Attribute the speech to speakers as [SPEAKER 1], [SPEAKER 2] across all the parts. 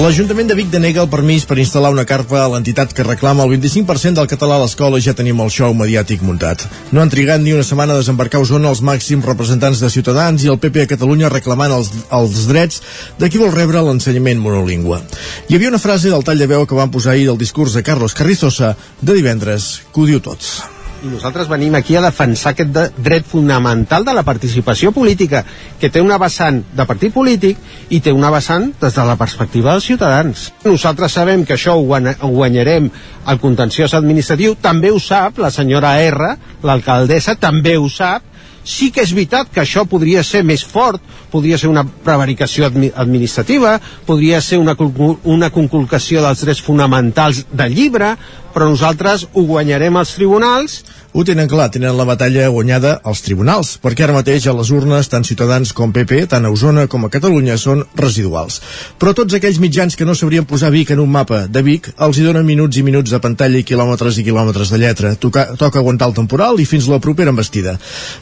[SPEAKER 1] L'Ajuntament de Vic denega el permís per instal·lar una carpa a l'entitat que reclama el 25% del català a l'escola i ja tenim el show mediàtic muntat. No han trigat ni una setmana a desembarcar a Osona els màxims representants de Ciutadans i el PP a Catalunya reclamant els, els drets de qui vol rebre l'ensenyament monolingüe. Hi havia una frase del tall de veu que van posar ahir del discurs de Carlos Carrizosa de divendres que ho diu tot
[SPEAKER 2] i nosaltres venim aquí a defensar aquest de dret fonamental de la participació política, que té una vessant de partit polític i té una vessant des de la perspectiva dels ciutadans. Nosaltres sabem que això ho guanyarem al contenciós administratiu, també ho sap la senyora R, l'alcaldessa, també ho sap, sí que és veritat que això podria ser més fort, podria ser una prevaricació admi administrativa, podria ser una, una conculcació dels drets fonamentals del llibre, però nosaltres ho guanyarem als tribunals
[SPEAKER 1] ho tenen clar, tenen la batalla guanyada als tribunals, perquè ara mateix a les urnes tant Ciutadans com PP, tant a Osona com a Catalunya, són residuals. Però tots aquells mitjans que no sabrien posar Vic en un mapa de Vic, els hi donen minuts i minuts de pantalla i quilòmetres i quilòmetres de lletra. Toca, toca aguantar el temporal i fins la propera embestida.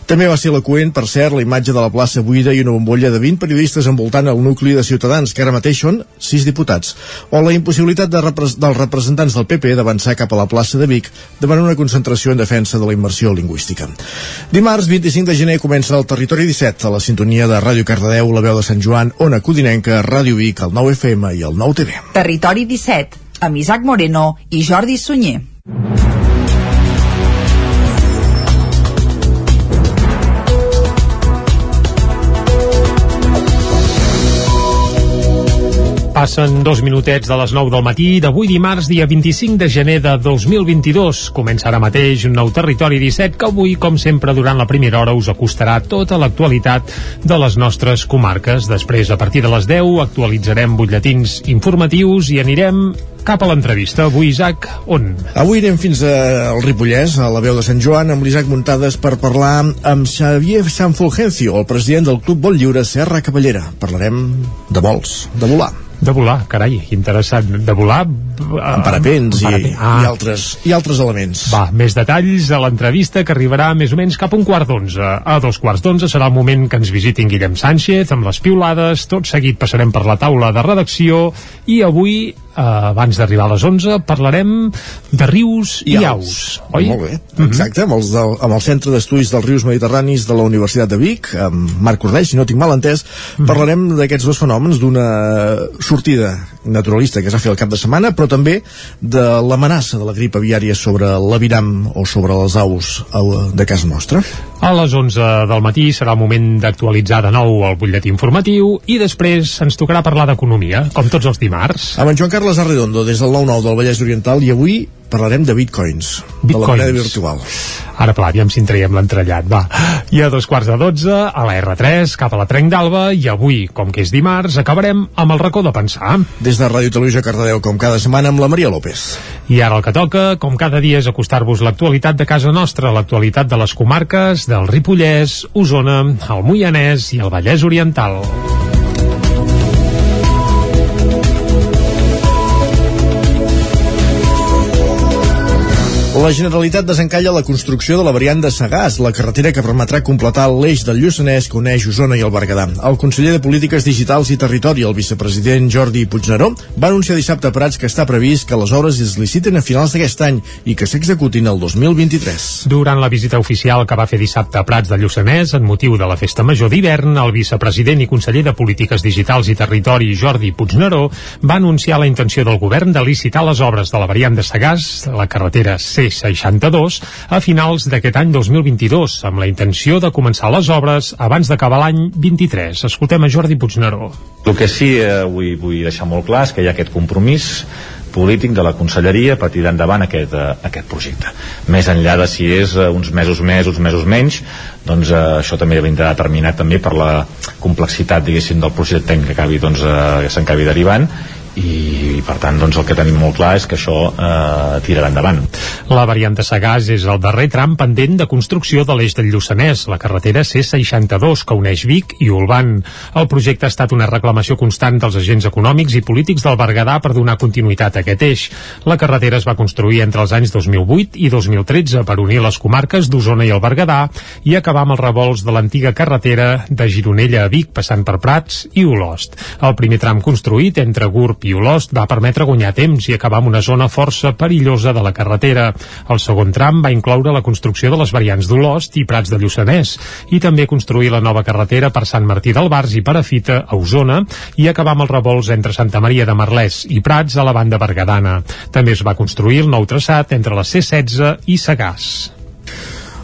[SPEAKER 1] També va ser la coent, per cert, la imatge de la plaça buida i una bombolla de 20 periodistes envoltant el nucli de Ciutadans, que ara mateix són 6 diputats. O la impossibilitat de repre dels representants del PP d'avançar cap a la plaça de Vic davant una concentració en defensa de la immersió lingüística. Dimarts 25 de gener comença el Territori 17 a la sintonia de Ràdio Cardedeu, la veu de Sant Joan, Ona Codinenca, Ràdio Vic, el 9 FM i el 9 TV.
[SPEAKER 3] Territori 17, amb Isaac Moreno i Jordi Sunyer.
[SPEAKER 4] Passen dos minutets de les 9 del matí d'avui dimarts, dia 25 de gener de 2022. Comença ara mateix un nou Territori 17 que avui, com sempre, durant la primera hora us acostarà tota l'actualitat de les nostres comarques. Després, a partir de les 10, actualitzarem butlletins informatius i anirem cap a l'entrevista. Avui, Isaac, on?
[SPEAKER 1] Avui anem fins al Ripollès, a la veu de Sant Joan, amb l'Isaac Muntades per parlar amb Xavier Sanfulgencio, el president del Club Vol Lliure Serra Cavallera. Parlarem de vols, de volar.
[SPEAKER 4] De volar, carai, interessant. De volar...
[SPEAKER 1] Uh, amb parapents. I, ah. i, altres, i altres elements.
[SPEAKER 4] Va, més detalls a l'entrevista que arribarà més o menys cap a un quart d'onze. A dos quarts d'onze serà el moment que ens visitin Guillem Sánchez amb les piulades, tot seguit passarem per la taula de redacció i avui eh, abans d'arribar a les 11 parlarem de rius i, i aus, oi?
[SPEAKER 1] Molt bé, mhm. exacte, amb, els del, amb el Centre d'Estudis dels Rius Mediterranis de la Universitat de Vic, amb Marc Cordeix, si no tinc mal entès, mm -hmm. parlarem d'aquests dos fenòmens d'una sortida naturalista que es va fer el cap de setmana, però també de l'amenaça de la grip aviària sobre l'aviram o sobre les aus de casa nostra.
[SPEAKER 4] A les 11 del matí serà el moment d'actualitzar de nou el butlletí informatiu i després ens tocarà parlar d'economia, com tots els dimarts.
[SPEAKER 1] Amb en Joan Carles Arredondo, des del 9-9 del Vallès Oriental, i avui parlarem de bitcoins, bitcoins. de la moneda virtual.
[SPEAKER 4] Ara, pla, aviam si en traiem l'entrellat, va. I a dos quarts de dotze, a la R3, cap a la Trenc d'Alba, i avui, com que és dimarts, acabarem amb el racó de pensar.
[SPEAKER 1] Des de Ràdio Televisió Cardedeu, com cada setmana, amb la Maria López.
[SPEAKER 4] I ara el que toca, com cada dia, és acostar-vos l'actualitat de casa nostra, l'actualitat de les comarques del Ripollès, Osona, el Moianès i el Vallès Oriental.
[SPEAKER 1] La Generalitat desencalla la construcció de la variant de Sagàs, la carretera que permetrà completar l'eix del Lluçanès que uneix Osona i el Berguedà. El conseller de Polítiques Digitals i Territori, el vicepresident Jordi Puigneró, va anunciar dissabte a Prats que està previst que les obres es liciten a finals d'aquest any i que s'executin el 2023.
[SPEAKER 4] Durant la visita oficial que va fer dissabte a Prats de Lluçanès, en motiu de la festa major d'hivern, el vicepresident i conseller de Polítiques Digitals i Territori, Jordi Puigneró, va anunciar la intenció del govern de licitar les obres de la variant de Sagàs, la carretera C 62 a finals d'aquest any 2022, amb la intenció de començar les obres abans d'acabar l'any 23. Escoltem a Jordi Puigneró.
[SPEAKER 5] El que sí eh, vull, vull deixar molt clar és que hi ha aquest compromís polític de la conselleria per tirar endavant aquest, uh, aquest projecte. Més enllà de si és uh, uns mesos més, uns mesos menys, doncs uh, això també vindrà determinat també per la complexitat, diguéssim, del projecte que acabi, doncs, s'encabi derivant i, per tant doncs, el que tenim molt clar és que això eh, tirarà endavant.
[SPEAKER 4] La variant de Sagàs és el darrer tram pendent de construcció de l'eix del Lluçanès, la carretera C62 que uneix Vic i Olban. El projecte ha estat una reclamació constant dels agents econòmics i polítics del Berguedà per donar continuïtat a aquest eix. La carretera es va construir entre els anys 2008 i 2013 per unir les comarques d'Osona i el Berguedà i acabar amb els revolts de l'antiga carretera de Gironella a Vic passant per Prats i Olost. El primer tram construït entre Gurb i Olost va permetre guanyar temps i acabar amb una zona força perillosa de la carretera. El segon tram va incloure la construcció de les variants d'Olost i Prats de Lluçanès i també construir la nova carretera per Sant Martí del Bars i Perafita a Osona i acabar amb els revolts entre Santa Maria de Merlès i Prats a la banda bergadana. També es va construir el nou traçat entre la C16 i Sagàs.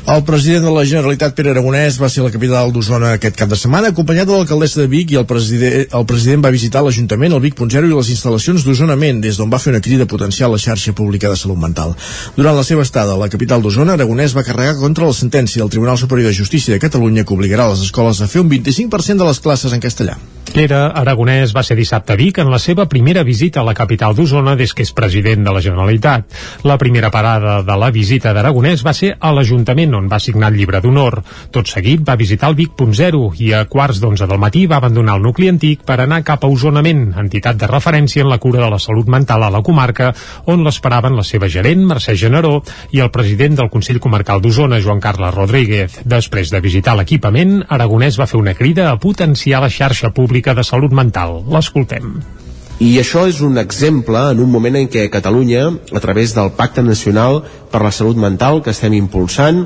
[SPEAKER 1] El president de la Generalitat, Pere Aragonès, va ser a la capital d'Osona aquest cap de setmana, acompanyat de l'alcaldessa de Vic i el president, el president va visitar l'Ajuntament, el Vic.0 i les instal·lacions d'Osonament, des d'on va fer una crida potencial a la xarxa pública de salut mental. Durant la seva estada a la capital d'Osona, Aragonès va carregar contra la sentència del Tribunal Superior de Justícia de Catalunya que obligarà les escoles a fer un 25% de les classes en castellà.
[SPEAKER 4] Pere Aragonès va ser dissabte a Vic en la seva primera visita a la capital d'Osona des que és president de la Generalitat. La primera parada de la visita d'Aragonès va ser a l'Ajuntament, on va signar el llibre d'honor. Tot seguit va visitar el Vic.0 i a quarts d'onze del matí va abandonar el nucli antic per anar cap a Osonament, entitat de referència en la cura de la salut mental a la comarca, on l'esperaven la seva gerent, Mercè Generó, i el president del Consell Comarcal d'Osona, Joan Carles Rodríguez. Després de visitar l'equipament, Aragonès va fer una crida a potenciar la xarxa pública de salut mental. L'escoltem.
[SPEAKER 6] I això és un exemple en un moment en què Catalunya, a través del Pacte Nacional per la Salut Mental que estem impulsant,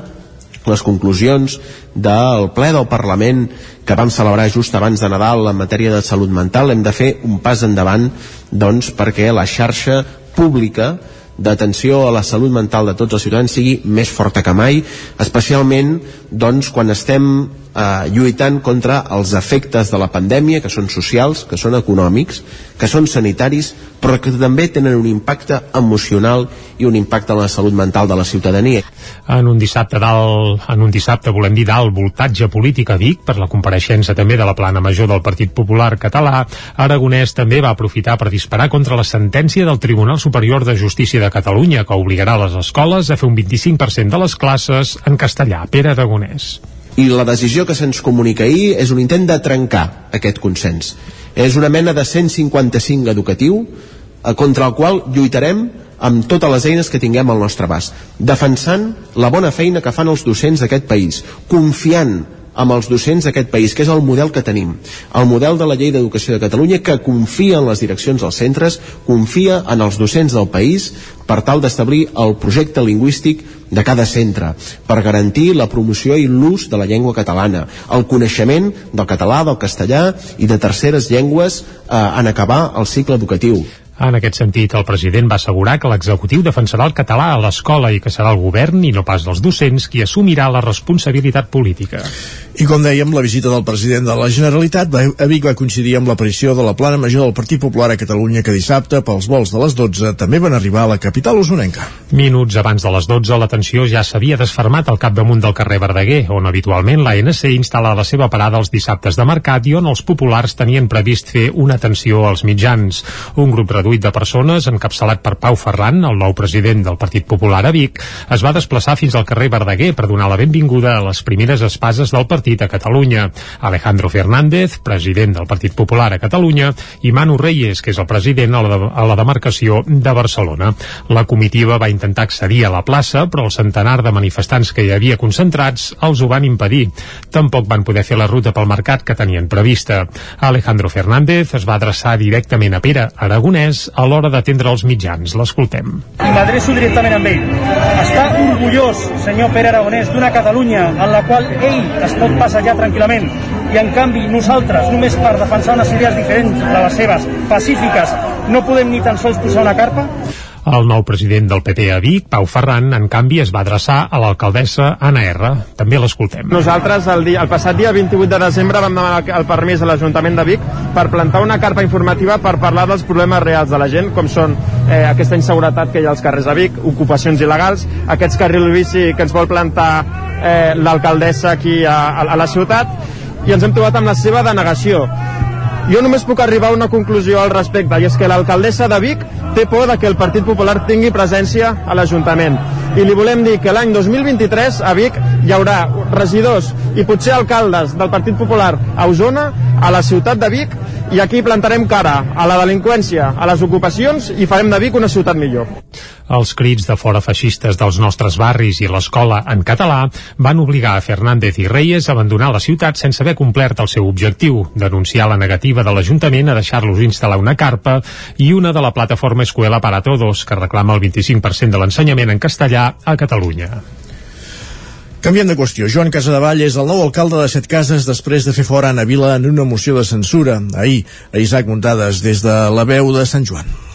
[SPEAKER 6] les conclusions del ple del Parlament que vam celebrar just abans de Nadal en matèria de salut mental, hem de fer un pas endavant doncs, perquè la xarxa pública d'atenció a la salut mental de tots els ciutadans sigui més forta que mai, especialment doncs, quan estem eh, lluitant contra els efectes de la pandèmia, que són socials, que són econòmics, que són sanitaris, però que també tenen un impacte emocional i un impacte en la salut mental de la ciutadania.
[SPEAKER 4] En un dissabte dalt, en un dissabte volem dir d'alt voltatge polític a Vic per la compareixença també de la plana major del Partit Popular català, Aragonès també va aprofitar per disparar contra la sentència del Tribunal Superior de Justícia de Catalunya que obligarà les escoles a fer un 25% de les classes en castellà. Pere Aragonès
[SPEAKER 6] i la decisió que se'ns comunica ahir és un intent de trencar aquest consens. És una mena de 155 educatiu eh, contra el qual lluitarem amb totes les eines que tinguem al nostre abast, defensant la bona feina que fan els docents d'aquest país, confiant amb els docents d'aquest país, que és el model que tenim. El model de la llei d'educació de Catalunya que confia en les direccions dels centres, confia en els docents del país per tal d'establir el projecte lingüístic de cada centre, per garantir la promoció i l'ús de la llengua catalana, el coneixement del català, del castellà i de terceres llengües eh, en acabar el cicle educatiu.
[SPEAKER 4] En aquest sentit, el president va assegurar que l'executiu defensarà el català a l'escola i que serà el govern i no pas els docents qui assumirà la responsabilitat política.
[SPEAKER 1] I com dèiem, la visita del president de la Generalitat a Vic va coincidir amb l'aparició de la plana major del Partit Popular a Catalunya que dissabte, pels vols de les 12, també van arribar a la capital usonenca.
[SPEAKER 4] Minuts abans de les 12, la tensió ja s'havia desfermat al capdamunt del carrer Verdaguer, on habitualment l'ANC instal·la la seva parada els dissabtes de mercat i on els populars tenien previst fer una atenció als mitjans. Un grup reduït de persones, encapçalat per Pau Ferran, el nou president del Partit Popular a Vic, es va desplaçar fins al carrer Verdaguer per donar la benvinguda a les primeres espases del partit a Catalunya, Alejandro Fernández, president del Partit Popular a Catalunya, i Manu Reyes, que és el president a la, de, a la demarcació de Barcelona. La comitiva va intentar accedir a la plaça, però el centenar de manifestants que hi havia concentrats els ho van impedir. Tampoc van poder fer la ruta pel mercat que tenien prevista. Alejandro Fernández es va adreçar directament a Pere Aragonès a l'hora d'atendre els mitjans. L'escoltem.
[SPEAKER 7] M'adreço directament amb ell. Està orgullós, senyor Pere Aragonès, d'una Catalunya en la qual ell es pot passejar tranquil·lament i en canvi nosaltres, només per defensar unes idees diferents de les seves, pacífiques, no podem ni tan sols posar una carpa?
[SPEAKER 4] El nou president del PP a Vic, Pau Ferran, en canvi es va adreçar a l'alcaldessa Anna R. També l'escoltem.
[SPEAKER 8] Nosaltres el, dia, el passat dia 28 de desembre vam demanar el permís a l'Ajuntament de Vic per plantar una carpa informativa per parlar dels problemes reals de la gent, com són eh, aquesta inseguretat que hi ha als carrers de Vic, ocupacions il·legals, aquests carrils bici que ens vol plantar eh, l'alcaldessa aquí a, a, a la ciutat, i ens hem trobat amb la seva denegació Jo només puc arribar a una conclusió al respecte, i és que l'alcaldessa de Vic té por de que el Partit Popular tingui presència a l'Ajuntament. I li volem dir que l'any 2023 a Vic hi haurà regidors i potser alcaldes del Partit Popular a Osona, a la ciutat de Vic, i aquí plantarem cara a la delinqüència, a les ocupacions i farem de Vic una ciutat millor.
[SPEAKER 4] Els crits de fora feixistes dels nostres barris i l'escola en català van obligar a Fernández i Reyes a abandonar la ciutat sense haver complert el seu objectiu, denunciar la negativa de l'Ajuntament a deixar-los instal·lar una carpa i una de la plataforma Escuela para Todos, que reclama el 25% de l'ensenyament en castellà a Catalunya.
[SPEAKER 1] Canviem de qüestió. Joan Casadevall és el nou alcalde de Set Cases després de fer fora Anna Vila en una moció de censura. Ahir, a Isaac Muntades, des de la veu de Sant Joan.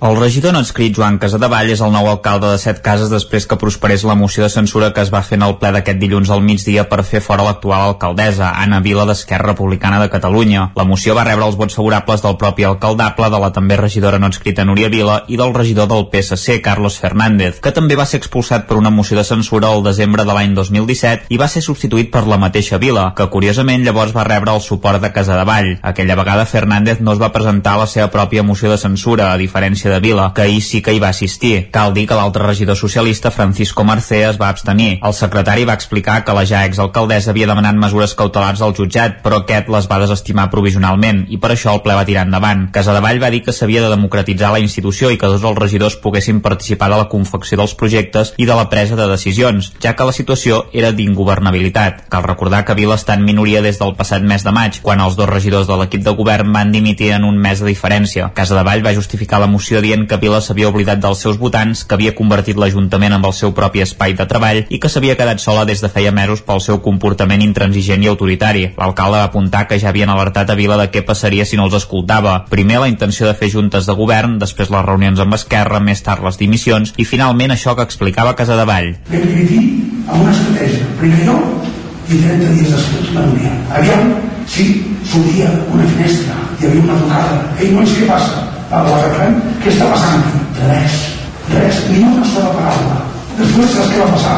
[SPEAKER 9] El regidor no escrit Joan Casadevall és el nou alcalde de Set Cases després que prosperés la moció de censura que es va fer en el ple d'aquest dilluns al migdia per fer fora l'actual alcaldessa, Anna Vila d'Esquerra Republicana de Catalunya. La moció va rebre els vots favorables del propi alcaldable, de la també regidora no escrita Núria Vila i del regidor del PSC, Carlos Fernández, que també va ser expulsat per una moció de censura el desembre de l'any 2017 i va ser substituït per la mateixa Vila, que curiosament llavors va rebre el suport de Casadevall. Aquella vegada Fernández no es va presentar a la seva pròpia moció de censura, a diferència de Vila, que ahir sí que hi va assistir. Cal dir que l'altre regidor socialista, Francisco Marcé, es va abstenir. El secretari va explicar que la ja exalcaldessa havia demanat mesures cautelars al jutjat, però aquest les va desestimar provisionalment i per això el ple va tirar endavant. Casadevall va dir que s'havia de democratitzar la institució i que tots els regidors poguessin participar de la confecció dels projectes i de la presa de decisions, ja que la situació era d'ingovernabilitat. Cal recordar que Vila està en minoria des del passat mes de maig, quan els dos regidors de l'equip de govern van dimitir en un mes de diferència. Casadevall va justificar la moció dient que Vila s'havia oblidat dels seus votants, que havia convertit l'Ajuntament en el seu propi espai de treball i que s'havia quedat sola des de feia mesos pel seu comportament intransigent i autoritari. L'alcalde va apuntar que ja havien alertat a Vila de què passaria si no els escoltava. Primer la intenció de fer juntes de govern, després les reunions amb Esquerra, més tard les dimissions i finalment això que explicava Casadevall.
[SPEAKER 10] Vam dividir amb una estratègia. Primer jo i 30 dies després la Núria. Aviam si sortia una finestra, hi havia una tocada. Ei, nois, què passa? A l'arracant, què està passant? Res, res, ni una sola paraula. Després saps què va passar?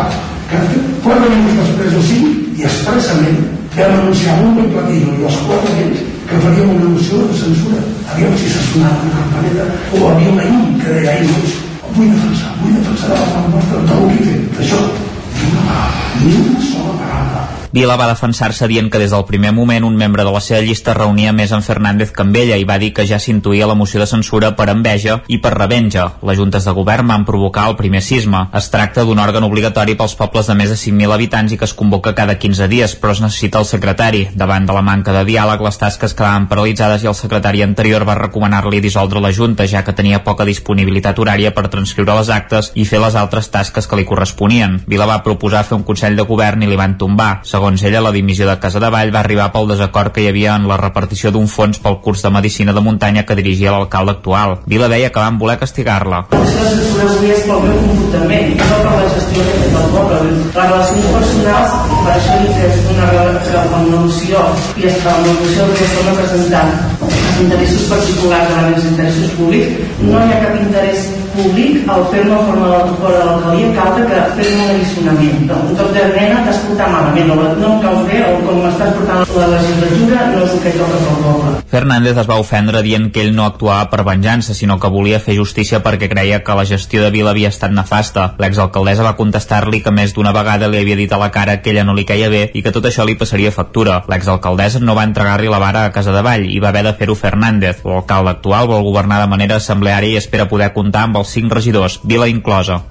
[SPEAKER 10] Que quatre minuts després o cinc, i expressament, vam anunciar un ben platino i els quatre ells que faríem una moció de censura. Aviam si s'ha sonat una campaneta o havia una llum que deia, ai, nois, vull defensar, vull defensar la nostra, he fet, d'això. Ni una paraula, ni una sola paraula.
[SPEAKER 9] Vila va defensar-se dient que des del primer moment un membre de la seva llista reunia més en Fernández que amb ella i va dir que ja s'intuïa la moció de censura per enveja i per revenja. Les juntes de govern van provocar el primer sisme. Es tracta d'un òrgan obligatori pels pobles de més de 5.000 habitants i que es convoca cada 15 dies, però es necessita el secretari. Davant de la manca de diàleg, les tasques quedaven paralitzades i el secretari anterior va recomanar-li dissoldre la Junta, ja que tenia poca disponibilitat horària per transcriure les actes i fer les altres tasques que li corresponien. Vila va proposar fer un Consell de Govern i li van tombar. Segons ella, la dimissió de Casadevall va arribar pel desacord que hi havia en la repartició d'un fons pel curs de Medicina de Muntanya que dirigia l'alcalde actual. Vila deia que van voler castigar-la.
[SPEAKER 11] La censura avui pel meu comportament i no per la gestió que del poble. Les relacions personals, per això he fet una revolució i és que la moció que estem representant interessos particulars davant els interessos públics, no hi ha cap interès públic al fer-me fora de l'alcaldia causa que fer-me un alliçonament. Un cop de nena t'has portat malament, o no em cal fer, o com m'estàs portant la legislatura, no és el que toca pel poble.
[SPEAKER 9] Fernández es va ofendre dient que ell no actuava per venjança, sinó que volia fer justícia perquè creia que la gestió de Vila havia estat nefasta. L'exalcaldessa va contestar-li que més d'una vegada li havia dit a la cara que ella no li caia bé i que tot això li passaria factura. L'exalcaldessa no va entregar-li la vara a casa de Vall i va haver de fer-ho Fernández. L'alcalde actual vol governar de manera assembleària i espera poder comptar amb els cinc regidors, Vila inclosa.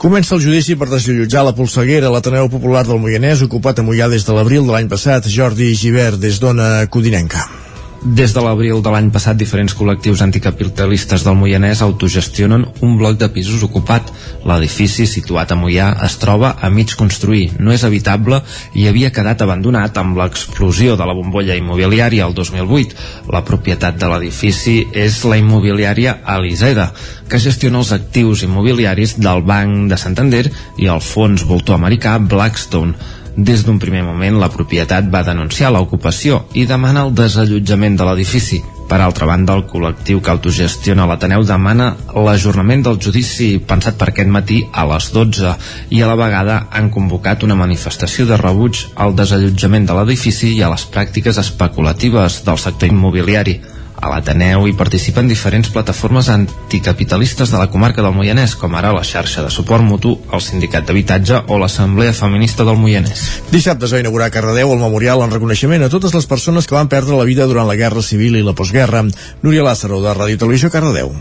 [SPEAKER 1] Comença el judici per desllotjar la polseguera a l'Ateneu Popular del Moianès, ocupat a Moià des de l'abril de l'any passat. Jordi Givert, des d'Ona Codinenca.
[SPEAKER 12] Des de l'abril de l'any passat, diferents col·lectius anticapitalistes del Moianès autogestionen un bloc de pisos ocupat. L'edifici, situat a Moià, es troba a mig construir, no és habitable i havia quedat abandonat amb l'explosió de la bombolla immobiliària el 2008. La propietat de l'edifici és la immobiliària Aliseda, que gestiona els actius immobiliaris del Banc de Santander i el fons voltor americà Blackstone. Des d'un primer moment, la propietat va denunciar l'ocupació i demana el desallotjament de l'edifici. Per altra banda, el col·lectiu que autogestiona l'Ateneu demana l'ajornament del judici pensat per aquest matí a les 12 i a la vegada han convocat una manifestació de rebuig al desallotjament de l'edifici i a les pràctiques especulatives del sector immobiliari. A l'Ateneu hi participen diferents plataformes anticapitalistes de la comarca del Moianès, com ara la xarxa de suport mutu, el Sindicat d'Habitatge o l'Assemblea Feminista del Moianès.
[SPEAKER 1] Dissabte es va inaugurar a Cardedeu el memorial en reconeixement a totes les persones que van perdre la vida durant la Guerra Civil i la postguerra. Núria Lázaro, de Ràdio Televisió, Cardedeu.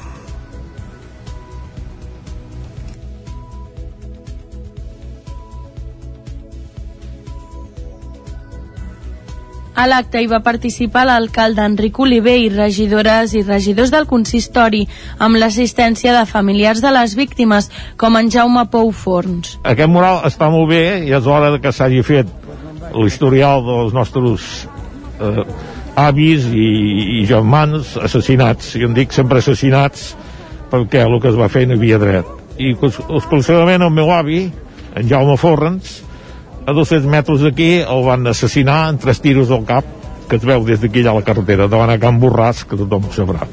[SPEAKER 13] A l'acte hi va participar l'alcalde Enric Oliver i regidores i regidors del consistori, amb l'assistència de familiars de les víctimes, com en Jaume Pou Forns.
[SPEAKER 14] Aquest mural està molt bé i és hora que s'hagi fet l'historial dels nostres eh, avis i, i germans assassinats. I en dic sempre assassinats perquè el que es va fer no havia dret. I exclusivament el meu avi, en Jaume Forns, a 200 metres d'aquí el van assassinar en tres tiros al cap que es veu des d'aquí a la carretera davant a Can Borràs, que tothom ho sabrà.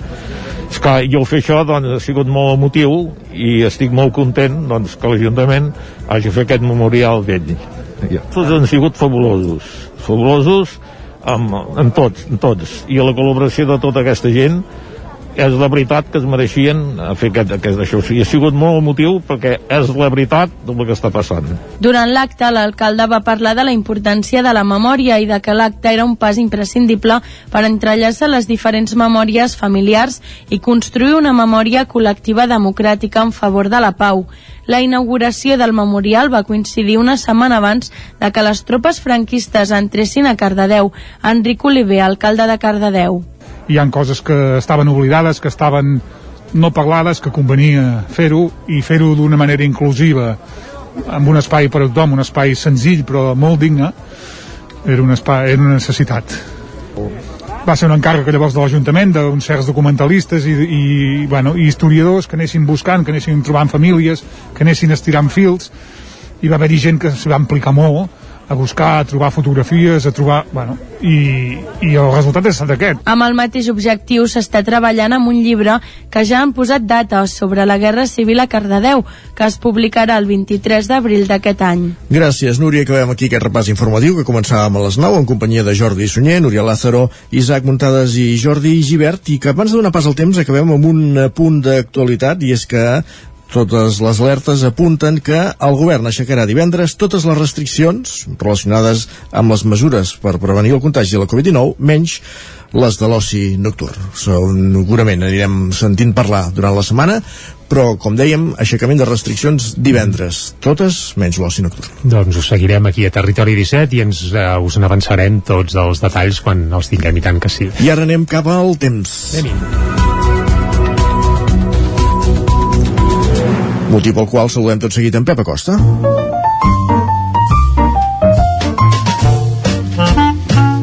[SPEAKER 14] És clar, jo al fer això doncs, ha sigut molt emotiu i estic molt content doncs, que l'Ajuntament hagi fet aquest memorial d'ell. Ja. tots han sigut fabulosos. Fabulosos amb, en tots, en tots. I la col·laboració de tota aquesta gent és la veritat que es mereixien fer aquest, aquest això. Sigui, ha sigut molt emotiu perquè és la veritat del que està passant.
[SPEAKER 13] Durant l'acte, l'alcalde va parlar de la importància de la memòria i de que l'acte era un pas imprescindible per entrellaçar les diferents memòries familiars i construir una memòria col·lectiva democràtica en favor de la pau. La inauguració del memorial va coincidir una setmana abans de que les tropes franquistes entressin a Cardedeu. Enric Oliver, alcalde de Cardedeu
[SPEAKER 15] hi han coses que estaven oblidades, que estaven no parlades, que convenia fer-ho i fer-ho d'una manera inclusiva amb un espai per a tothom, un espai senzill però molt digne era un espai, era una necessitat. Va ser un encàrrec llavors de l'Ajuntament d'uns certs documentalistes i, i, bueno, i historiadors que anessin buscant, que anessin trobant famílies que anessin estirant fils i va haver-hi gent que s'hi va implicar molt a buscar, a trobar fotografies, a trobar... Bueno, i, i el resultat ha estat aquest.
[SPEAKER 13] Amb el mateix objectiu s'està treballant amb un llibre que ja han posat data sobre la Guerra Civil a Cardedeu, que es publicarà el 23 d'abril d'aquest any.
[SPEAKER 1] Gràcies, Núria. Acabem aquí aquest repàs informatiu que començàvem a les 9 en companyia de Jordi Sunyer, Núria Lázaro, Isaac Muntades i Jordi Givert i que abans de donar pas al temps acabem amb un punt d'actualitat i és que totes les alertes apunten que el govern aixecarà divendres totes les restriccions relacionades amb les mesures per prevenir el contagi de la Covid-19, menys les de l'oci nocturn. Segurament anirem sentint parlar durant la setmana, però, com dèiem, aixecament de restriccions divendres, totes menys l'oci nocturn.
[SPEAKER 4] Doncs ho seguirem aquí a Territori 17 i ens eh, us n'avançarem tots els detalls quan els tinguem i tant que sí.
[SPEAKER 1] I ara anem cap al temps.
[SPEAKER 4] Anem.
[SPEAKER 1] Motiu pel qual saludem tot seguit en Pep Acosta.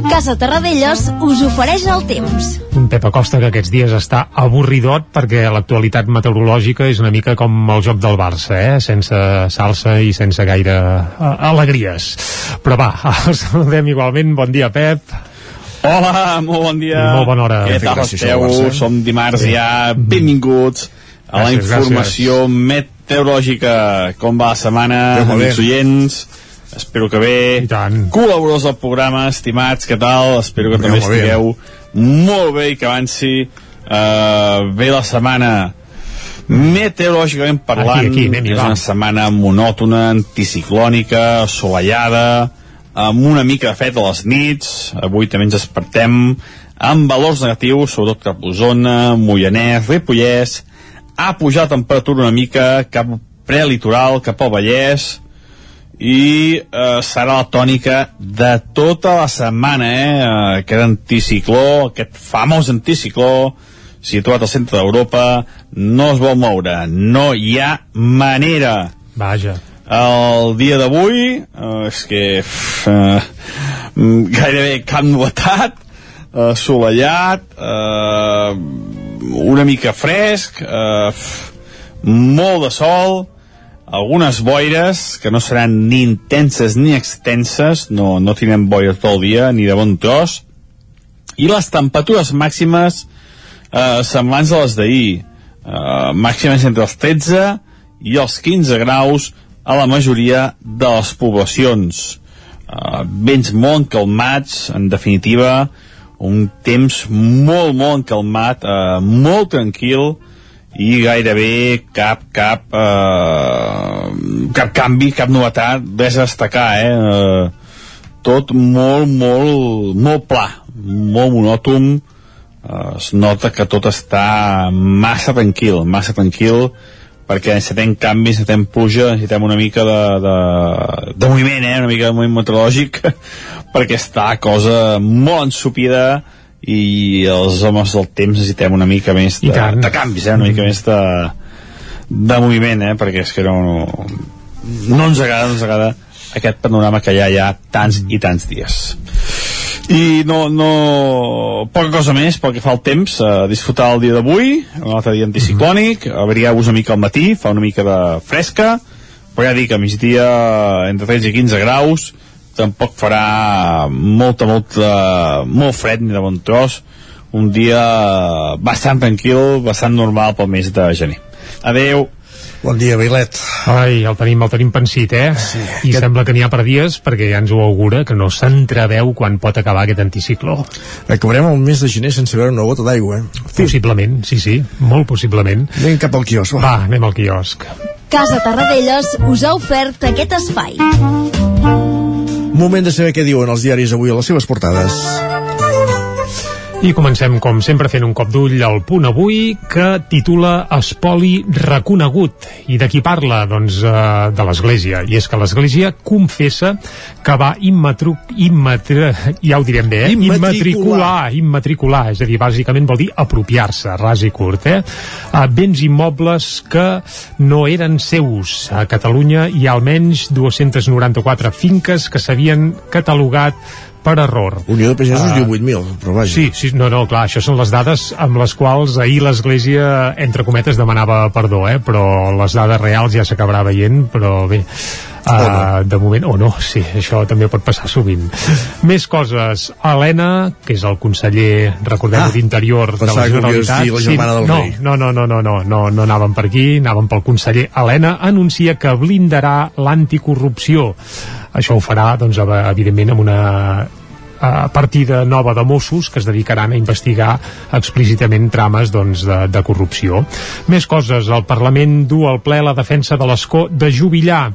[SPEAKER 16] Casa Terradellos us ofereix el temps.
[SPEAKER 4] Un Pep Acosta que aquests dies està avorridot perquè l'actualitat meteorològica és una mica com el joc del Barça, eh? sense salsa i sense gaire uh, alegries. Però va, el saludem igualment. Bon dia, Pep.
[SPEAKER 17] Hola, molt bon dia.
[SPEAKER 4] I molt bona hora.
[SPEAKER 17] Què tal esteu? Som dimarts sí. ja. Benvinguts a la informació gràcies. Meteorològica. Com va la setmana, amics oients? Espero que bé.
[SPEAKER 4] I tant.
[SPEAKER 17] Col·laboradors del programa, estimats, què tal? Espero que també estigueu molt bé i que avanci uh, bé la setmana meteorològicament parlant
[SPEAKER 4] aquí, aquí,
[SPEAKER 17] és una setmana monòtona, anticiclònica, assolellada, amb una mica de fred a les nits, avui també ens despertem amb valors negatius, sobretot cap a Osona, Moianès, Ripollès, ha pujat temperatura una mica cap prelitoral, cap al Vallès, i eh, serà la tònica de tota la setmana, eh? Aquest anticicló, aquest famós anticicló, situat al centre d'Europa, no es vol moure, no hi ha manera.
[SPEAKER 4] Vaja.
[SPEAKER 17] El dia d'avui, eh, és que ff, eh, gairebé cap novetat, eh, assolellat, eh, una mica fresc, eh, molt de sol, algunes boires que no seran ni intenses ni extenses, no, no tindrem boires tot el dia, ni de bon tros, i les temperatures màximes eh, semblants a les d'ahir. Eh, màximes entre els 13 i els 15 graus a la majoria de les poblacions. Eh, vents molt encalmats, en definitiva, un temps molt, molt encalmat, eh, molt tranquil, i gairebé cap cap eh, cap canvi, cap novetat res a destacar eh? eh tot molt, molt molt pla, molt monòton eh, es nota que tot està massa tranquil massa tranquil perquè necessitem canvis, necessitem pluja necessitem una mica de, de, de moviment eh? una mica de moviment meteorològic perquè està cosa molt ensupida i els homes del temps necessitem una mica més de, de canvis, eh? una mica mm. més de, de moviment, eh? perquè és que no, no, no ens agrada, no ens agrada aquest panorama que ja hi ha tants i tants dies i no, no poca cosa més pel que fa al temps a disfrutar el dia d'avui un altre dia anticiclònic abrigar-vos una mica al matí fa una mica de fresca però ja dic a migdia entre 13 i 15 graus tampoc farà molta, molta, molt fred ni de bon tros un dia bastant tranquil, bastant normal pel mes de gener. Adeu.
[SPEAKER 1] Bon dia, Vilet.
[SPEAKER 4] Ai, el tenim, el tenim pensit, eh? Sí, I aquest... sembla que n'hi ha per dies, perquè ja ens ho augura, que no s'entreveu quan pot acabar aquest anticicló.
[SPEAKER 1] Acabarem el mes de gener sense veure una gota d'aigua, eh?
[SPEAKER 4] Possiblement, sí, sí, molt possiblement.
[SPEAKER 1] Anem cap al quiosc,
[SPEAKER 4] va. Va, anem al quiosc.
[SPEAKER 16] Casa Tarradellas us ha ofert aquest espai.
[SPEAKER 1] Moment de saber què diuen els diaris avui a les seves portades.
[SPEAKER 4] I comencem, com sempre, fent un cop d'ull al punt avui, que titula Espoli reconegut. I de qui parla? Doncs eh, de l'Església. I és que l'Església confessa que va immatruc, immatri, ja ho direm bé, eh? immatricular, immatricular, és a dir, bàsicament vol dir apropiar-se, ras i curt, eh? A béns immobles que no eren seus. A Catalunya hi ha almenys 294 finques que s'havien catalogat per error.
[SPEAKER 1] Unió de Pagesos uh, diu 8.000, però vaja.
[SPEAKER 4] Sí, sí, no, no, clar, això són les dades amb les quals ahir l'Església, entre cometes, demanava perdó, eh? però les dades reals ja s'acabarà veient, però bé... Uh, no. de moment, o no, sí, això també pot passar sovint. Més coses. Helena, que és el conseller, recordem, ah, d'Interior de la Generalitat.
[SPEAKER 1] La sí, del
[SPEAKER 4] no, no, no, no, no, no, no, no anàvem per aquí, anàvem pel conseller. Helena anuncia que blindarà l'anticorrupció. Això ho farà, doncs, evidentment, amb una a partida nova de Mossos que es dedicaran a investigar explícitament trames doncs, de, de corrupció. Més coses, el Parlament du al ple la defensa de l'escó de jubilar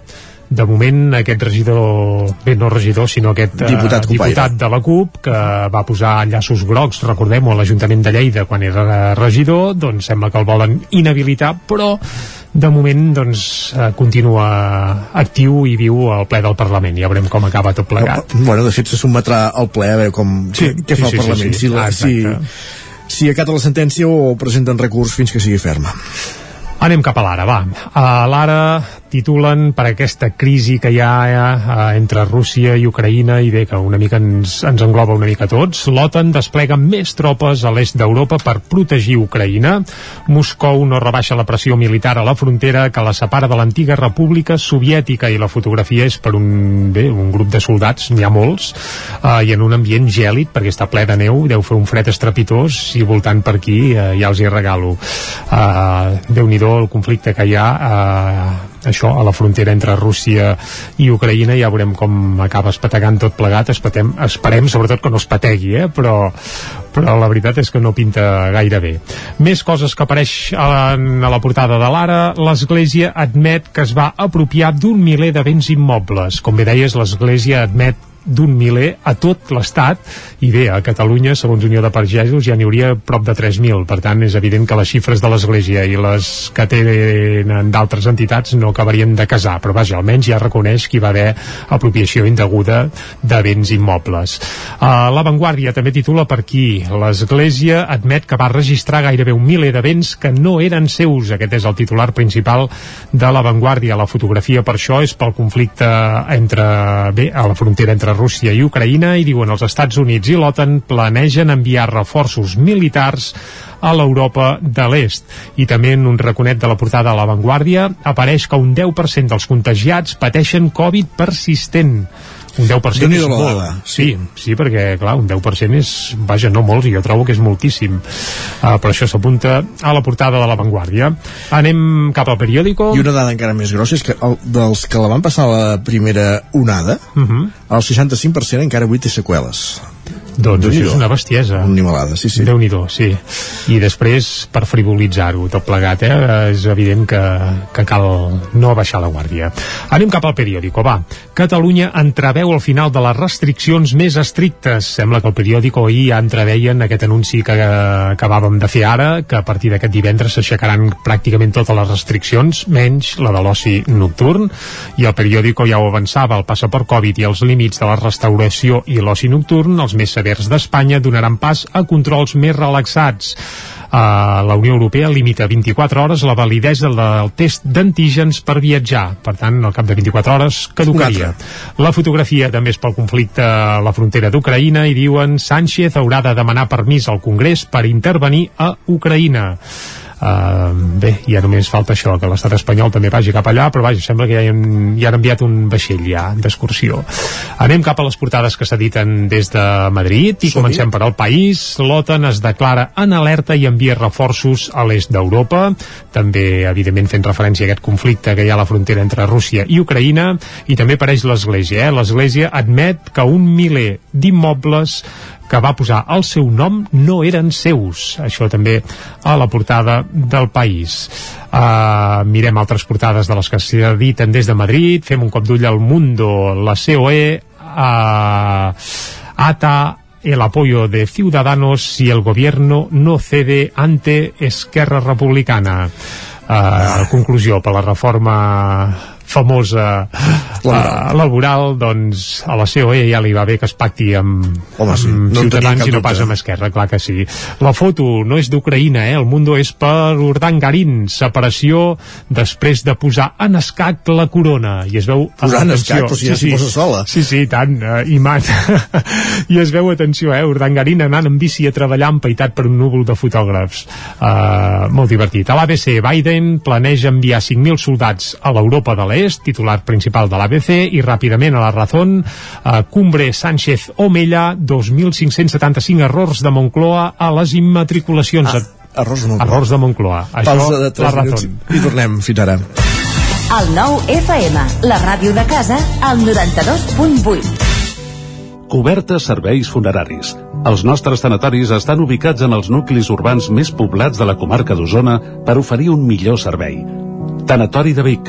[SPEAKER 4] de moment aquest regidor, bé no regidor sinó aquest
[SPEAKER 1] eh, diputat, uh,
[SPEAKER 4] diputat de la CUP que va posar llaços grocs recordem-ho a l'Ajuntament de Lleida quan era regidor, doncs sembla que el volen inhabilitar, però de moment doncs eh, continua actiu i viu al ple del Parlament. Ja veurem com acaba tot plegat.
[SPEAKER 1] Bueno, de fet se sotmetrà al ple a veure com, sí, què sí, fa sí, el Parlament sí, sí. si, la, ah, si, si acata la sentència o presenten recurs fins que sigui ferma.
[SPEAKER 4] Anem cap a l'ara, va. A l'ara titulen per aquesta crisi que hi ha eh, entre Rússia i Ucraïna i bé, que una mica ens, ens engloba una mica tots. L'OTAN desplega més tropes a l'est d'Europa per protegir Ucraïna. Moscou no rebaixa la pressió militar a la frontera que la separa de l'antiga república soviètica i la fotografia és per un, bé, un grup de soldats, n'hi ha molts, eh, i en un ambient gèlid, perquè està ple de neu, deu fer un fred estrepitós i voltant per aquí eh, ja els hi regalo. Eh, Déu-n'hi-do el conflicte que hi ha eh, això, a la frontera entre Rússia i Ucraïna, ja veurem com acaba espetegant tot plegat, esperem, esperem sobretot que no es pategui, eh? però, però la veritat és que no pinta gaire bé. Més coses que apareix a, a la portada de l'Ara, l'Església admet que es va apropiar d'un miler de béns immobles. Com bé deies, l'Església admet d'un miler a tot l'Estat. I bé, a Catalunya, segons Unió de Pagesos ja n'hi hauria prop de 3.000 per tant és evident que les xifres de l'Església i les que tenen d'altres entitats no acabarien de casar. Però vaja, almenys ja reconeix que hi va haver apropiació indeguda de béns immobles. Uh, La Vanguardia també titula per aquí l'Església admet que va registrar gairebé un miler de béns que no eren seus aquest és el titular principal de La Vanguardia. La fotografia per això és pel conflicte entre, bé, a la frontera entre Rússia i Ucraïna i diuen els Estats Units i l'OTAN planegen enviar reforços militars a l'Europa de l'Est. I també en un raconet de la portada a La Vanguardia apareix que un 10% dels contagiats pateixen Covid persistent un 10%
[SPEAKER 1] Déu-n'hi-do
[SPEAKER 4] és molt. Sí, sí, perquè, clar, un 10% és, vaja, no molts, i jo trobo que és moltíssim. Uh, però això s'apunta a la portada de La Vanguardia. Anem cap al periòdico.
[SPEAKER 1] I una dada encara més grossa és que el, dels que la van passar a la primera onada,
[SPEAKER 4] Uh -huh.
[SPEAKER 1] el 65% encara avui té seqüeles.
[SPEAKER 4] Doncs això és una bestiesa.
[SPEAKER 1] Una animalada, sí, sí.
[SPEAKER 4] déu nhi sí. I després, per frivolitzar-ho tot plegat, eh, és evident que, que cal no baixar la guàrdia. Anem cap al periòdico, va. Catalunya entreveu el final de les restriccions més estrictes. Sembla que el periòdico ahir ja entreveien aquest anunci que acabàvem de fer ara, que a partir d'aquest divendres s'aixecaran pràcticament totes les restriccions, menys la de l'oci nocturn, i el periòdico ja ho avançava, el passaport Covid i els límits de la restauració i l'oci nocturn, els més severs d'Espanya, donaran pas a controls més relaxats. Uh, la Unió Europea limita 24 hores la validesa del test d'antígens per viatjar. Per tant, al cap de 24 hores caducaria. La fotografia també és pel conflicte a la frontera d'Ucraïna i diuen Sánchez haurà de demanar permís al Congrés per intervenir a Ucraïna. Uh, bé, ja només falta això, que l'estat espanyol també vagi cap allà, però vaja, sembla que ja, han, ja han enviat un vaixell ja d'excursió. Anem cap a les portades que s'editen des de Madrid i comencem per al país. L'OTAN es declara en alerta i envia reforços a l'est d'Europa, també, evidentment, fent referència a aquest conflicte que hi ha a la frontera entre Rússia i Ucraïna, i també apareix l'Església. Eh? L'Església admet que un miler d'immobles que va posar el seu nom no eren seus. Això també a la portada del país. Uh, mirem altres portades de les que s'editen des de Madrid, fem un cop d'ull al Mundo, la COE, uh, ATA el apoyo de Ciudadanos si el gobierno no cede ante Esquerra Republicana. Uh, conclusió, per la reforma famosa uh, laboral, doncs a la COE ja li va bé que es pacti amb,
[SPEAKER 1] Home, sí,
[SPEAKER 4] amb
[SPEAKER 1] no
[SPEAKER 4] Ciutadans i no pas amb Esquerra, clar que sí. La foto no és d'Ucraïna, eh? el Mundo és per Urdangarín, separació després de posar en escac la corona. I es veu...
[SPEAKER 1] Posar en escac, però si ja s'hi posa sola.
[SPEAKER 4] Sí, sí, tant, uh, i mat. I es veu, atenció, eh, Urdangarín anant en bici a treballar empaitat per un núvol de fotògrafs. Uh, molt divertit. A l'ABC, Biden planeja enviar 5.000 soldats a l'Europa de l'Est, titular principal de l'ABC, i ràpidament a la Razón, uh, Cumbre Sánchez Omella, 2.575 errors de Moncloa a les immatriculacions.
[SPEAKER 1] Ah, errors de Moncloa.
[SPEAKER 4] Errors de Moncloa. Això,
[SPEAKER 1] Pausa de 3
[SPEAKER 4] la
[SPEAKER 1] minuts
[SPEAKER 4] Razón.
[SPEAKER 1] i tornem. Fins ara.
[SPEAKER 16] El nou FM, la ràdio de casa, al 92.8.
[SPEAKER 18] Cobertes serveis funeraris. Els nostres tanatoris estan ubicats en els nuclis urbans més poblats de la comarca d'Osona per oferir un millor servei. Tanatori de Vic,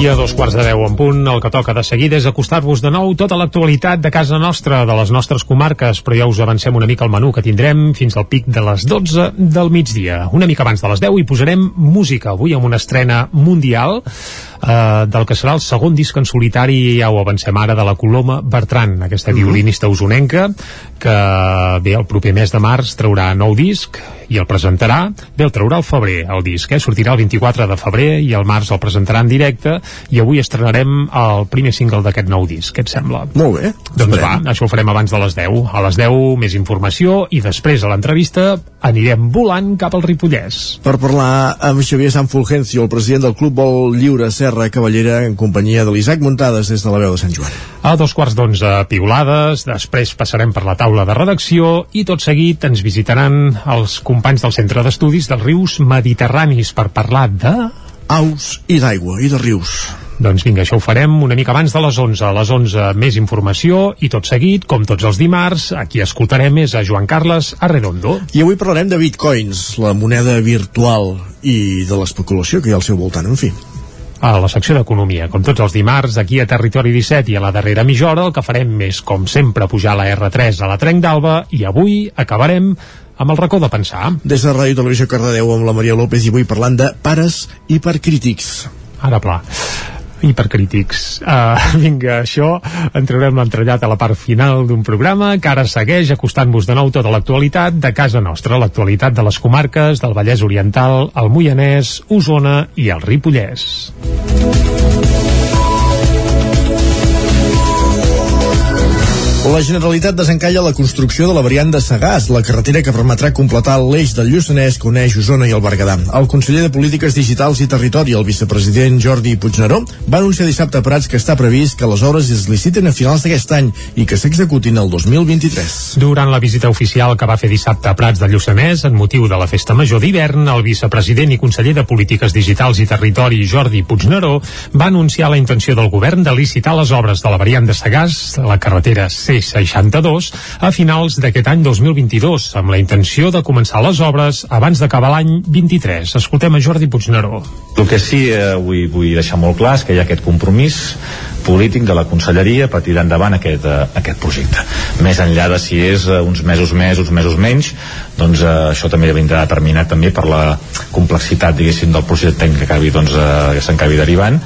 [SPEAKER 4] I a dos quarts de deu en punt, el que toca de seguida és acostar-vos de nou tota l'actualitat de casa nostra, de les nostres comarques, però ja us avancem una mica el menú que tindrem fins al pic de les 12 del migdia. Una mica abans de les 10 hi posarem música, avui amb una estrena mundial eh, del que serà el segon disc en solitari, ja ho avancem ara, de la Coloma Bertran, aquesta violinista usonenca, que bé, el proper mes de març traurà nou disc i el presentarà, bé, el traurà al febrer, el disc, eh? sortirà el 24 de febrer i el març el presentarà en directe i avui estrenarem el primer single d'aquest nou disc, què et sembla?
[SPEAKER 1] Molt bé.
[SPEAKER 4] Doncs va, això ho farem abans de les 10. A les 10 més informació i després a l'entrevista anirem volant cap al Ripollès.
[SPEAKER 1] Per parlar amb Xavier San Fulgencio, el president del Club Vol Lliure Serra Cavallera, en companyia de l'Isaac Muntades des de la veu de Sant Joan.
[SPEAKER 4] A dos quarts d'onze piulades, després passarem per la taula de redacció i tot seguit ens visitaran els companys del Centre d'Estudis dels Rius Mediterranis per parlar de...
[SPEAKER 1] Aus i d'aigua i de rius.
[SPEAKER 4] Doncs vinga, això ho farem una mica abans de les 11. A les 11 més informació i tot seguit, com tots els dimarts, aquí escoltarem és a Joan Carles Arredondo.
[SPEAKER 1] I avui parlarem de bitcoins, la moneda virtual i de l'especulació que hi ha al seu voltant, en fi
[SPEAKER 4] a la secció d'Economia. Com tots els dimarts, aquí a Territori 17 i a la darrera mitja hora, el que farem és, com sempre, pujar la R3 a la Trenc d'Alba i avui acabarem amb el racó de pensar.
[SPEAKER 1] Des de Ràdio Televisió Cardedeu amb la Maria López i avui parlant de pares hipercrítics.
[SPEAKER 4] Ara pla hipercrítics. Uh, vinga, això, entrarem l'entrellat a la part final d'un programa que ara segueix acostant-vos de nou tota l'actualitat de casa nostra, l'actualitat de les comarques del Vallès Oriental, el Moianès, Osona i el Ripollès.
[SPEAKER 1] La Generalitat desencalla la construcció de la variant de Sagàs, la carretera que permetrà completar l'eix del Lluçanès que uneix Osona i el Berguedà. El conseller de Polítiques Digitals i Territori, el vicepresident Jordi Puigneró, va anunciar dissabte a Prats que està previst que les obres es liciten a finals d'aquest any i que s'executin el 2023.
[SPEAKER 4] Durant la visita oficial que va fer dissabte a Prats de Lluçanès, en motiu de la festa major d'hivern, el vicepresident i conseller de Polítiques Digitals i Territori, Jordi Puigneró, va anunciar la intenció del govern de licitar les obres de la variant de Sagàs, la carretera C62 a finals d'aquest any 2022, amb la intenció de començar les obres abans d'acabar l'any 23. Escoltem a Jordi Puigneró.
[SPEAKER 5] El que sí eh, vull, vull deixar molt clar és que hi ha aquest compromís polític de la conselleria per tirar endavant aquest, eh, aquest projecte. Més enllà de si és eh, uns mesos més, uns mesos menys, doncs eh, això també vindrà determinat també per la complexitat, diguéssim, del projecte tècnic que acabi, doncs, eh, derivant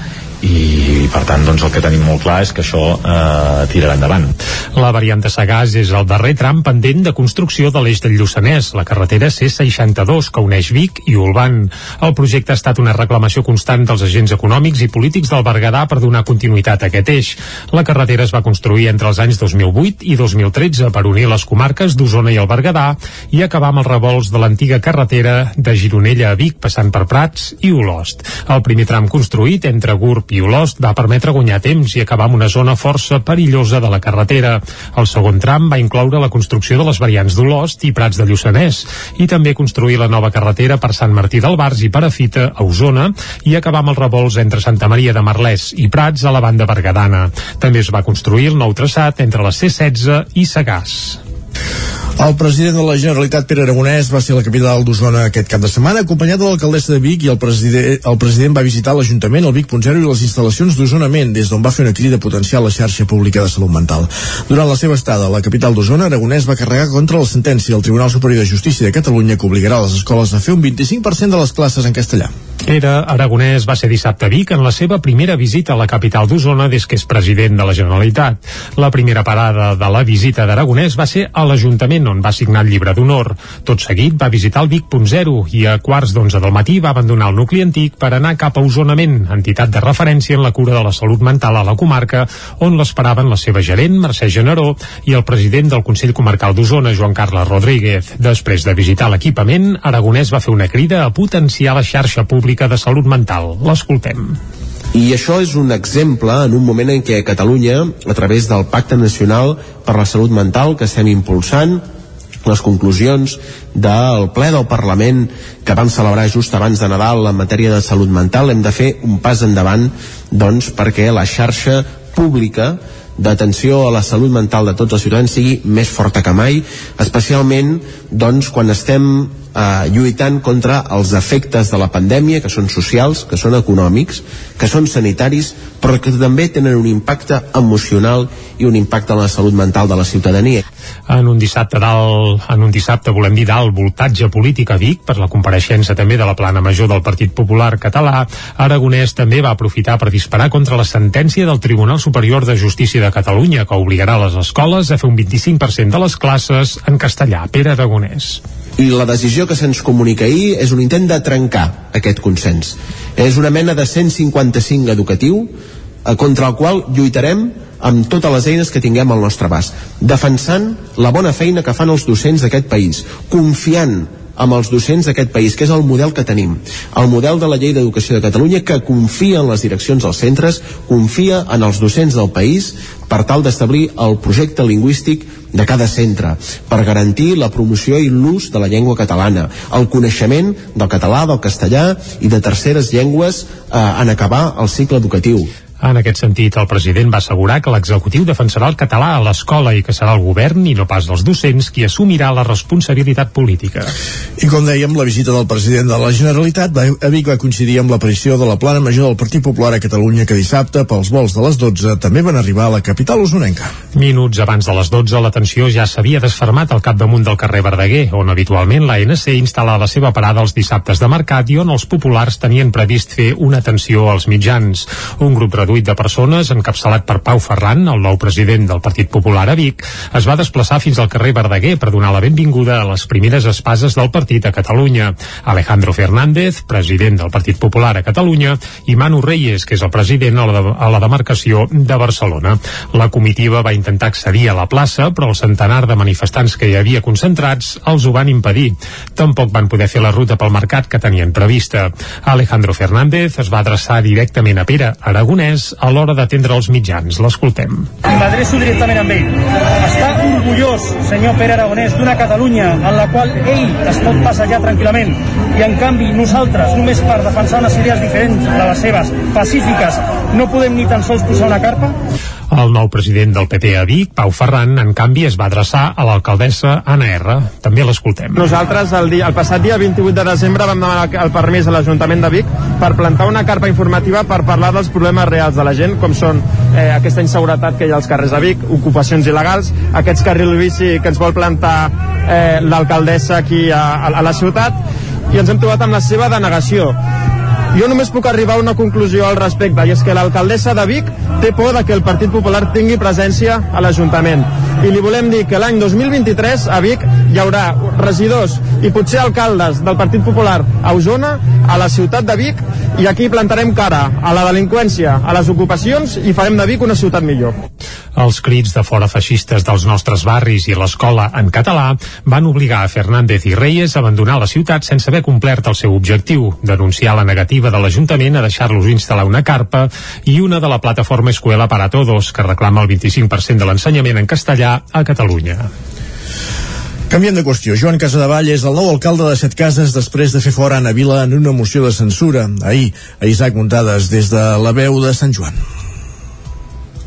[SPEAKER 5] i per tant doncs el que tenim molt clar és que això eh, tirarà endavant.
[SPEAKER 4] La variant de Sagàs és el darrer tram pendent de construcció de l'eix del Lluçanès, la carretera C62 que uneix Vic i Olban. El projecte ha estat una reclamació constant dels agents econòmics i polítics del Berguedà per donar continuïtat a aquest eix. La carretera es va construir entre els anys 2008 i 2013 per unir les comarques d'Osona i el Berguedà i acabar amb els revolts de l'antiga carretera de Gironella a Vic passant per Prats i Olost. El primer tram construït entre Gurb i Olost va permetre guanyar temps i acabar amb una zona força perillosa de la carretera. El segon tram va incloure la construcció de les variants d'Olost i Prats de Lluçanès i també construir la nova carretera per Sant Martí del Bars i Perafita a Osona i acabar amb els revolts entre Santa Maria de Marlès i Prats a la banda bergadana. També es va construir el nou traçat entre la C16 i Sagàs.
[SPEAKER 1] El president de la Generalitat, Pere Aragonès, va ser a la capital d'Osona aquest cap de setmana, acompanyat de l'alcaldessa de Vic i el president, el president va visitar l'Ajuntament, el Vic.0 i les instal·lacions d'Osonament, des d'on va fer una crida potencial a la xarxa pública de salut mental. Durant la seva estada a la capital d'Osona, Aragonès va carregar contra la sentència del Tribunal Superior de Justícia de Catalunya que obligarà les escoles a fer un 25% de les classes en castellà.
[SPEAKER 4] Pere Aragonès va ser dissabte a Vic en la seva primera visita a la capital d'Osona des que és president de la Generalitat. La primera parada de la visita d'Aragonès va ser a l'Ajuntament on va signar el llibre d'honor. Tot seguit va visitar el Vic.0 i a quarts d'onze del matí va abandonar el nucli antic per anar cap a Osonament, entitat de referència en la cura de la salut mental a la comarca, on l'esperaven la seva gerent, Mercè Generó, i el president del Consell Comarcal d'Osona, Joan Carles Rodríguez. Després de visitar l'equipament, Aragonès va fer una crida a potenciar la xarxa pública de salut mental. L'escoltem.
[SPEAKER 6] I això és un exemple en un moment en què Catalunya, a través del Pacte Nacional per la Salut Mental que estem impulsant, les conclusions del ple del Parlament que vam celebrar just abans de Nadal en matèria de salut mental, hem de fer un pas endavant doncs, perquè la xarxa pública d'atenció a la salut mental de tots els ciutadans sigui més forta que mai, especialment doncs, quan estem eh, lluitant contra els efectes de la pandèmia, que són socials, que són econòmics, que són sanitaris, però que també tenen un impacte emocional i un impacte en la salut mental de la ciutadania.
[SPEAKER 4] En un dissabte dalt, en un dissabte volem dir dalt voltatge polític a Vic per la compareixença també de la plana major del Partit Popular català, Aragonès també va aprofitar per disparar contra la sentència del Tribunal Superior de Justícia de Catalunya que obligarà les escoles a fer un 25% de les classes en castellà. Pere Aragonès
[SPEAKER 6] i la decisió que se'ns comunica ahir és un intent de trencar aquest consens. És una mena de 155 educatiu eh, contra el qual lluitarem amb totes les eines que tinguem al nostre abast, defensant la bona feina que fan els docents d'aquest país, confiant amb els docents d'aquest país, que és el model que tenim. El model de la llei d'educació de Catalunya que confia en les direccions dels centres, confia en els docents del país per tal d'establir el projecte lingüístic de cada centre, per garantir la promoció i l'ús de la llengua catalana, el coneixement del català, del castellà i de terceres llengües eh, en acabar el cicle educatiu.
[SPEAKER 4] En aquest sentit, el president va assegurar que l'executiu defensarà el català a l'escola i que serà el govern i no pas dels docents qui assumirà la responsabilitat política.
[SPEAKER 1] I com dèiem, la visita del president de la Generalitat va, a Vic va coincidir amb l'aparició de la plana major del Partit Popular a Catalunya que dissabte, pels vols de les 12, també van arribar a la capital usonenca.
[SPEAKER 4] Minuts abans de les 12, la tensió ja s'havia desfermat al capdamunt del carrer Verdaguer, on habitualment l'ANC instal·la la seva parada els dissabtes de mercat i on els populars tenien previst fer una atenció als mitjans. Un grup reduït de persones, encapçalat per Pau Ferran, el nou president del Partit Popular a Vic, es va desplaçar fins al carrer Verdaguer per donar la benvinguda a les primeres espases del partit a Catalunya. Alejandro Fernández, president del Partit Popular a Catalunya, i Manu Reyes, que és el president a la, de, a la demarcació de Barcelona. La comitiva va intentar accedir a la plaça, però el centenar de manifestants que hi havia concentrats els ho van impedir. Tampoc van poder fer la ruta pel mercat que tenien prevista. Alejandro Fernández es va adreçar directament a Pere Aragonès a l'hora d'atendre els mitjans. L'escoltem.
[SPEAKER 7] M'adreço directament amb ell. Està orgullós, senyor Pere Aragonès, d'una Catalunya en la qual ell es pot passejar tranquil·lament i en canvi nosaltres, només per defensar unes idees diferents de les seves, pacífiques, no podem ni tan sols posar una carpa?
[SPEAKER 4] El nou president del PP a Vic, Pau Ferran, en canvi es va adreçar a l'alcaldessa Anna R. També l'escoltem.
[SPEAKER 8] Nosaltres el, dia, el passat dia 28 de desembre vam demanar el permís a l'Ajuntament de Vic per plantar una carpa informativa per parlar dels problemes reals de la gent, com són eh, aquesta inseguretat que hi ha als carrers de Vic, ocupacions il·legals, aquests carrils bici que ens vol plantar eh, l'alcaldessa aquí a, a, a la ciutat, i ens hem trobat amb la seva denegació. Jo només puc arribar a una conclusió al respecte, i és que l'alcaldessa de Vic té por de que el Partit Popular tingui presència a l'Ajuntament. I li volem dir que l'any 2023 a Vic hi haurà regidors i potser alcaldes del Partit Popular a Osona, a la ciutat de Vic, i aquí plantarem cara a la delinqüència, a les ocupacions i farem de Vic una ciutat millor.
[SPEAKER 4] Els crits de fora feixistes dels nostres barris i l'escola en català van obligar a Fernández i Reyes a abandonar la ciutat sense haver complert el seu objectiu, denunciar la negativa de l'Ajuntament a deixar-los instal·lar una carpa i una de la plataforma Escuela para Todos, que reclama el 25% de l'ensenyament en castellà a Catalunya.
[SPEAKER 1] Canviant de qüestió, Joan Casadevall és el nou alcalde de Set Cases després de fer fora Anna Vila en una moció de censura. Ahir, a Isaac Muntades, des de la veu de Sant Joan.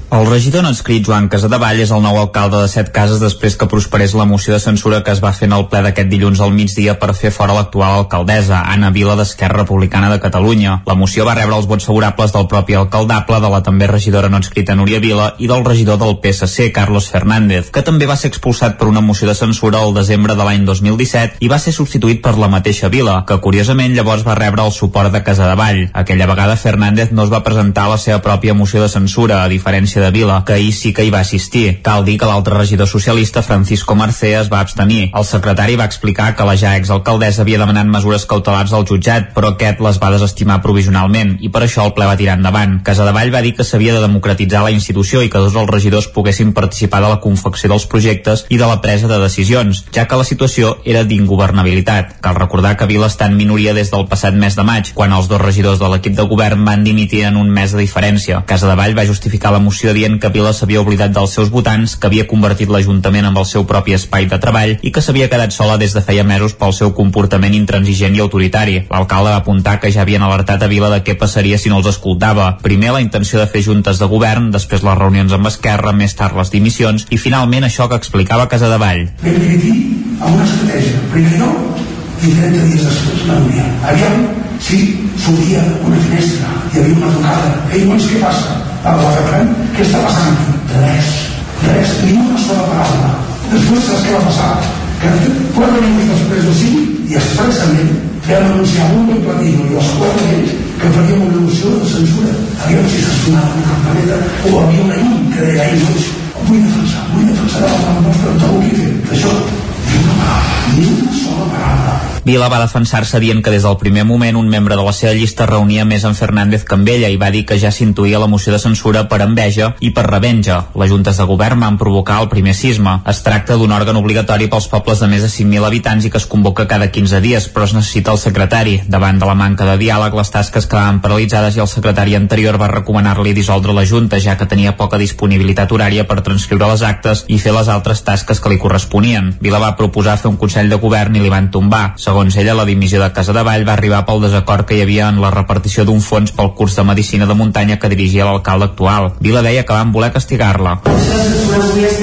[SPEAKER 9] El regidor no escrit Joan Casadevall és el nou alcalde de Set Cases després que prosperés la moció de censura que es va fer en el ple d'aquest dilluns al migdia per fer fora l'actual alcaldessa, Anna Vila d'Esquerra Republicana de Catalunya. La moció va rebre els vots favorables del propi alcaldable, de la també regidora no escrita Núria Vila i del regidor del PSC, Carlos Fernández, que també va ser expulsat per una moció de censura el desembre de l'any 2017 i va ser substituït per la mateixa Vila, que curiosament llavors va rebre el suport de Casadevall. Aquella vegada Fernández no es va presentar a la seva pròpia moció de censura, a diferència de Vila, que ahir sí que hi va assistir. Cal dir que l'altre regidor socialista, Francisco Mercè, es va abstenir. El secretari va explicar que la ja exalcaldessa havia demanat mesures cautelars al jutjat, però aquest les va desestimar provisionalment i per això el ple va tirar endavant. Casadevall va dir que s'havia de democratitzar la institució i que tots els regidors poguessin participar de la confecció dels projectes i de la presa de decisions, ja que la situació era d'ingovernabilitat. Cal recordar que Vila està en minoria des del passat mes de maig, quan els dos regidors de l'equip de govern van dimitir en un mes de diferència. Casadevall va justificar la moció dient que Vila s'havia oblidat dels seus votants, que havia convertit l'Ajuntament en el seu propi espai de treball i que s'havia quedat sola des de feia mesos pel seu comportament intransigent i autoritari. L'alcalde va apuntar que ja havien alertat a Vila de què passaria si no els escoltava. Primer la intenció de fer juntes de govern, després les reunions amb Esquerra, més tard les dimissions i finalment això que explicava Casadevall.
[SPEAKER 19] Vam dividir amb una estratègia. Primer no, i 30 dies després la Núria. Aviam si sortia una finestra, hi havia una tocada. Ei, doncs què passa? A la Ferran, què està passant? Res, res, ni una sola paraula. Després saps què va passar? Que quatre minuts després o cinc, i expressament, vam anunciar un bon platino i els quatre ells que faríem una moció de censura. Aviam si s'estonava una campaneta o havia una llum que deia, ei, doncs, vull defensar, vull defensar el nostre tabú que he fet. Això, ni una paraula, ni una sola paraula.
[SPEAKER 9] Vila va defensar-se dient que des del primer moment un membre de la seva llista reunia més en Fernández que amb ella i va dir que ja s'intuïa la moció de censura per enveja i per revenja. Les juntes de govern van provocar el primer sisme. Es tracta d'un òrgan obligatori pels pobles de més de 5.000 habitants i que es convoca cada 15 dies, però es necessita el secretari. Davant de la manca de diàleg, les tasques quedaven paralitzades i el secretari anterior va recomanar-li dissoldre la Junta, ja que tenia poca disponibilitat horària per transcriure les actes i fer les altres tasques que li corresponien. Vila va proposar fer un Consell de Govern i li van tombar. Segons ella, la dimissió de Casa de Vall va arribar pel desacord que hi havia en la repartició d'un fons pel curs de Medicina de Muntanya que dirigia l'alcalde actual. Vila deia que van voler castigar-la.
[SPEAKER 11] És que.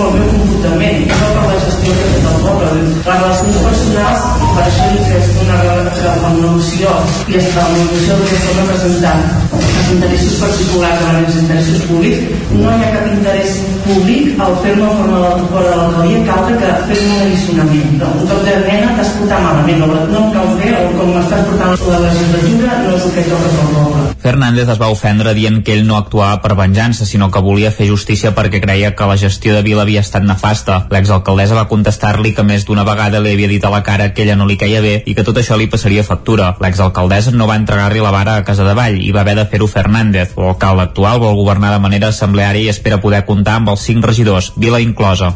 [SPEAKER 11] Les relacions personals, per això he fet una moció i és la moció que estem representant els interessos particulars davant els interessos públics. No hi ha cap interès públic al fer-me forma de l'alcaldia cal que fer-me un alliçonament. No? Un cop de nena t'has portat malament, no, no em cal fer, o com m'estàs portant la legislatura, no és el que toca pel poble.
[SPEAKER 9] Fernández es va ofendre dient que ell no actuava per venjança, sinó que volia fer justícia perquè creia que la gestió de Vila havia estat nefasta. L'exalcaldessa va contestar-li que més d'una vegada li havia dit a la cara que ella no li caia bé i que tot això li passaria factura. L'exalcaldessa no va entregar-li la vara a Casa de Vall i va haver de fer-ho Fernández. L'alcalde actual vol governar de manera assembleària i espera poder comptar amb els cinc regidors, Vila inclosa.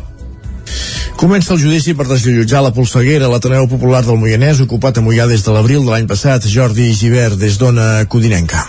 [SPEAKER 1] Comença el judici per desllotjar la polseguera a l'Ateneu Popular del Moianès, ocupat a Moià des de l'abril de l'any passat. Jordi Givert, des d'Ona Codinenca.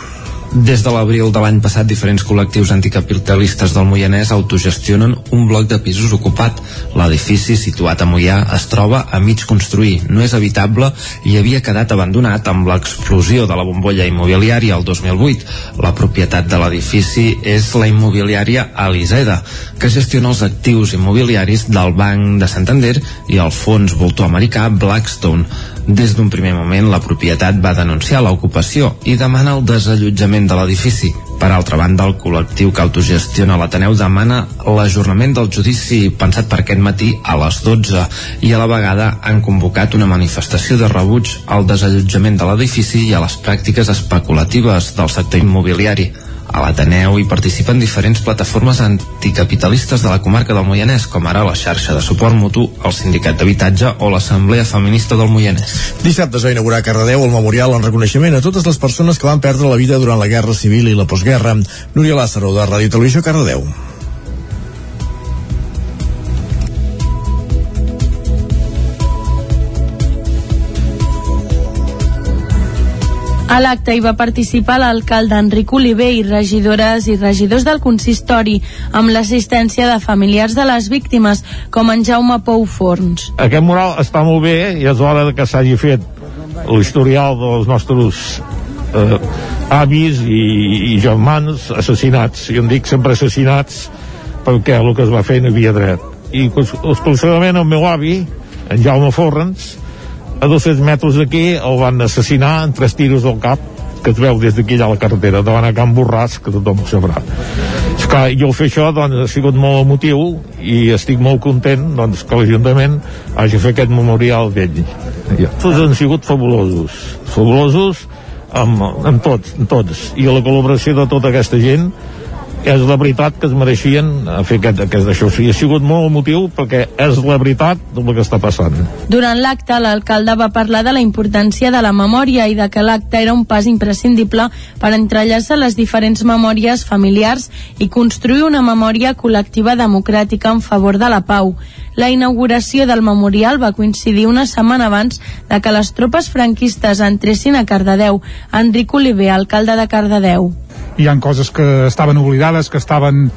[SPEAKER 12] Des de l'abril de l'any passat, diferents col·lectius anticapitalistes del Moianès autogestionen un bloc de pisos ocupat. L'edifici, situat a Moià, es troba a mig construir. No és habitable i havia quedat abandonat amb l'explosió de la bombolla immobiliària el 2008. La propietat de l'edifici és la immobiliària Aliseda, que gestiona els actius immobiliaris del Banc de Santander i el fons voltor americà Blackstone. Des d'un primer moment, la propietat va denunciar l'ocupació i demana el desallotjament de l'edifici. Per altra banda, el col·lectiu que autogestiona l'Ateneu demana l'ajornament del judici pensat per aquest matí a les 12 i a la vegada han convocat una manifestació de rebuig al desallotjament de l'edifici i a les pràctiques especulatives del sector immobiliari. A l'Ateneu hi participen diferents plataformes anticapitalistes de la comarca del Moianès, com ara la xarxa de suport mutu, el Sindicat d'Habitatge o l'Assemblea Feminista del Moianès.
[SPEAKER 1] Dissabte es va inaugurar a Cardedeu el memorial en reconeixement a totes les persones que van perdre la vida durant la Guerra Civil i la postguerra. Núria Lázaro, de Ràdio Televisió Cardedeu.
[SPEAKER 13] A l'acte hi va participar l'alcalde Enric Oliver i regidores i regidors del consistori amb l'assistència de familiars de les víctimes com en Jaume Pou Forns.
[SPEAKER 14] Aquest mural està molt bé i és hora que s'hagi fet l'historial dels nostres eh, avis i, i germans assassinats i en dic sempre assassinats perquè el que es va fer no havia dret i exclusivament el meu avi en Jaume Forrens a 200 metres d'aquí el van assassinar en tres tiros del cap que es veu des d'aquí allà a la carretera davant a Can Borràs, que tothom ho sabrà. És clar, jo fer això doncs, ha sigut molt emotiu i estic molt content doncs, que l'Ajuntament hagi fet aquest memorial d'ell. Tots han sigut fabulosos. Fabulosos amb, amb tots, amb tots. I la col·laboració de tota aquesta gent és la veritat que es mereixien fer aquest, aquest això. O sigui, ha sigut molt motiu perquè és la veritat del que està passant.
[SPEAKER 13] Durant l'acte, l'alcalde va parlar de la importància de la memòria i de que l'acte era un pas imprescindible per entrellaçar les diferents memòries familiars i construir una memòria col·lectiva democràtica en favor de la pau. La inauguració del memorial va coincidir una setmana abans de que les tropes franquistes entressin a Cardedeu. Enric Oliver, alcalde de Cardedeu
[SPEAKER 20] hi han coses que estaven oblidades, que estaven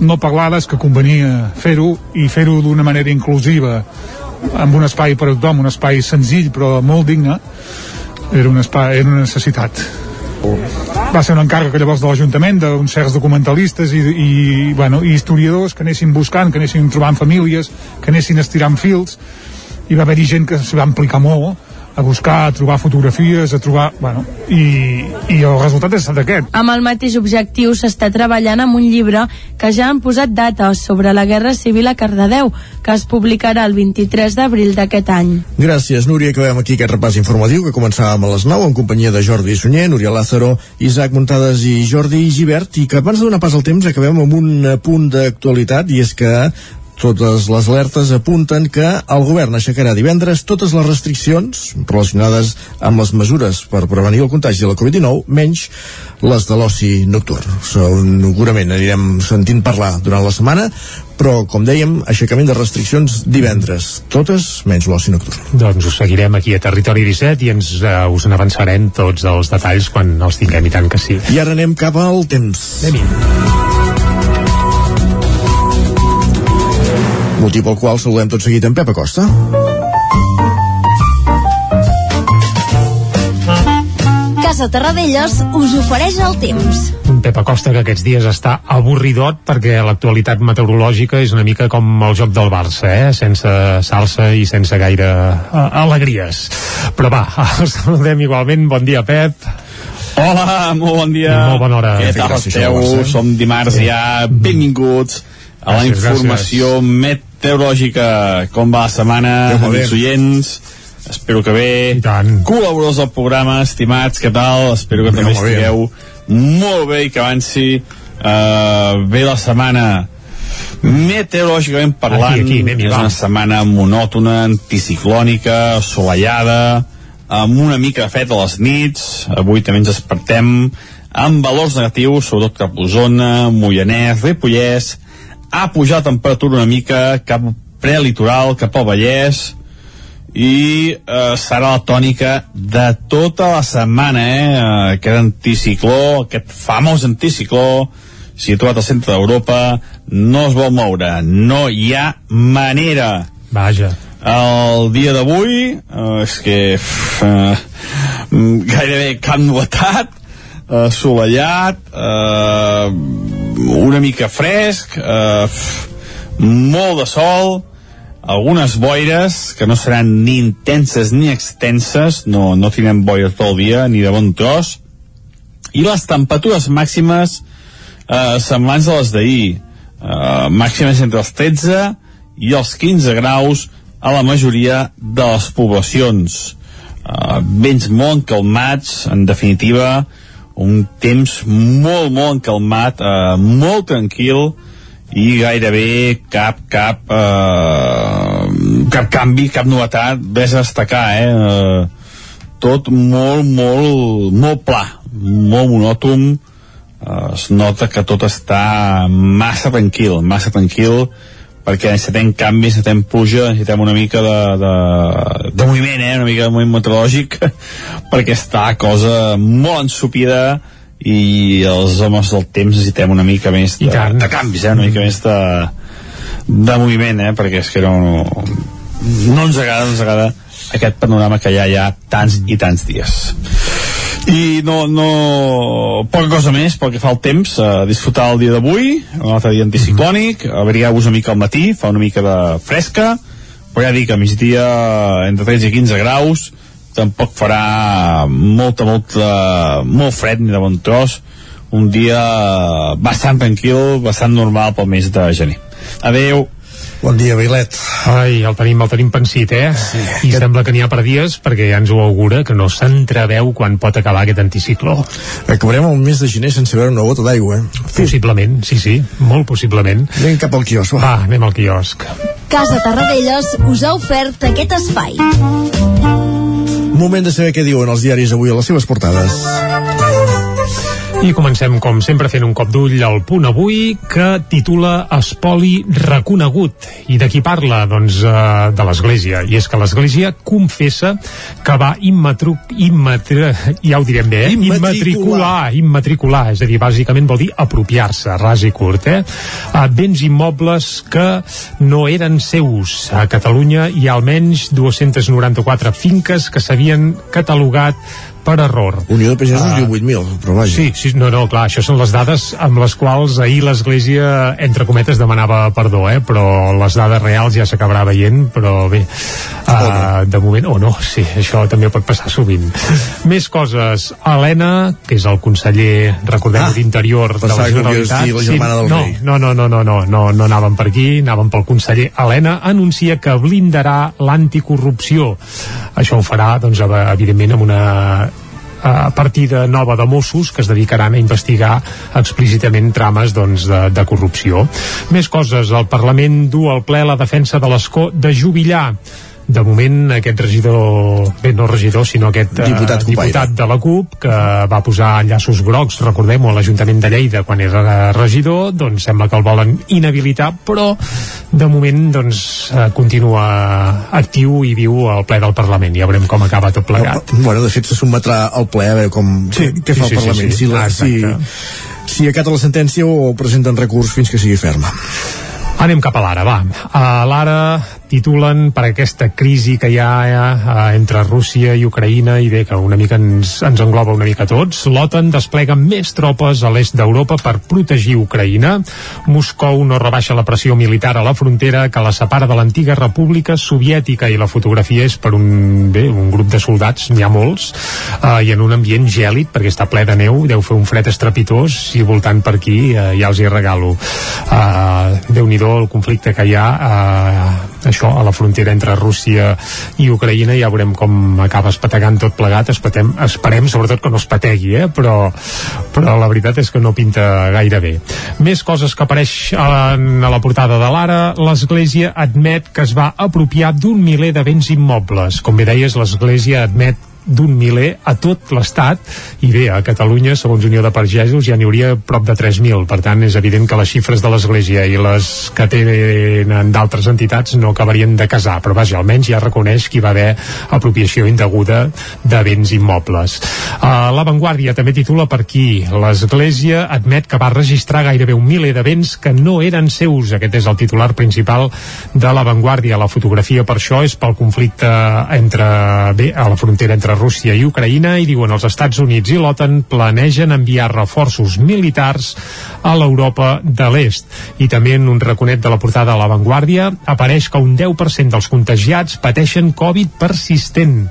[SPEAKER 20] no parlades, que convenia fer-ho i fer-ho d'una manera inclusiva amb un espai per a tothom, un espai senzill però molt digne. Era un espai, era una necessitat. Va ser un encàrrec llavors de l'Ajuntament d'uns certs documentalistes i, i, bueno, i historiadors que anessin buscant, que anessin trobant famílies que anessin estirant fils. I va haver-hi gent que s'hi va implicar molt a buscar, a trobar fotografies, a trobar... Bueno, i, i el resultat és aquest.
[SPEAKER 13] Amb el mateix objectiu s'està treballant amb un llibre que ja han posat data sobre la Guerra Civil a Cardedeu, que es publicarà el 23 d'abril d'aquest any.
[SPEAKER 1] Gràcies, Núria. Acabem aquí aquest repàs informatiu que començàvem a les 9 en companyia de Jordi Sunyer, Núria Lázaro, Isaac Muntades i Jordi Givert, i que abans de donar pas al temps acabem amb un punt d'actualitat, i és que totes les alertes apunten que el govern aixecarà divendres totes les restriccions relacionades amb les mesures per prevenir el contagi de la Covid-19, menys les de l'oci nocturn. Segurament anirem sentint parlar durant la setmana, però, com dèiem, aixecament de restriccions divendres, totes menys l'oci nocturn.
[SPEAKER 4] Doncs us seguirem aquí a Territori 17 i ens, uh, us n'avançarem tots els detalls quan els tinguem i tant que sí.
[SPEAKER 1] I ara anem cap al temps.
[SPEAKER 4] Anem-hi.
[SPEAKER 1] Motiu pel qual saludem tot seguit en Pep Acosta.
[SPEAKER 16] Casa Terradellos us ofereix el temps.
[SPEAKER 4] Un Pep Acosta que aquests dies està avorridot perquè l'actualitat meteorològica és una mica com el joc del Barça, eh? sense salsa i sense gaire uh, alegries. Però va, els saludem igualment. Bon dia, Pep.
[SPEAKER 17] Hola, molt bon dia.
[SPEAKER 4] Molt bona hora.
[SPEAKER 17] Què tal esteu? Som dimarts ja. Benvinguts a la informació gràcies meteorològica, com va la setmana, amics oients, espero que bé, col·laboradors del programa, estimats, què tal? Espero que també estigueu molt bé i que avanci uh, bé la setmana. Meteorològicament parlant
[SPEAKER 4] aquí, aquí,
[SPEAKER 17] és una setmana monòtona, anticiclònica, assolellada, amb una mica de fred a les nits, avui també ens despertem amb valors negatius, sobretot cap a Osona, Moianès, Ripollès, ha pujat temperatura una mica cap prelitoral, cap al Vallès i eh, serà la tònica de tota la setmana eh? aquest anticicló aquest famós anticicló situat al centre d'Europa no es vol moure no hi ha manera
[SPEAKER 4] vaja
[SPEAKER 17] el dia d'avui eh, és que eh, gairebé cap novetat assolellat eh, una mica fresc eh, molt de sol algunes boires que no seran ni intenses ni extenses no, no tindrem boires tot el dia ni de bon tros i les temperatures màximes eh, semblants a les d'ahir. Eh, màximes entre els 13 i els 15 graus a la majoria de les poblacions. Eh, vents molt calmats en definitiva un temps molt, molt encalmat, eh, molt tranquil i gairebé cap, cap, eh, cap canvi, cap novetat, res a destacar, eh? eh? Tot molt, molt, molt pla, molt monòton, eh, es nota que tot està massa tranquil, massa tranquil, perquè necessitem canvis, necessitem puja, necessitem una mica de, de, de moviment, eh? una mica de moviment meteorològic, perquè està cosa molt ensupida i els homes del temps necessitem una mica més de, de canvis, eh? una mica més de, de moviment, eh? perquè és que no, no ens agrada, no ens agrada aquest panorama que hi ha ja tants i tants dies. I no, no poca cosa més pel que fa al temps a disfrutar el dia d'avui un altre dia anticiclònic abrigueu-vos una mica al matí fa una mica de fresca però ja dic a migdia entre 13 i 15 graus tampoc farà molta, molta molt fred ni de bon tros un dia bastant tranquil bastant normal pel mes de gener. Adeu
[SPEAKER 1] Bon dia, Vilet.
[SPEAKER 4] Ai, el tenim, el tenim pensit, eh? Sí. I que... sembla que n'hi ha per dies, perquè ja ens ho augura, que no s'entreveu quan pot acabar aquest anticicló.
[SPEAKER 1] Acabarem el mes de gener sense veure una gota d'aigua, eh?
[SPEAKER 4] Possiblement, sí, sí, molt possiblement.
[SPEAKER 1] Anem cap al quiosc, va.
[SPEAKER 4] Va, anem al quiosc.
[SPEAKER 16] Casa Tarradellas us ha ofert aquest espai.
[SPEAKER 1] Moment de saber què diuen els diaris avui a les seves portades.
[SPEAKER 4] I comencem, com sempre, fent un cop d'ull al punt avui, que titula Espoli reconegut. I de qui parla? Doncs eh, de l'Església. I és que l'Església confessa que va immatru... immatri... ja ho direm bé, eh? Immatricular. Immatricular. És a dir, bàsicament vol dir apropiar-se, ras i curt, eh? A béns immobles que no eren seus. A Catalunya hi ha almenys 294 finques que s'havien catalogat per error.
[SPEAKER 1] Unió de Pagesos uh, diu 8.000, però vaja.
[SPEAKER 4] Sí, sí, no, no, clar, això són les dades amb les quals ahir l'Església, entre cometes, demanava perdó, eh? però les dades reals ja s'acabarà veient, però bé, uh, no. de moment, o oh, no, sí, això també pot passar sovint. Més coses. Helena, que és el conseller, recordem, ah, d'Interior de la Generalitat.
[SPEAKER 1] La sí, del
[SPEAKER 4] no, no, no, no, no, no, no, no anàvem per aquí, anàvem pel conseller. Helena anuncia que blindarà l'anticorrupció. Això ho farà, doncs, evidentment, amb una a partida nova de Mossos que es dedicaran a investigar explícitament trames doncs, de, de corrupció. Més coses, el Parlament du al ple la defensa de l'escó de jubilar de moment aquest regidor bé, no regidor, sinó aquest
[SPEAKER 1] eh, diputat, uh,
[SPEAKER 4] diputat de la CUP que va posar llaços grocs, recordem-ho, a l'Ajuntament de Lleida quan era regidor, doncs sembla que el volen inhabilitar, però de moment doncs uh, continua actiu i viu al ple del Parlament. Ja veurem com acaba tot plegat.
[SPEAKER 1] Bueno, de fet se sotmetrà al ple a veure com sí, què fa sí, el Parlament. sí, sí. si, la, si, si acata la sentència o presenten recurs fins que sigui ferma.
[SPEAKER 4] Anem cap a l'ara, va. A l'ara titulen per aquesta crisi que hi ha eh, entre Rússia i Ucraïna i bé, que una mica ens, ens engloba una mica tots. L'OTAN desplega més tropes a l'est d'Europa per protegir Ucraïna. Moscou no rebaixa la pressió militar a la frontera que la separa de l'antiga república soviètica i la fotografia és per un, bé, un grup de soldats, n'hi ha molts, eh, i en un ambient gèlid, perquè està ple de neu, deu fer un fred estrepitós i voltant per aquí eh, ja els hi regalo. Eh, Déu-n'hi-do el conflicte que hi ha eh, això, a la frontera entre Rússia i Ucraïna, ja veurem com acaba espetegant tot plegat, esperem, esperem sobretot que no es pategui, eh? però, però la veritat és que no pinta gaire bé. Més coses que apareix en, a la portada de l'Ara, l'Església admet que es va apropiar d'un miler de béns immobles. Com bé deies, l'Església admet d'un miler a tot l'Estat. I bé, a Catalunya, segons Unió de Pagesos ja n'hi hauria prop de 3.000 per tant és evident que les xifres de l'Església i les que tenen d'altres entitats no acabarien de casar, però vaja, almenys ja reconeix que hi va haver apropiació indeguda de béns immobles. Uh, la Vanguardia també titula per aquí l'Església admet que va registrar gairebé un miler de béns que no eren seus, aquest és el titular principal de la Vanguardia, la fotografia per això és pel conflicte entre, bé, a la frontera entre Rússia i Ucraïna i diuen els Estats Units i l'OTAN planegen enviar reforços militars a l'Europa de l'Est. I també en un raconet de la portada de La Vanguardia apareix que un 10% dels contagiats pateixen Covid persistent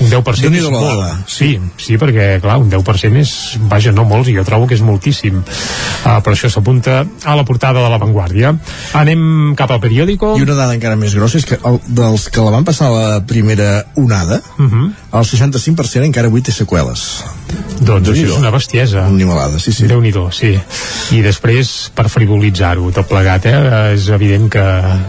[SPEAKER 4] un 10% és molt. Sí, sí, perquè, clar, un 10% és, vaja, no molts, i jo trobo que és moltíssim. Uh, per això s'apunta a la portada de La Vanguardia. Anem cap al periòdico.
[SPEAKER 1] I una dada encara més grossa és que el, dels que la van passar la primera onada, uh
[SPEAKER 4] Mhm.
[SPEAKER 1] -huh. el 65% encara avui té seqüeles.
[SPEAKER 4] Doncs això és una bestiesa.
[SPEAKER 1] Una animalada, sí, sí.
[SPEAKER 4] déu nhi sí. I després, per frivolitzar-ho tot plegat, eh, és evident que,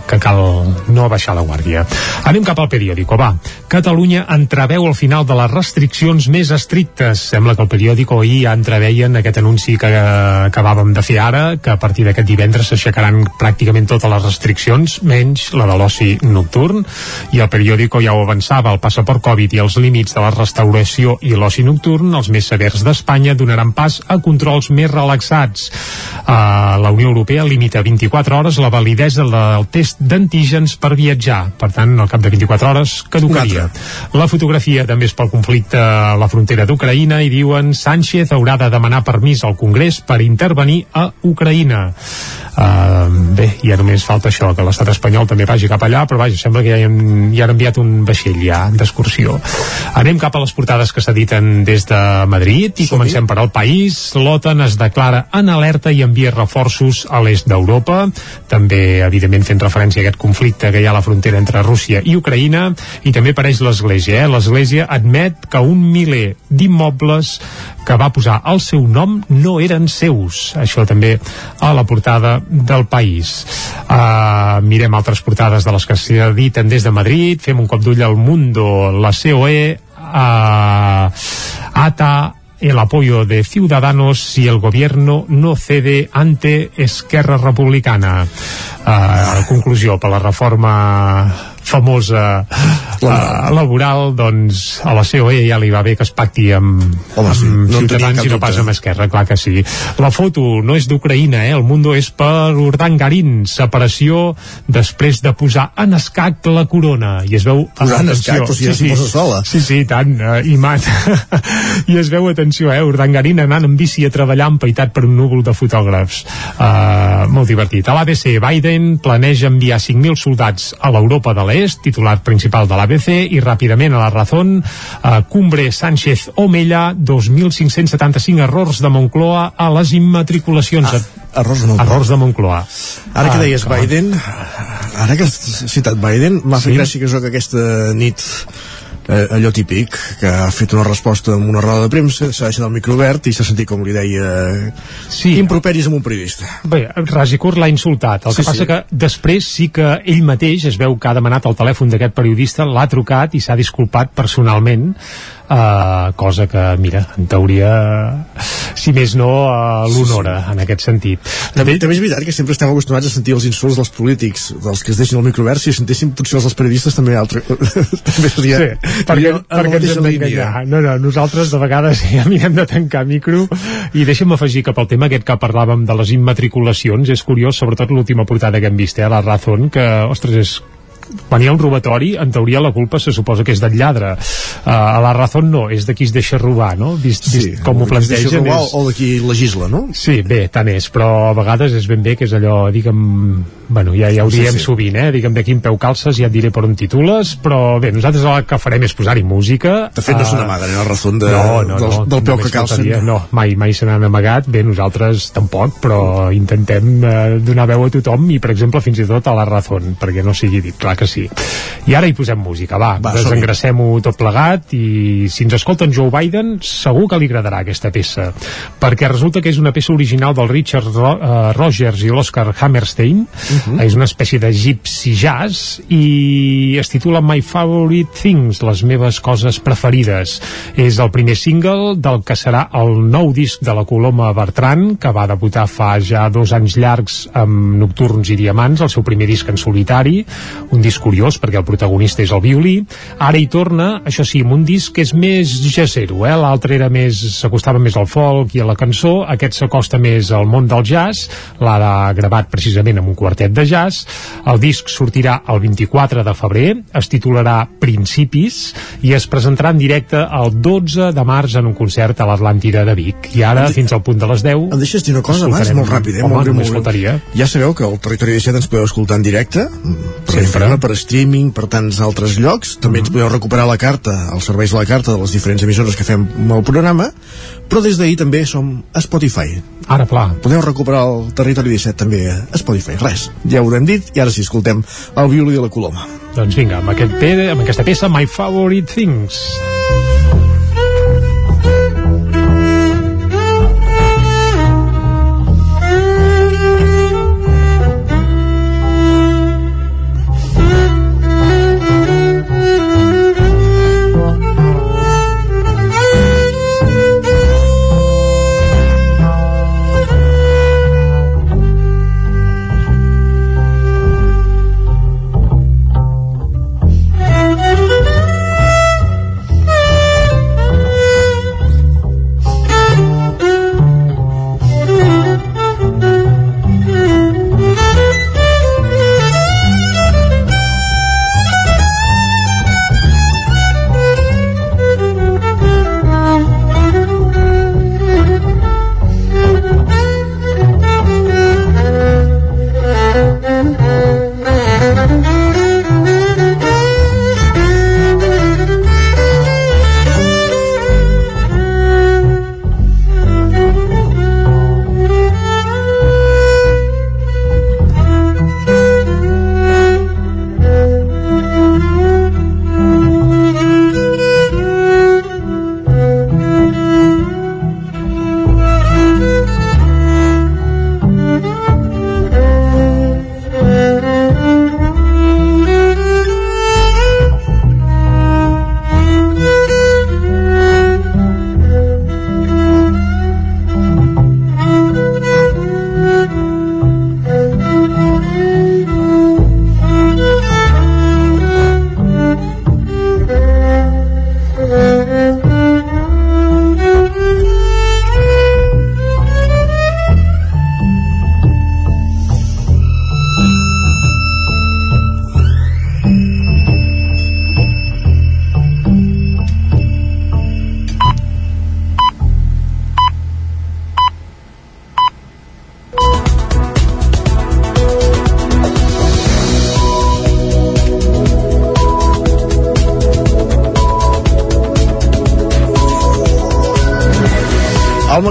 [SPEAKER 4] que cal no baixar la guàrdia. Anem cap al periòdico, va. Catalunya entreveu el final de les restriccions més estrictes. Sembla que el periòdico ahir ja entreveien aquest anunci que acabàvem de fer ara, que a partir d'aquest divendres s'aixecaran pràcticament totes les restriccions, menys la de l'oci nocturn, i el periòdico ja ho avançava, el passaport Covid i els límits de la restauració i l'oci nocturn, els més severs d'Espanya, donaran pas a controls més relaxats. Uh, la Unió Europea limita 24 hores la validesa del test d'antígens per viatjar. Per tant, al cap de 24 hores caducaria. La fotografia també és pel conflicte a la frontera d'Ucraïna i diuen Sánchez haurà de demanar permís al Congrés per intervenir a Ucraïna. Uh, bé, ja només falta això, que l'estat espanyol també vagi cap allà, però vaja, sembla que ja, han, ja han enviat un vaixell ja d'excursió. Anem cap a les portades que s'editen des de Madrid i comencem per al país. L'OTAN es declara en alerta i envia reforços a l'est d'Europa, també, evidentment, fent referència a aquest conflicte que hi ha a la frontera entre Rússia i Ucraïna, i també apareix l'Església. Eh? L'Església admet que un miler d'immobles que va posar el seu nom no eren seus. Això també a la portada del país. Uh, mirem altres portades de les que s'editen des de Madrid, fem un cop d'ull al Mundo, la COE, uh, ATA el apoyo de Ciudadanos si el gobierno no cede ante Esquerra Republicana. Uh, conclusió, per la reforma famosa uh, laboral, doncs a la COE ja li va bé que es pacti amb,
[SPEAKER 1] Home, sí,
[SPEAKER 4] amb
[SPEAKER 1] no
[SPEAKER 4] Ciutadans i no pas amb Esquerra, clar que sí. La foto no és d'Ucraïna, eh? el Mundo és per Urdangarín, separació després de posar en escac la corona. I es veu...
[SPEAKER 1] Posar en escac, o sigui, ja s'hi posa sola.
[SPEAKER 4] Sí, sí, tant, uh, i mat. I es veu, atenció, eh, Urdangarín anant en bici a treballar empaitat per un núvol de fotògrafs. Uh, molt divertit. A l'ABC, Biden planeja enviar 5.000 soldats a l'Europa de l'Est, titular principal de l'ABC, i ràpidament a la Razón, uh, Cumbre Sánchez Omella, 2.575 errors de Moncloa a les immatriculacions.
[SPEAKER 1] Ah, errors de Moncloa.
[SPEAKER 4] Errors de Moncloa.
[SPEAKER 1] Ara que
[SPEAKER 4] Ah,
[SPEAKER 1] deies
[SPEAKER 4] clar.
[SPEAKER 1] Biden, ara que has citat Biden, m'ha fet
[SPEAKER 4] Sí.
[SPEAKER 1] gràcia que aquesta nit eh, allò típic, que ha fet una resposta amb una roda de premsa, s'ha deixat el micro obert i s'ha sentit, com li deia,
[SPEAKER 4] sí.
[SPEAKER 1] improperis amb un periodista.
[SPEAKER 4] Bé, Rajikurt l'ha insultat. El
[SPEAKER 1] Sí,
[SPEAKER 4] que passa
[SPEAKER 1] sí.
[SPEAKER 4] que després sí que ell mateix es veu que ha demanat el telèfon d'aquest periodista, l'ha trucat i s'ha disculpat personalment Uh, cosa que, mira, en teoria si més no, uh, l'honora en aquest sentit.
[SPEAKER 1] També, també és veritat que sempre estem acostumats a sentir els insults dels polítics, dels que es deixen el micro obert, si sentéssim potser els dels periodistes també altre, també seria,
[SPEAKER 4] Sí, perquè,
[SPEAKER 1] en
[SPEAKER 4] perquè ens hem d'enganyar. No, no, nosaltres de vegades ja mirem de tancar micro i deixa'm afegir que pel tema aquest que parlàvem de les immatriculacions és curiós, sobretot l'última portada que hem vist, eh, a la Razón, que, ostres, és quan hi ha un robatori, en teoria la culpa se suposa que és del lladre. Uh, a la Razón no, és de qui es deixa robar, no? Vist,
[SPEAKER 1] Sí,
[SPEAKER 4] vist com ho plantegen
[SPEAKER 1] robar
[SPEAKER 4] és...
[SPEAKER 1] o de qui legisla, no?
[SPEAKER 4] Sí, bé, tant és, però a vegades és ben bé que és allò, diguem, bueno, ja, ja ho
[SPEAKER 1] Sí,
[SPEAKER 4] diem
[SPEAKER 1] sí.
[SPEAKER 4] sovint, eh? Diguem de quin peu calces, ja et diré per on titules, però bé, nosaltres el que farem és posar-hi música.
[SPEAKER 1] De fet, no
[SPEAKER 4] Ah,
[SPEAKER 1] se n'amaguen, eh, la raó de,
[SPEAKER 4] no, no,
[SPEAKER 1] del,
[SPEAKER 4] no,
[SPEAKER 1] del peu que calcen.
[SPEAKER 4] faltaria. No, mai, mai se n'han amagat. Bé, nosaltres tampoc, però intentem eh, donar veu a tothom i, per exemple, fins i tot a la Razón, perquè no sigui dit, clar que sí. I ara hi posem música, va,
[SPEAKER 1] Va,
[SPEAKER 4] desengracem-ho tot plegat i si ens escolten Joe Biden, segur que li agradarà aquesta peça, perquè resulta que és una peça original del Richard Ro uh, Rogers i l'Oscar Hammerstein,
[SPEAKER 1] Mhm.
[SPEAKER 4] és una espècie de gypsy jazz i es titula My Favorite Things, les meves coses preferides. És el primer single del que serà el nou disc de la Coloma Bertran, que va debutar fa ja dos anys llargs amb Nocturns i Diamants, el seu primer disc en solitari, un disc curiós perquè el protagonista és el violí. Ara hi torna, això sí, amb un disc que és més jazzero, eh? l'altre era més, s'acostava més al folk i a la cançó, aquest s'acosta més al món del jazz, l'ha gravat precisament amb un quartet de jazz, el disc sortirà el 24 de febrer, es titularà Principis i es presentarà en directe el 12 de març en un concert a l'Atlàntida de Vic. I ara, fins al punt de les 10...
[SPEAKER 1] Em deixes dir una cosa abans, molt ràpid, eh?
[SPEAKER 4] Home,
[SPEAKER 1] molt molt
[SPEAKER 4] faltaria.
[SPEAKER 1] Ja sabeu que el Territori 17 ens podeu escoltar en directe, per
[SPEAKER 4] Sempre.
[SPEAKER 1] Per streaming, per tants altres llocs. També ens podeu recuperar la carta, els serveis de la carta de les diferents emissores que fem amb el programa, però des d'ahir també som a Spotify.
[SPEAKER 4] Ara, pla.
[SPEAKER 1] Podeu recuperar el Territori 17 també a Spotify. Res, ja ho haurem dit i ara sí, escoltem el violí de la Coloma.
[SPEAKER 4] Doncs vinga, amb, aquest amb aquesta peça My Favorite Things.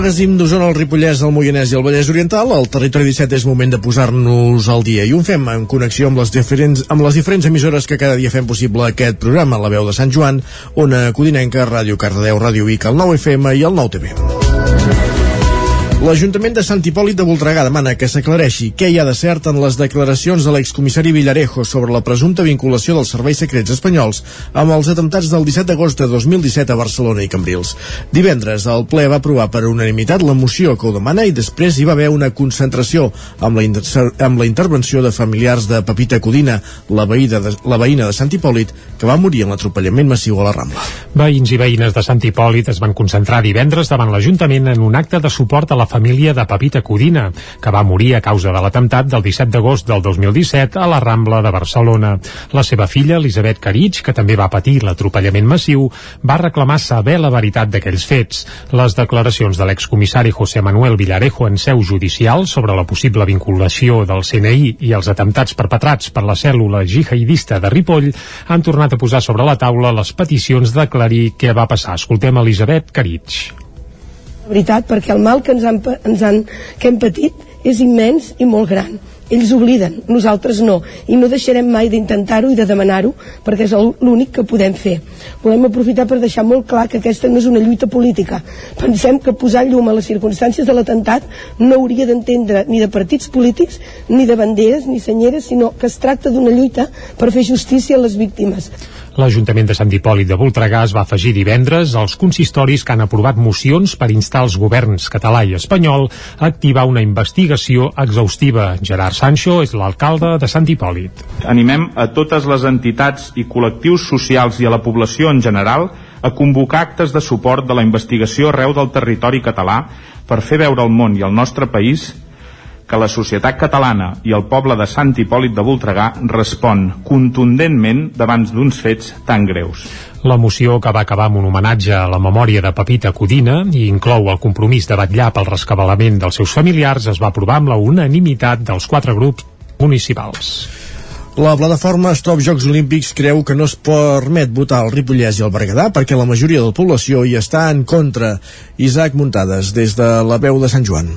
[SPEAKER 1] Magazín d'Osona, el Ripollès, el Moianès i el Vallès Oriental, el Territori 17 és moment de posar-nos al dia i ho fem en connexió amb les, diferents, amb les diferents emissores que cada dia fem possible aquest programa, la veu de Sant Joan, Ona Codinenca, Ràdio Cardedeu, Ràdio Vic, el 9 FM i el 9 TV. L'Ajuntament de Sant Hipòlit de Voltregà demana que s'aclareixi què hi ha de cert en les declaracions de l'excomissari Villarejo sobre la presumpta vinculació dels serveis secrets espanyols amb els atemptats del 17 d'agost de 2017 a Barcelona i Cambrils. Divendres, el ple va aprovar per unanimitat la moció que ho demana i després hi va haver una concentració amb la, amb la intervenció de familiars de Pepita Codina, la, de, la veïna de Sant Hipòlit, que va morir en l'atropellament massiu a la Rambla.
[SPEAKER 4] Veïns i veïnes de Sant Hipòlit es van concentrar divendres davant l'Ajuntament en un acte de suport a la família de Pepita Codina, que va morir a causa de l'atemptat del 17 d'agost del 2017 a la Rambla de Barcelona. La seva filla, Elisabet Caritx, que també va patir l'atropellament massiu, va reclamar saber la veritat d'aquells fets. Les declaracions de l'excomissari José Manuel Villarejo en seu judicial sobre la possible vinculació del CNI i els atemptats perpetrats per la cèl·lula jihadista de Ripoll han tornat a posar sobre la taula les peticions d'aclarir què va passar. Escoltem Elisabet Caritx
[SPEAKER 21] veritat, perquè el mal que ens han, ens han, que hem patit és immens i molt gran. Ells obliden, nosaltres no, i no deixarem mai d'intentar-ho i de demanar-ho, perquè és l'únic que podem fer. Volem aprofitar per deixar molt clar que aquesta no és una lluita política. Pensem que posar llum a les circumstàncies de l'atemptat no hauria d'entendre ni de partits polítics, ni de banderes, ni senyeres, sinó que es tracta d'una lluita per fer justícia a les víctimes.
[SPEAKER 4] L'Ajuntament de Sant Hipòlit de Voltregà es va afegir divendres als consistoris que han aprovat mocions per instar els governs català i espanyol a activar una investigació exhaustiva. Gerard Sancho és l'alcalde de Sant Hipòlit.
[SPEAKER 22] Animem a totes les entitats i col·lectius socials i a la població en general a convocar actes de suport de la investigació arreu del territori català per fer veure al món i al nostre país que la societat catalana i el poble de Sant Hipòlit de Voltregà respon contundentment davant d'uns fets tan greus.
[SPEAKER 4] La moció que va acabar amb un homenatge a la memòria de Pepita Codina i inclou el compromís de vetllar pel rescabalament dels seus familiars es va aprovar amb la unanimitat dels quatre grups municipals.
[SPEAKER 1] La plataforma Stop Jocs Olímpics creu que no es permet votar al Ripollès i al Berguedà perquè la majoria de la població hi està en contra. Isaac Muntades, des de la veu de Sant Joan.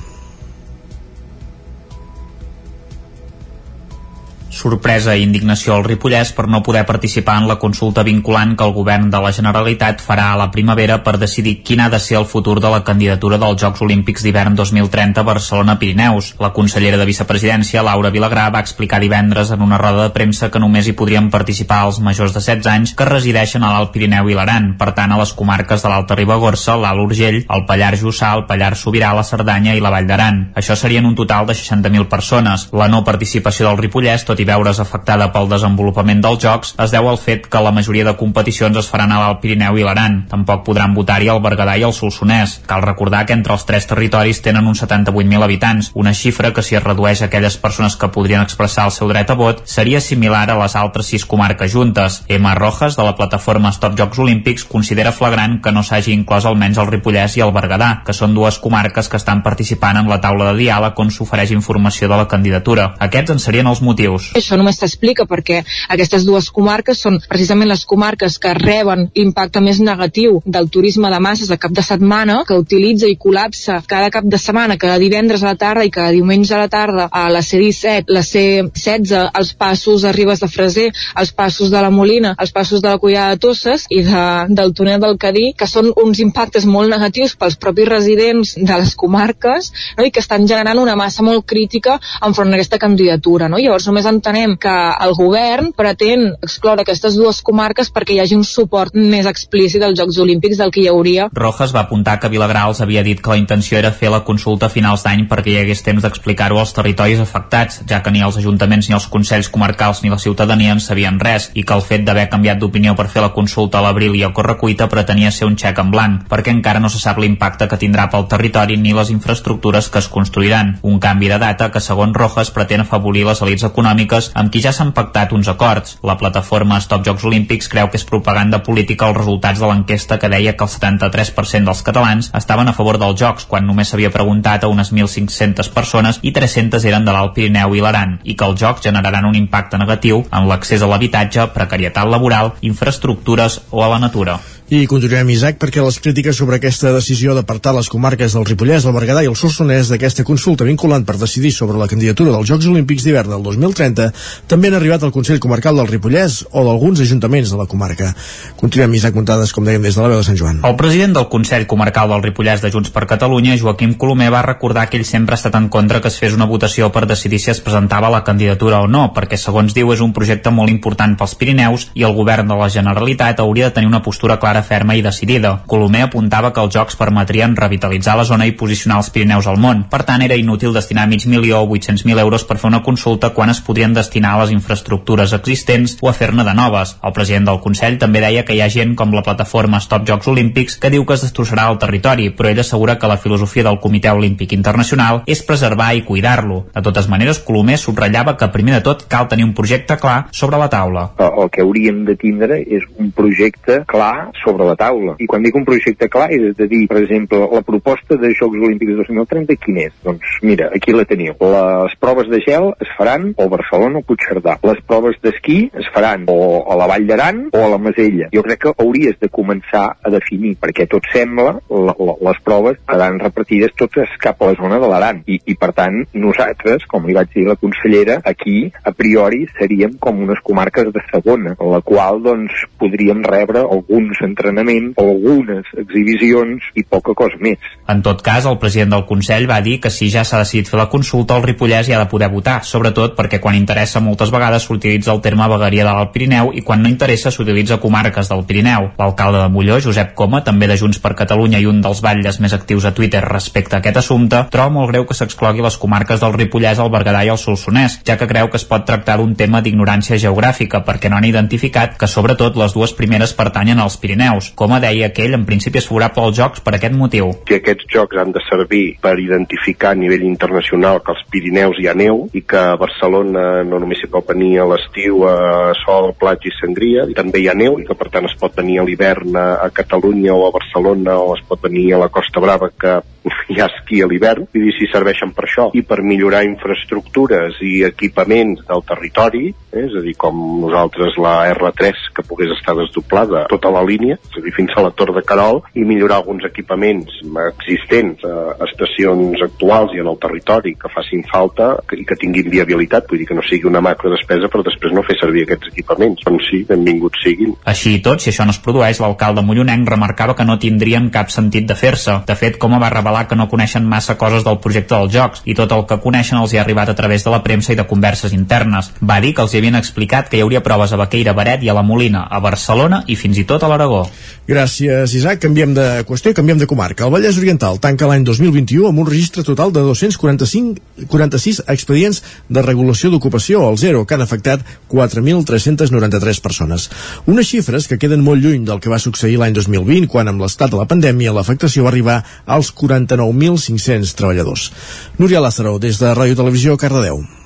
[SPEAKER 9] Sorpresa i indignació al Ripollès per no poder participar en la consulta vinculant que el govern de la Generalitat farà a la primavera per decidir quin ha de ser el futur de la candidatura dels Jocs Olímpics d'hivern 2030 a Barcelona-Pirineus. La consellera de Vicepresidència, Laura Vilagrà, va explicar divendres en una roda de premsa que només hi podrien participar els majors de 16 anys que resideixen a l'Alt Pirineu i l'Aran, per tant a les comarques de l'Alta Ribagorça, l'Alt Urgell, el Pallars Jussà, el Pallars Sobirà, la Cerdanya i la Vall d'Aran. Això serien un total de 60.000 persones. La no participació del Ripollès, tot i veure's afectada pel desenvolupament dels Jocs es deu al fet que la majoria de competicions es faran a l'Alt Pirineu i l'Aran. Tampoc podran votar-hi el Berguedà i el Solsonès. Cal recordar que entre els tres territoris tenen uns 78.000 habitants, una xifra que si es redueix a aquelles persones que podrien expressar el seu dret a vot seria similar a les altres sis comarques juntes. Emma Rojas, de la plataforma Stop Jocs Olímpics, considera flagrant que no s'hagi inclòs almenys el Ripollès i el Berguedà, que són dues comarques que estan participant en la taula de diàleg on s'ofereix informació de la candidatura. Aquests en serien els motius.
[SPEAKER 23] Això només s'explica perquè aquestes dues comarques són precisament les comarques que reben l'impacte més negatiu del turisme de masses a cap de setmana, que utilitza i col·lapsa cada cap de setmana, cada divendres a la tarda i cada diumenge a la tarda a la C-17, la C-16, els passos de Ribes de Freser, els passos de la Molina, els passos de la Collada de Tosses i de, del túnel del Cadí, que són uns impactes molt negatius pels propis residents de les comarques no? i que estan generant una massa molt crítica enfront d'aquesta candidatura. No? Llavors només entenem que el govern pretén excloure aquestes dues comarques perquè hi hagi un suport més explícit als Jocs Olímpics del que hi hauria.
[SPEAKER 9] Rojas va apuntar que Vilagrals havia dit que la intenció era fer la consulta a finals d'any perquè hi hagués temps d'explicar-ho als territoris afectats, ja que ni els ajuntaments ni els consells comarcals ni la ciutadania en sabien res i que el fet d'haver canviat d'opinió per fer la consulta a l'abril i a correcuita pretenia ser un xec en blanc, perquè encara no se sap l'impacte que tindrà pel territori ni les infraestructures que es construiran. Un canvi de data que, segons Rojas, pretén afavorir les elites econòmiques amb qui ja s'han pactat uns acords. La plataforma Stop Jocs Olímpics creu que és propaganda política els resultats de l'enquesta que deia que el 73% dels catalans estaven a favor dels Jocs, quan només s'havia preguntat a unes 1.500 persones i 300 eren de l'Alt Pirineu i l'Aran, i que els Jocs generaran un impacte negatiu en l'accés a l'habitatge, precarietat laboral, infraestructures o a la natura.
[SPEAKER 1] I continuem, Isaac, perquè les crítiques sobre aquesta decisió d'apartar les comarques del Ripollès, el Berguedà i el Solsonès d'aquesta consulta vinculant per decidir sobre la candidatura dels Jocs Olímpics d'hivern del 2030 també han arribat al Consell Comarcal del Ripollès o d'alguns ajuntaments de la comarca. Continuem, Isaac Montades, com dèiem, des de la veu de Sant Joan.
[SPEAKER 9] El president del Consell Comarcal del Ripollès de Junts per Catalunya, Joaquim Colomer, va recordar que ell sempre ha estat en contra que es fes una votació per decidir si es presentava la candidatura o no, perquè, segons diu, és un projecte molt important pels Pirineus i el govern de la Generalitat hauria de tenir una postura clara clara, ferma i decidida. Colomer apuntava que els jocs permetrien revitalitzar la zona i posicionar els Pirineus al món. Per tant, era inútil destinar mig milió o 800.000 euros per fer una consulta quan es podrien destinar a les infraestructures existents o a fer-ne de noves. El president del Consell també deia que hi ha gent com la plataforma Stop Jocs Olímpics que diu que es destrossarà el territori, però ell assegura que la filosofia del Comitè Olímpic Internacional és preservar i cuidar-lo. De totes maneres, Colomer subratllava que primer de tot cal tenir un projecte clar sobre la taula.
[SPEAKER 24] El que hauríem de tindre és un projecte clar sobre sobre la taula. I quan dic un projecte clar és de dir, per exemple, la proposta de Jocs Olímpics 2030 quin és? Doncs mira, aquí la teniu. Les proves de gel es faran o a Barcelona o Puigcerdà. Les proves d'esquí es faran o a la Vall d'Aran o a la Masella. Jo crec que hauries de començar a definir, perquè tot sembla, la, la, les proves seran repartides totes cap a la zona de l'Aran. I, I per tant, nosaltres, com li vaig dir la consellera, aquí, a priori, seríem com unes comarques de segona, la qual, doncs, podríem rebre alguns entrenament o algunes exhibicions i poca cosa més.
[SPEAKER 9] En tot cas, el president del Consell va dir que si ja s'ha decidit fer la consulta, el Ripollès hi ha de poder votar, sobretot perquè quan interessa moltes vegades s'utilitza el terme vegueria de l'Alt Pirineu i quan no interessa s'utilitza comarques del Pirineu. L'alcalde de Molló, Josep Coma, també de Junts per Catalunya i un dels batlles més actius a Twitter respecte a aquest assumpte, troba molt greu que s'exclogui les comarques del Ripollès, el Berguedà i el Solsonès, ja que creu que es pot tractar d'un tema d'ignorància geogràfica, perquè no han identificat que sobretot les dues primeres pertanyen als Pirineus Pirineus. Com deia que ell en principi és favorable als jocs per aquest motiu.
[SPEAKER 25] Que aquests jocs han de servir per identificar a nivell internacional que als Pirineus hi ha neu i que a Barcelona no només s'hi pot venir a l'estiu a sol, platja i sangria, i també hi ha neu i que per tant es pot venir a l'hivern a Catalunya o a Barcelona o es pot venir a la Costa Brava que hi ha esquí a l'hivern, vull dir, si serveixen per això i per millorar infraestructures i equipaments del territori, eh, és a dir, com nosaltres la R3 que pogués estar desdoblada tota la línia, és a dir, fins a la Tor de Carol, i millorar alguns equipaments existents a estacions actuals i en el territori que facin falta i que tinguin viabilitat, vull dir que no sigui una macro despesa però després no fer servir aquests equipaments. Doncs sí, benvinguts siguin.
[SPEAKER 9] Així i tot, si això no es produeix, l'alcalde Mollonenc remarcava que no tindrien cap sentit de fer-se. De fet, com va revelar que no coneixen massa coses del projecte dels jocs i tot el que coneixen els hi ha arribat a través de la premsa i de converses internes. Va dir que els hi havien explicat que hi hauria proves a Baqueira, Baret i a la Molina, a Barcelona i fins i tot a l'Aragó.
[SPEAKER 1] Gràcies, Isaac. Canviem de qüestió canviem de comarca. El Vallès Oriental tanca l'any 2021 amb un registre total de 245 46 expedients de regulació d'ocupació al zero que han afectat 4.393 persones. Unes xifres que queden molt lluny del que va succeir l'any 2020, quan amb l'estat de la pandèmia l'afectació va arribar als 49.500 treballadors. Núria Lázaro, des de Ràdio Televisió, Cardedeu.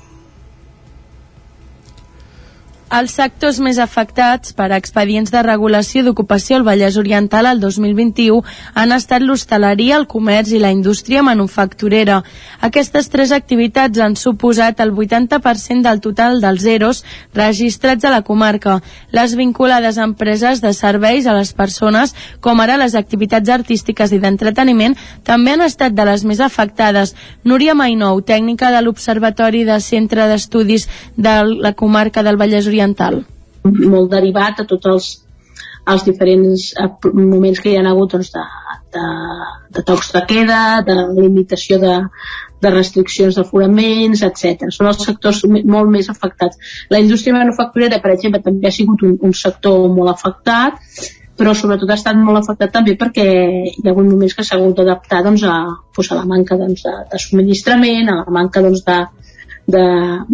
[SPEAKER 13] Els sectors més afectats per expedients de regulació d'ocupació al Vallès Oriental al 2021 han estat l'hostaleria, el comerç i la indústria manufacturera. Aquestes tres activitats han suposat el 80% del total dels zeros registrats a la comarca. Les vinculades a empreses de serveis a les persones, com ara les activitats artístiques i d'entreteniment, també han estat de les més afectades. Núria Mainou, tècnica de l'Observatori de Centre d'Estudis de la comarca del Vallès Oriental, oriental.
[SPEAKER 26] Molt derivat a tots els, els diferents eh, moments que hi ha hagut doncs, de, de, de tocs de queda, de limitació de, de restriccions d'aforaments, etc. Són els sectors molt més afectats. La indústria manufacturera, per exemple, també ha sigut un, un sector molt afectat, però sobretot ha estat molt afectat també perquè hi ha hagut moments que s'ha hagut d'adaptar doncs, a, doncs, a la manca doncs, de, de subministrament, a la manca doncs, de, de,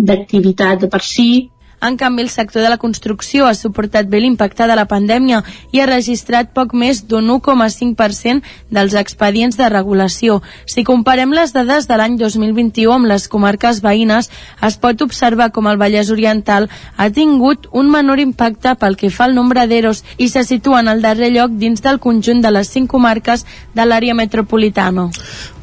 [SPEAKER 26] de per si
[SPEAKER 13] en canvi, el sector de la construcció ha suportat bé l'impacte de la pandèmia i ha registrat poc més d'un 1,5% dels expedients de regulació. Si comparem les dades de l'any 2021 amb les comarques veïnes, es pot observar com el Vallès Oriental ha tingut un menor impacte pel que fa al nombre d'eros i se situa en el darrer lloc dins del conjunt de les cinc comarques de l'àrea metropolitana.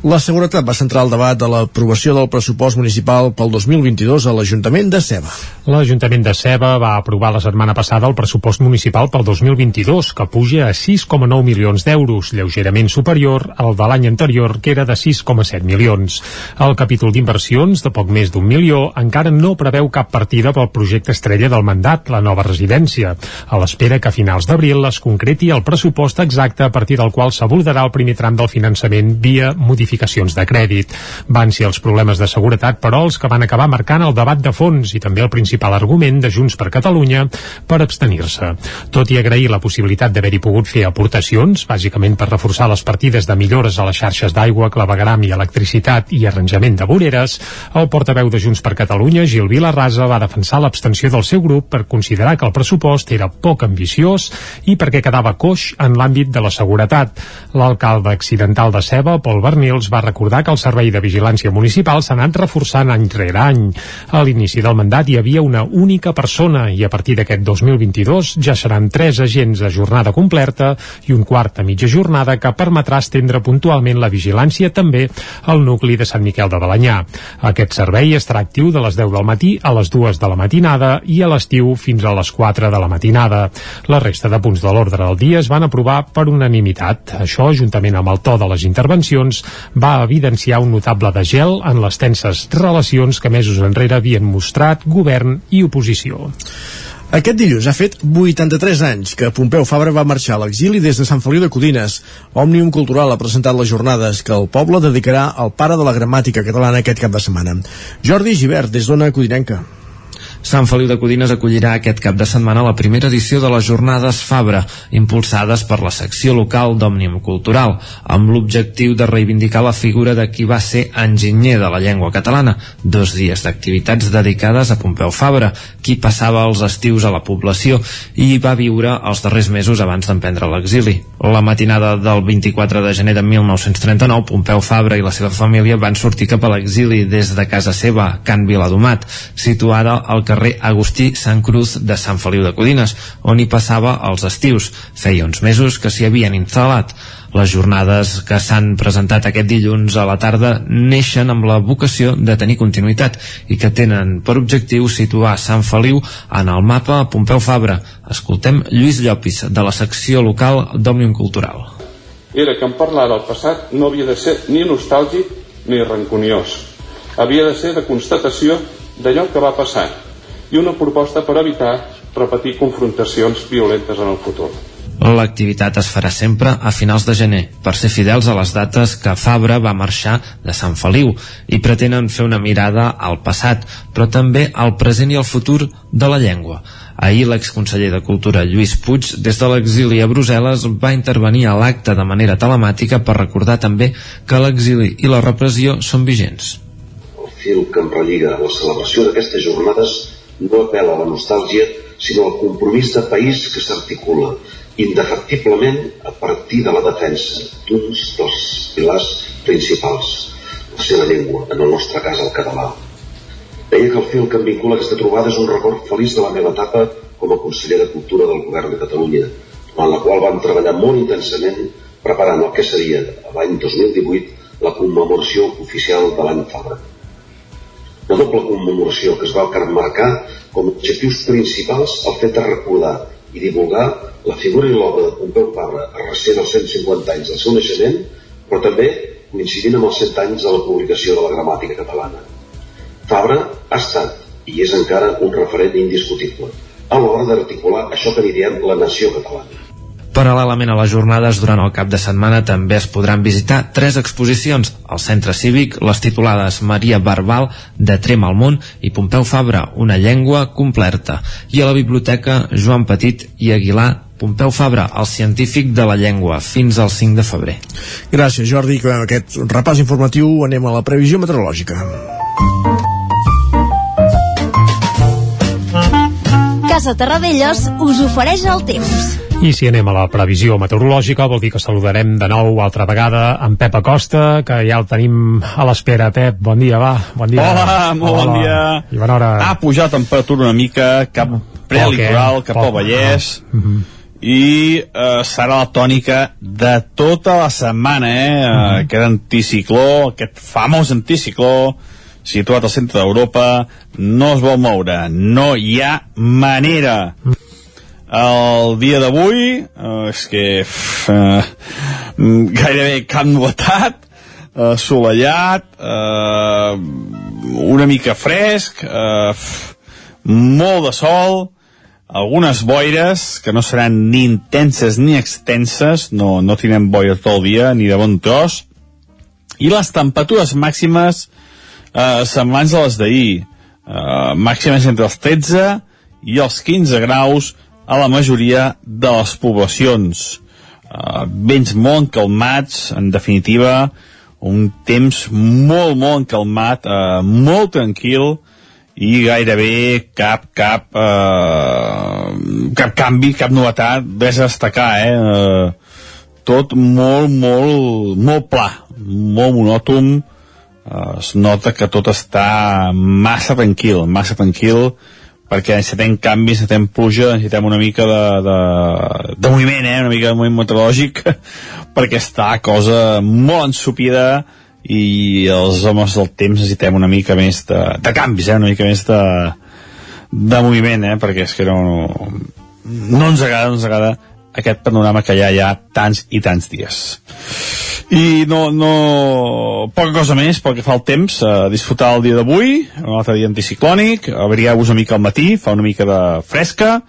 [SPEAKER 1] La seguretat va centrar el debat de l'aprovació del pressupost municipal pel 2022 a l'Ajuntament de Ceba.
[SPEAKER 4] L'Ajuntament l'Ajuntament de Ceba va aprovar la setmana passada el pressupost municipal pel 2022, que puja a 6,9 milions d'euros, lleugerament superior al de l'any anterior, que era de 6,7 milions. El capítol d'inversions, de poc més d'un milió, encara no preveu cap partida pel projecte estrella del mandat, la nova residència, a l'espera que a finals d'abril es concreti el pressupost exacte a partir del qual s'abordarà el primer tram del finançament via modificacions de crèdit. Van ser els problemes de seguretat, però, els que van acabar marcant el debat de fons i també el principal argument de Junts per Catalunya per abstenir-se. Tot i agrair la possibilitat d'haver-hi pogut fer aportacions, bàsicament per reforçar les partides de millores a les xarxes d'aigua, clavegram i electricitat i arranjament de voreres, el portaveu de Junts per Catalunya, Gil Vilarrasa, va defensar l'abstenció del seu grup per considerar que el pressupost era poc ambiciós i perquè quedava coix en l'àmbit de la seguretat. L'alcalde accidental de Ceba, Pol Bernils, va recordar que el Servei de Vigilància Municipal s'ha anat reforçant any rere any. A l'inici del mandat hi havia una única persona i a partir d'aquest 2022 ja seran tres agents a jornada completa i un quart a mitja jornada que permetrà estendre puntualment la vigilància també al nucli de Sant Miquel de Balanyà. Aquest servei estarà actiu de les 10 del matí a les 2 de la matinada i a l'estiu fins a les 4 de la matinada. La resta de punts de l'ordre del dia es van aprovar per unanimitat. Això, juntament amb el to de les intervencions, va evidenciar un notable de gel en les tenses relacions que mesos enrere havien mostrat govern i oposició.
[SPEAKER 1] Aquest dilluns ha fet 83 anys que Pompeu Fabra va marxar a l'exili des de Sant Feliu de Codines. Òmnium Cultural ha presentat les jornades que el poble dedicarà al pare de la gramàtica catalana aquest cap de setmana. Jordi Givert, des d'Ona Codinenca.
[SPEAKER 12] Sant Feliu de Codines acollirà aquest cap de setmana la primera edició de les Jornades Fabra, impulsades per la secció local d'Òmnium Cultural, amb l'objectiu de reivindicar la figura de qui va ser enginyer de la llengua catalana. Dos dies d'activitats dedicades a Pompeu Fabra, qui passava els estius a la població i va viure els darrers mesos abans d'emprendre l'exili. La matinada del 24 de gener de 1939, Pompeu Fabra i la seva família van sortir cap a l'exili des de casa seva, Can Viladomat, situada al carrer Agustí Sant Cruz de Sant Feliu de Codines, on hi passava els estius. Feia uns mesos que s'hi havien instal·lat. Les jornades que s'han presentat aquest dilluns a la tarda neixen amb la vocació de tenir continuïtat i que tenen per objectiu situar Sant Feliu en el mapa Pompeu Fabra. Escoltem Lluís Llopis, de la secció local d'Òmnium Cultural.
[SPEAKER 27] Era que en parlar del passat no havia de ser ni nostàlgic ni rancuniós. Havia de ser de constatació d'allò que va passar i una proposta per evitar repetir confrontacions violentes en el futur.
[SPEAKER 12] L'activitat es farà sempre a finals de gener, per ser fidels a les dates que Fabra va marxar de Sant Feliu i pretenen fer una mirada al passat, però també al present i al futur de la llengua. Ahir l'exconseller de Cultura Lluís Puig, des de l'exili a Brussel·les, va intervenir a l'acte de manera telemàtica per recordar també que l'exili i la repressió són vigents.
[SPEAKER 28] El fil que em relliga la celebració d'aquestes jornades no apela a la nostàlgia, sinó al compromís de país que s'articula indefectiblement a partir de la defensa d'uns dels pilars principals, la seva llengua, en el nostre cas el català. Deia que el fil que em vincula aquesta trobada és un record feliç de la meva etapa com a conseller de Cultura del Govern de Catalunya, en la qual vam treballar molt intensament preparant el que seria, l'any 2018, la commemoració oficial de l'any Fabra. Una doble commemoració que es va marcar com a objectius principals el fet de recordar i divulgar la figura i l'obra de Pompeu Fabra a recent dels 150 anys del seu naixement, però també coincidint amb els 100 anys de la publicació de la gramàtica catalana. Fabra ha estat i és encara un referent indiscutible a l'hora d'articular això que diem la nació catalana.
[SPEAKER 12] Paral·lelament a les jornades, durant el cap de setmana també es podran visitar tres exposicions al Centre Cívic, les titulades Maria Barbal, de Trem al món i Pompeu Fabra, una llengua completa, i a la Biblioteca Joan Petit i Aguilar, Pompeu Fabra, el científic de la llengua, fins al 5 de febrer.
[SPEAKER 1] Gràcies, Jordi, que aquest repàs informatiu anem a la previsió meteorològica.
[SPEAKER 16] Casa Terradellos us ofereix el temps.
[SPEAKER 4] I si anem a la previsió meteorològica, vol dir que saludarem de nou altra vegada en Pep Acosta, que ja el tenim a l'espera. Pep, bon dia, va. Bon dia.
[SPEAKER 17] Hola, molt Hola. bon dia.
[SPEAKER 4] I bona hora.
[SPEAKER 17] Ha pujat la temperatura una mica, cap prelitoral, cap al Vallès. Uh -huh. i eh, serà la tònica de tota la setmana eh? Uh -huh. aquest anticicló, aquest famós anticicló situat al centre d'Europa, no es vol moure, no hi ha manera. El dia d'avui eh, és que eh, gairebé cap novetat, eh, assolellat, eh, una mica fresc, eh, molt de sol, algunes boires que no seran ni intenses ni extenses, no, no tindrem boires tot el dia, ni de bon tros, i les temperatures màximes eh, semblants a les d'ahir, eh, màximes entre els 13 i els 15 graus a la majoria de les poblacions. Uh, vents molt encalmats, en definitiva, un temps molt, molt encalmat, uh, molt tranquil, i gairebé cap, cap, uh, cap canvi, cap novetat, res a destacar, eh? Uh, tot molt, molt, molt pla, molt monòton, uh, es nota que tot està massa tranquil, massa tranquil, perquè necessitem canvis, necessitem pluja, necessitem una mica de, de, de moviment, eh? una mica de moviment meteorològic, perquè està cosa molt ensupida i els homes del temps necessitem una mica més de, de canvis, eh? una mica més de, de moviment, eh? perquè és que no, no ens agrada, no ens agrada aquest panorama que hi ha ja tants i tants dies i no, no poca cosa més pel que fa el temps a disfrutar el dia d'avui un altre dia anticiclònic abrigar-vos una mica al matí, fa una mica de fresca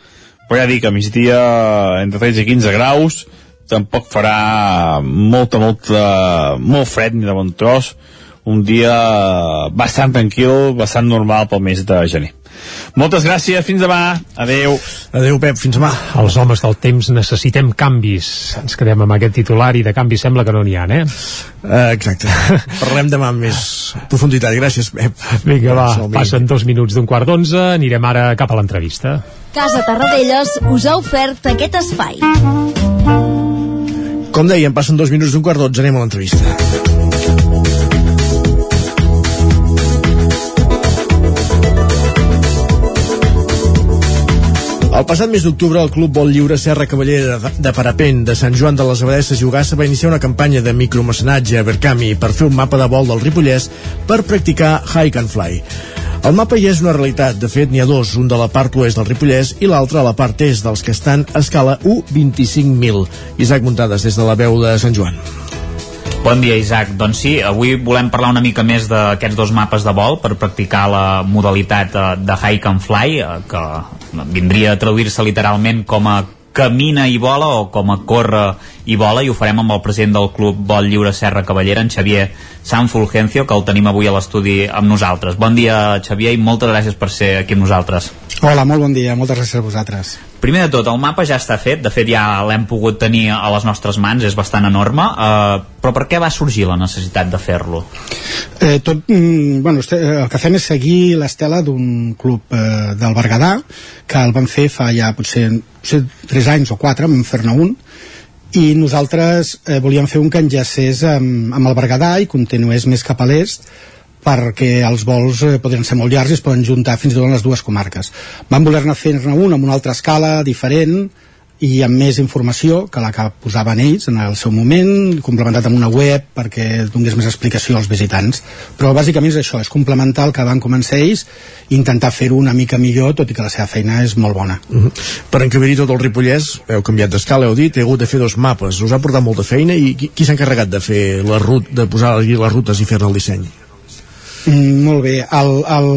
[SPEAKER 17] però ja dic, a migdia entre 13 i 15 graus tampoc farà molta, molta molt fred ni de bon tros un dia bastant tranquil bastant normal pel mes de gener moltes gràcies, fins demà. Adeu.
[SPEAKER 1] Adeu, Pep, fins demà.
[SPEAKER 4] Els homes del temps necessitem canvis. Ens quedem amb aquest titular i de canvis sembla que no n'hi ha, eh?
[SPEAKER 1] Uh, exacte. Parlem demà amb més profunditat. Gràcies, Pep.
[SPEAKER 4] Vinga, va, passen dos minuts d'un quart d'onze. Anirem ara cap a l'entrevista.
[SPEAKER 16] Casa Tarradellas us ha ofert aquest espai.
[SPEAKER 1] Com dèiem, passen dos minuts d'un quart d'onze. Anem a l'entrevista. El passat mes d'octubre, el Club Vol Lliure Serra Cavallera de, Parapent de Sant Joan de les Abadesses i Ugassa va iniciar una campanya de micromecenatge a Berkami per fer un mapa de vol del Ripollès per practicar Hike and Fly. El mapa ja és una realitat, de fet n'hi ha dos, un de la part oest del Ripollès i l'altre a la part est dels que estan a escala U25.000. Isaac Muntades, des de la veu de Sant Joan.
[SPEAKER 9] Bon dia, Isaac. Doncs sí, avui volem parlar una mica més d'aquests dos mapes de vol per practicar la modalitat eh, de hike and fly, eh, que vindria a traduir-se literalment com a camina i vola o com a corre i vola i ho farem amb el president del Club Vol Lliure Serra Cavallera, en Xavier San Fulgencio, que el tenim avui a l'estudi amb nosaltres. Bon dia, Xavier, i moltes gràcies per ser aquí amb nosaltres.
[SPEAKER 29] Hola, molt bon dia, moltes gràcies a vosaltres.
[SPEAKER 9] Primer de tot, el mapa ja està fet, de fet ja l'hem pogut tenir a les nostres mans, és bastant enorme, eh, però per què va sorgir la necessitat de fer-lo?
[SPEAKER 29] Eh, tot, mm, bueno, el que fem és seguir l'estela d'un club eh, del Berguedà, que el van fer fa ja potser, potser 3 anys o 4, vam fer-ne un, i nosaltres eh, volíem fer un que enllacés amb, amb el Berguedà i continués més cap a l'est perquè els vols eh, podrien ser molt llargs i es poden juntar fins i tot en les dues comarques. Vam voler-ne fer-ne un amb una altra escala diferent i amb més informació que la que posaven ells en el seu moment, complementat amb una web perquè donés més explicació als visitants. Però bàsicament és això, és complementar el que van començar ells i intentar fer-ho una mica millor, tot i que la seva feina és molt bona.
[SPEAKER 1] Uh -huh. Per encabir tot el Ripollès, heu canviat d'escala, heu dit, heu hagut de fer dos mapes. Us ha portat molta feina i qui, qui s'ha encarregat de fer la rut, de posar les rutes i fer-ne el disseny?
[SPEAKER 29] Mm, molt bé. El, el,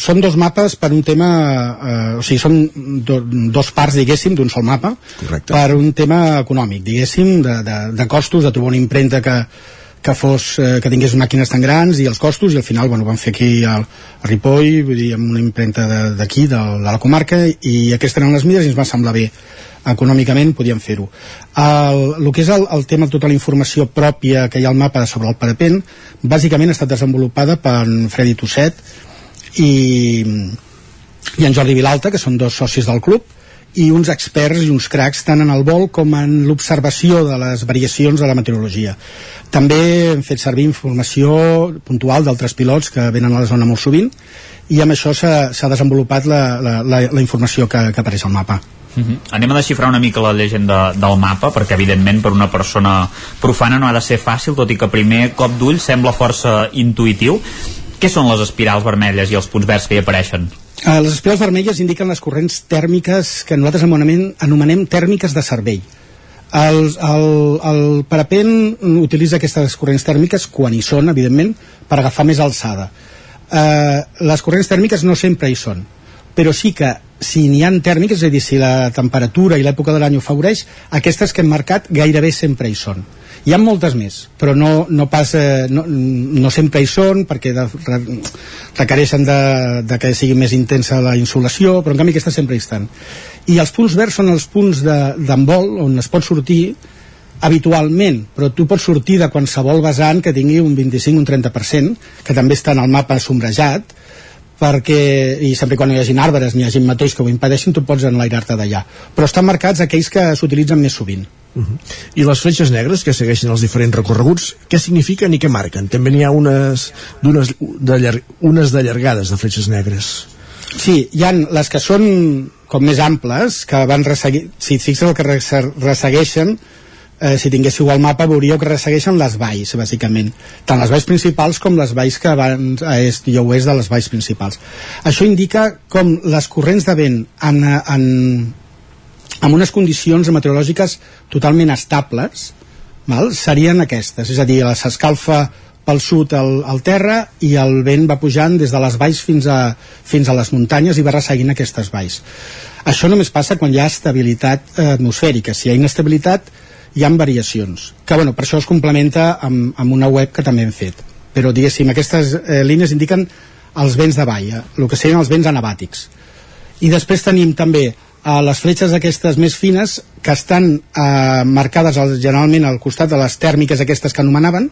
[SPEAKER 29] són dos mapes per un tema... Eh, o sigui, són do, dos parts, diguéssim, d'un sol mapa
[SPEAKER 1] Correcte.
[SPEAKER 29] per un tema econòmic, diguéssim, de, de, de costos, de trobar una impremta que, que fos eh, que tingués màquines tan grans i els costos i al final bueno, van fer aquí al, a Ripoll vull dir, amb una impremta d'aquí de, de, de la comarca i aquestes eren les mides i ens va semblar bé econòmicament podíem fer-ho. El, el que és el, el tema de tota la informació pròpia que hi ha al mapa sobre el parapent, bàsicament ha estat desenvolupada per Freddy Tosset i, i en Jordi Vilalta, que són dos socis del club, i uns experts i uns cracs tant en el vol com en l'observació de les variacions de la meteorologia. També hem fet servir informació puntual d'altres pilots que venen a la zona molt sovint i amb això s'ha desenvolupat la, la, la, la informació que, que apareix al mapa.
[SPEAKER 9] Uh -huh. Anem a desxifrar una mica la llegenda del mapa, perquè evidentment per una persona profana no ha de ser fàcil, tot i que primer cop d'ull sembla força intuïtiu. Què són les espirals vermelles i els punts verds que hi apareixen?
[SPEAKER 29] Uh, les espirals vermelles indiquen les corrents tèrmiques que nosaltres anomenem, anomenem tèrmiques de cervell. El, el, el parapent utilitza aquestes corrents tèrmiques quan hi són, evidentment, per agafar més alçada. Uh, les corrents tèrmiques no sempre hi són, però sí que si n'hi han tèrmiques, és a dir, si la temperatura i l'època de l'any ho favoreix, aquestes que hem marcat gairebé sempre hi són. Hi ha moltes més, però no, no, pas, no, no sempre hi són perquè de, re, requereixen de, de que sigui més intensa la insolació, però en canvi aquestes sempre hi estan. I els punts verds són els punts d'envol de, on es pot sortir habitualment, però tu pots sortir de qualsevol vessant que tingui un 25 un 30%, que també està en el mapa sombrejat, perquè, i sempre quan hi hagi arbres ni hi hagi matolls que ho impedeixin, tu pots enlairar-te d'allà. Però estan marcats aquells que s'utilitzen més sovint.
[SPEAKER 1] Uh -huh. I les fletxes negres que segueixen els diferents recorreguts, què signifiquen i què marquen? També n'hi ha unes, unes, de llar unes de llargades de fletxes negres.
[SPEAKER 29] Sí, hi han les que són com més amples, que van resseguir, si et fixes el que ressegueixen, eh, si tinguéssiu el mapa veuríeu que ressegueixen les valls, bàsicament. Tant les valls principals com les valls que van a est i a oest de les valls principals. Això indica com les corrents de vent en, en, amb unes condicions meteorològiques totalment estables val? serien aquestes, és a dir, s'escalfa pel sud el, el terra i el vent va pujant des de les valls fins a, fins a les muntanyes i va resseguint aquestes valls. Això només passa quan hi ha estabilitat eh, atmosfèrica. Si hi ha inestabilitat, hi ha variacions, que bueno, per això es complementa amb, amb una web que també hem fet. Però, diguéssim, aquestes eh, línies indiquen els vents de eh, el que serien els vents anabàtics. I després tenim també a les fletxes aquestes més fines que estan eh, marcades al, generalment al costat de les tèrmiques aquestes que anomenaven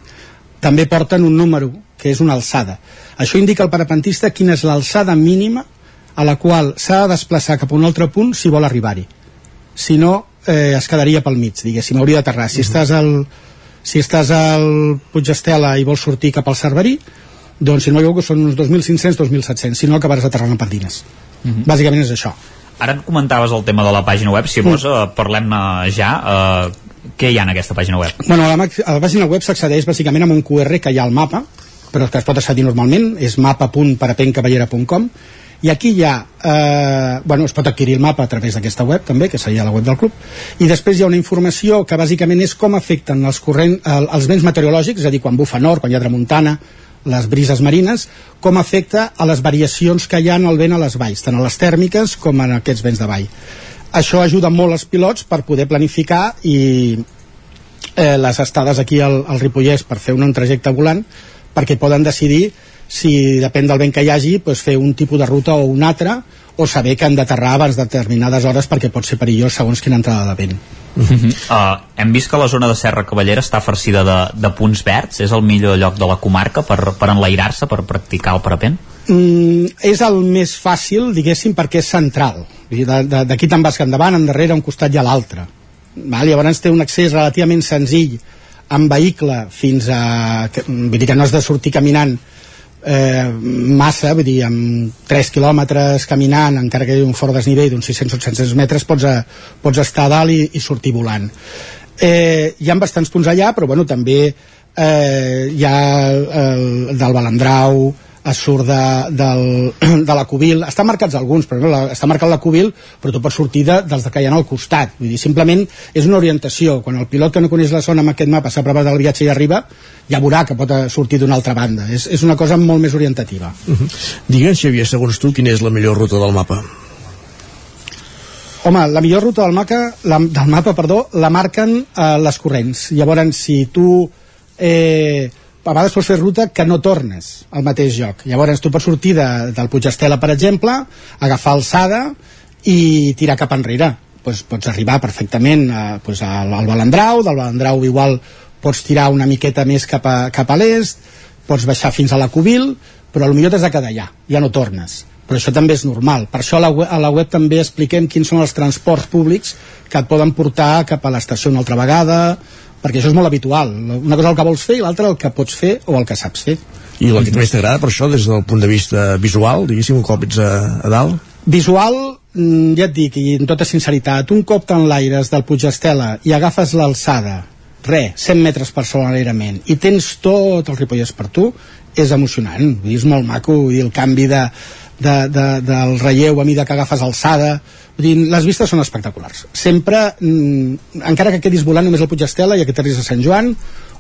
[SPEAKER 29] també porten un número que és una alçada això indica al parapentista quina és l'alçada mínima a la qual s'ha de desplaçar cap a un altre punt si vol arribar-hi si no eh, es quedaria pel mig diguéssim, hauria d'aterrar si, uh -huh. estàs al, si estàs al Puig Estela i vols sortir cap al Cerverí doncs si no hi que són uns 2.500-2.700 si no acabaràs aterrant a Pardines uh -huh. bàsicament és això
[SPEAKER 9] Ara et comentaves el tema de la pàgina web, si vols mm. parlem-ne ja. Eh, què hi ha en aquesta pàgina web?
[SPEAKER 29] Bueno, a la, a la pàgina web s'accedeix bàsicament amb un QR que hi ha al mapa, però que es pot accedir normalment, és mapa.parapencavallera.com i aquí hi ha, eh, bueno, es pot adquirir el mapa a través d'aquesta web també, que seria la web del club, i després hi ha una informació que bàsicament és com afecten els, corrent, el, els vents meteorològics, és a dir, quan bufa nord, quan hi ha tramuntana, les brises marines, com afecta a les variacions que hi ha en el vent a les valls, tant a les tèrmiques com en aquests vents de vall. Això ajuda molt els pilots per poder planificar i eh, les estades aquí al, al Ripollès per fer un trajecte volant perquè poden decidir si depèn del vent que hi hagi doncs fer un tipus de ruta o un altre o saber que han d'aterrar abans de determinades hores perquè pot ser perillós segons quina entrada de vent.
[SPEAKER 9] Uh -huh. uh, hem vist que la zona de Serra Cavallera està farcida de, de punts verds és el millor lloc de la comarca per, per enlairar-se, per practicar el parapent?
[SPEAKER 29] Mm, és el més fàcil, diguéssim, perquè és central. D'aquí te'n vas endavant, endarrere, un costat i a l'altre. Llavors té un accés relativament senzill amb vehicle fins a... Vull dir que no has de sortir caminant eh, massa, vull dir, amb 3 quilòmetres caminant, encara que hi un fort desnivell d'uns 600 o 700 metres, pots, a, pots estar a dalt i, i sortir volant. Eh, hi ha bastants punts allà, però bueno, també eh, hi ha el, el, del Balandrau, es surt de, del, de la Cubil. Estan marcats alguns, però no, la, està marcat la Cubil però tu pots sortir de, dels que hi ha al costat. Vull dir, simplement és una orientació. Quan el pilot que no coneix la zona amb aquest mapa s'ha provat del viatge i arriba, ja veurà que pot sortir d'una altra banda, és, és una cosa molt més orientativa.
[SPEAKER 1] Uh -huh. Digue'ns Xavier, segons tu quina és la millor ruta del mapa?
[SPEAKER 29] Home, la millor ruta del mapa, la, del mapa perdó, la marquen eh, les corrents. Llavors si tu eh, a vegades pots fer ruta que no tornes al mateix lloc. Llavors tu pots sortir de, del Puig Estela, per exemple, agafar alçada i tirar cap enrere. Pues, pots arribar perfectament a, pues, al, al Balandrau, del Balandrau igual pots tirar una miqueta més cap a, cap a l'est, pots baixar fins a la Cubil, però millor t'has de quedar allà, ja no tornes. Però això també és normal. Per això a la, web, a la web també expliquem quins són els transports públics que et poden portar cap a l'estació una altra vegada, perquè això és molt habitual. Una cosa el que vols fer i l'altra el que pots fer o el que saps fer.
[SPEAKER 1] I el que més t'agrada per això des del punt de vista visual diguéssim un cop ets a, a dalt?
[SPEAKER 29] Visual mm, ja et dic i en tota sinceritat un cop t'enlaires del Puig Estela i agafes l'alçada re, 100 metres per sobre l'airament i tens tot el Ripollès per tu és emocionant, és molt maco, dir, el canvi de, de, de, del relleu a mida que agafes alçada, vull dir, les vistes són espectaculars. Sempre, mm, encara que quedis volant només al Puig Estela i que aterris a Sant Joan,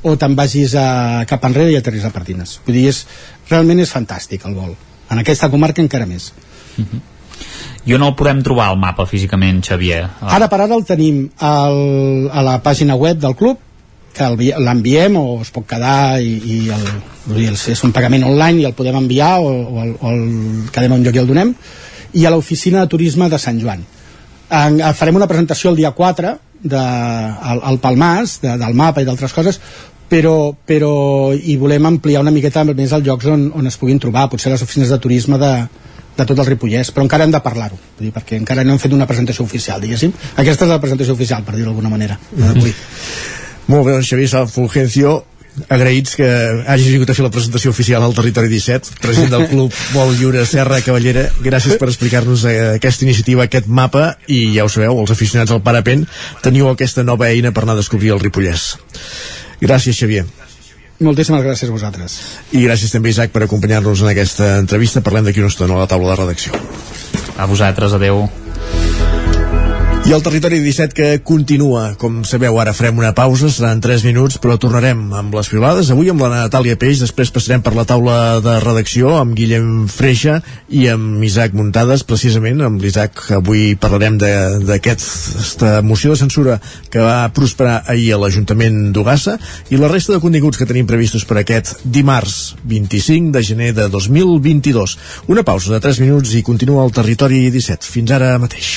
[SPEAKER 29] o te'n vagis a cap enrere i aterris a Pardines. Vull dir, és, realment és fantàstic el vol. En aquesta comarca encara més.
[SPEAKER 9] Uh -huh. I on el podem trobar, el mapa, físicament, Xavier?
[SPEAKER 29] Ara per ara el tenim al, a la pàgina web del club, que l'enviem o es pot quedar i, i el, dir, és un pagament online i el podem enviar o, o, el, o el quedem a un lloc i el donem. I a l'oficina de turisme de Sant Joan. En, farem una presentació el dia 4 de, al, al Palmàs de, del mapa i d'altres coses però, però hi volem ampliar una miqueta més els llocs on, on es puguin trobar, potser les oficines de turisme de, de tot el Ripollès, però encara hem de parlar-ho perquè encara no hem fet una presentació oficial diguéssim, aquesta és la presentació oficial per dir-ho d'alguna manera mm -hmm.
[SPEAKER 1] Molt bé, doncs Xavier Sala Fulgencio agraïts que hagi vingut a fer la presentació oficial al Territori 17, president del Club Vol Lliure Serra Cavallera. Gràcies per explicar-nos eh, aquesta iniciativa, aquest mapa, i ja ho sabeu, els aficionats al parapent, teniu aquesta nova eina per anar a descobrir el Ripollès. Gràcies, Xavier.
[SPEAKER 29] Moltíssimes gràcies a vosaltres.
[SPEAKER 1] I gràcies també, Isaac, per acompanyar-nos en aquesta entrevista. Parlem d'aquí una estona a la taula de redacció.
[SPEAKER 9] A vosaltres, adeu.
[SPEAKER 1] I el territori 17 que continua, com sabeu, ara farem una pausa, seran 3 minuts, però tornarem amb les filades. Avui amb la Natàlia Peix, després passarem per la taula de redacció amb Guillem Freixa i amb Isaac Muntades, precisament amb l'Isaac. Avui parlarem d'aquesta moció de censura que va prosperar ahir a l'Ajuntament d'Ugassa i la resta de continguts que tenim previstos per aquest dimarts 25 de gener de 2022. Una pausa de 3 minuts i continua el territori 17. Fins ara mateix.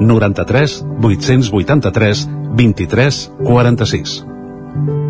[SPEAKER 18] 93 883 23 46.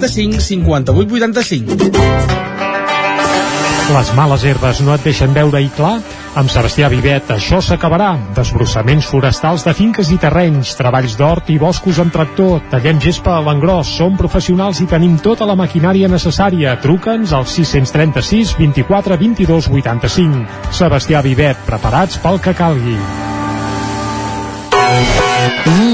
[SPEAKER 2] 35 58 85.
[SPEAKER 4] Les males herbes no et deixen veure i clar? Amb Sebastià Vivet això s'acabarà. Desbrossaments forestals de finques i terrenys, treballs d'hort i boscos amb tractor, tallem gespa a l'engròs, som professionals i tenim tota la maquinària necessària. Truca'ns al 636 24 22 85. Sebastià Vivet, preparats pel que calgui.
[SPEAKER 16] Quan